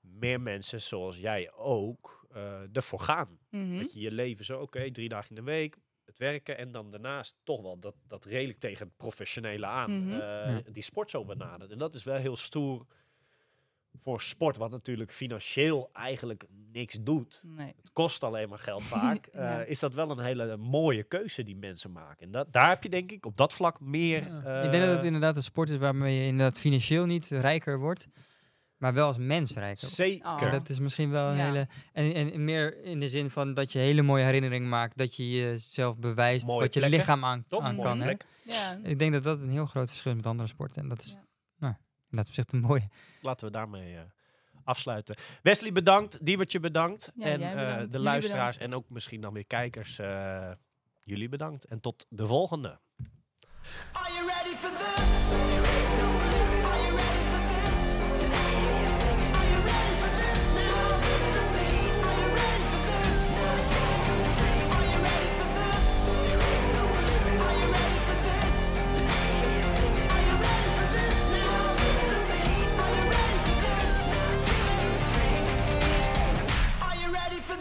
meer mensen zoals jij ook eh ervoor gaan.
Mhm.
Dat je je leven zo, oké, drie dagen in de week, het werken en dan daarnaast toch wel dat, dat redelijk tegen het professionele aan,
Mhm.
eh,
Ja.
die sport zo benadert. En dat is wel heel stoer voor sport, wat natuurlijk financieel eigenlijk niks doet.
Nee.
Het kost alleen maar geld vaak. eh. Is dat wel een hele mooie keuze die mensen maken. En dat, daar heb je denk ik op dat vlak meer...
Ik denk dat het
eh,
inderdaad een sport is waarmee je inderdaad financieel niet rijker wordt, maar wel als mens rijker wordt.
Zeker.
Oh.
Dat is misschien wel een
Ja.
hele... En, en meer in de zin van dat je hele mooie herinneringen maakt. Dat je jezelf bewijst
Mooie
wat je
plekken.
lichaam aan,
Toch?
aan
Mooie
kan.
Ja.
Ik denk dat dat een heel groot verschil is met andere sporten. En dat is
Ja.
Inderdaad op zich een mooie.
Laten we daarmee eh, afsluiten. Wesley bedankt, Diewertje bedankt.
Ja,
en eh, de
Jullie
luisteraars en ook misschien dan weer kijkers, eh, jullie bedankt. En tot de volgende.
Are you ready for this?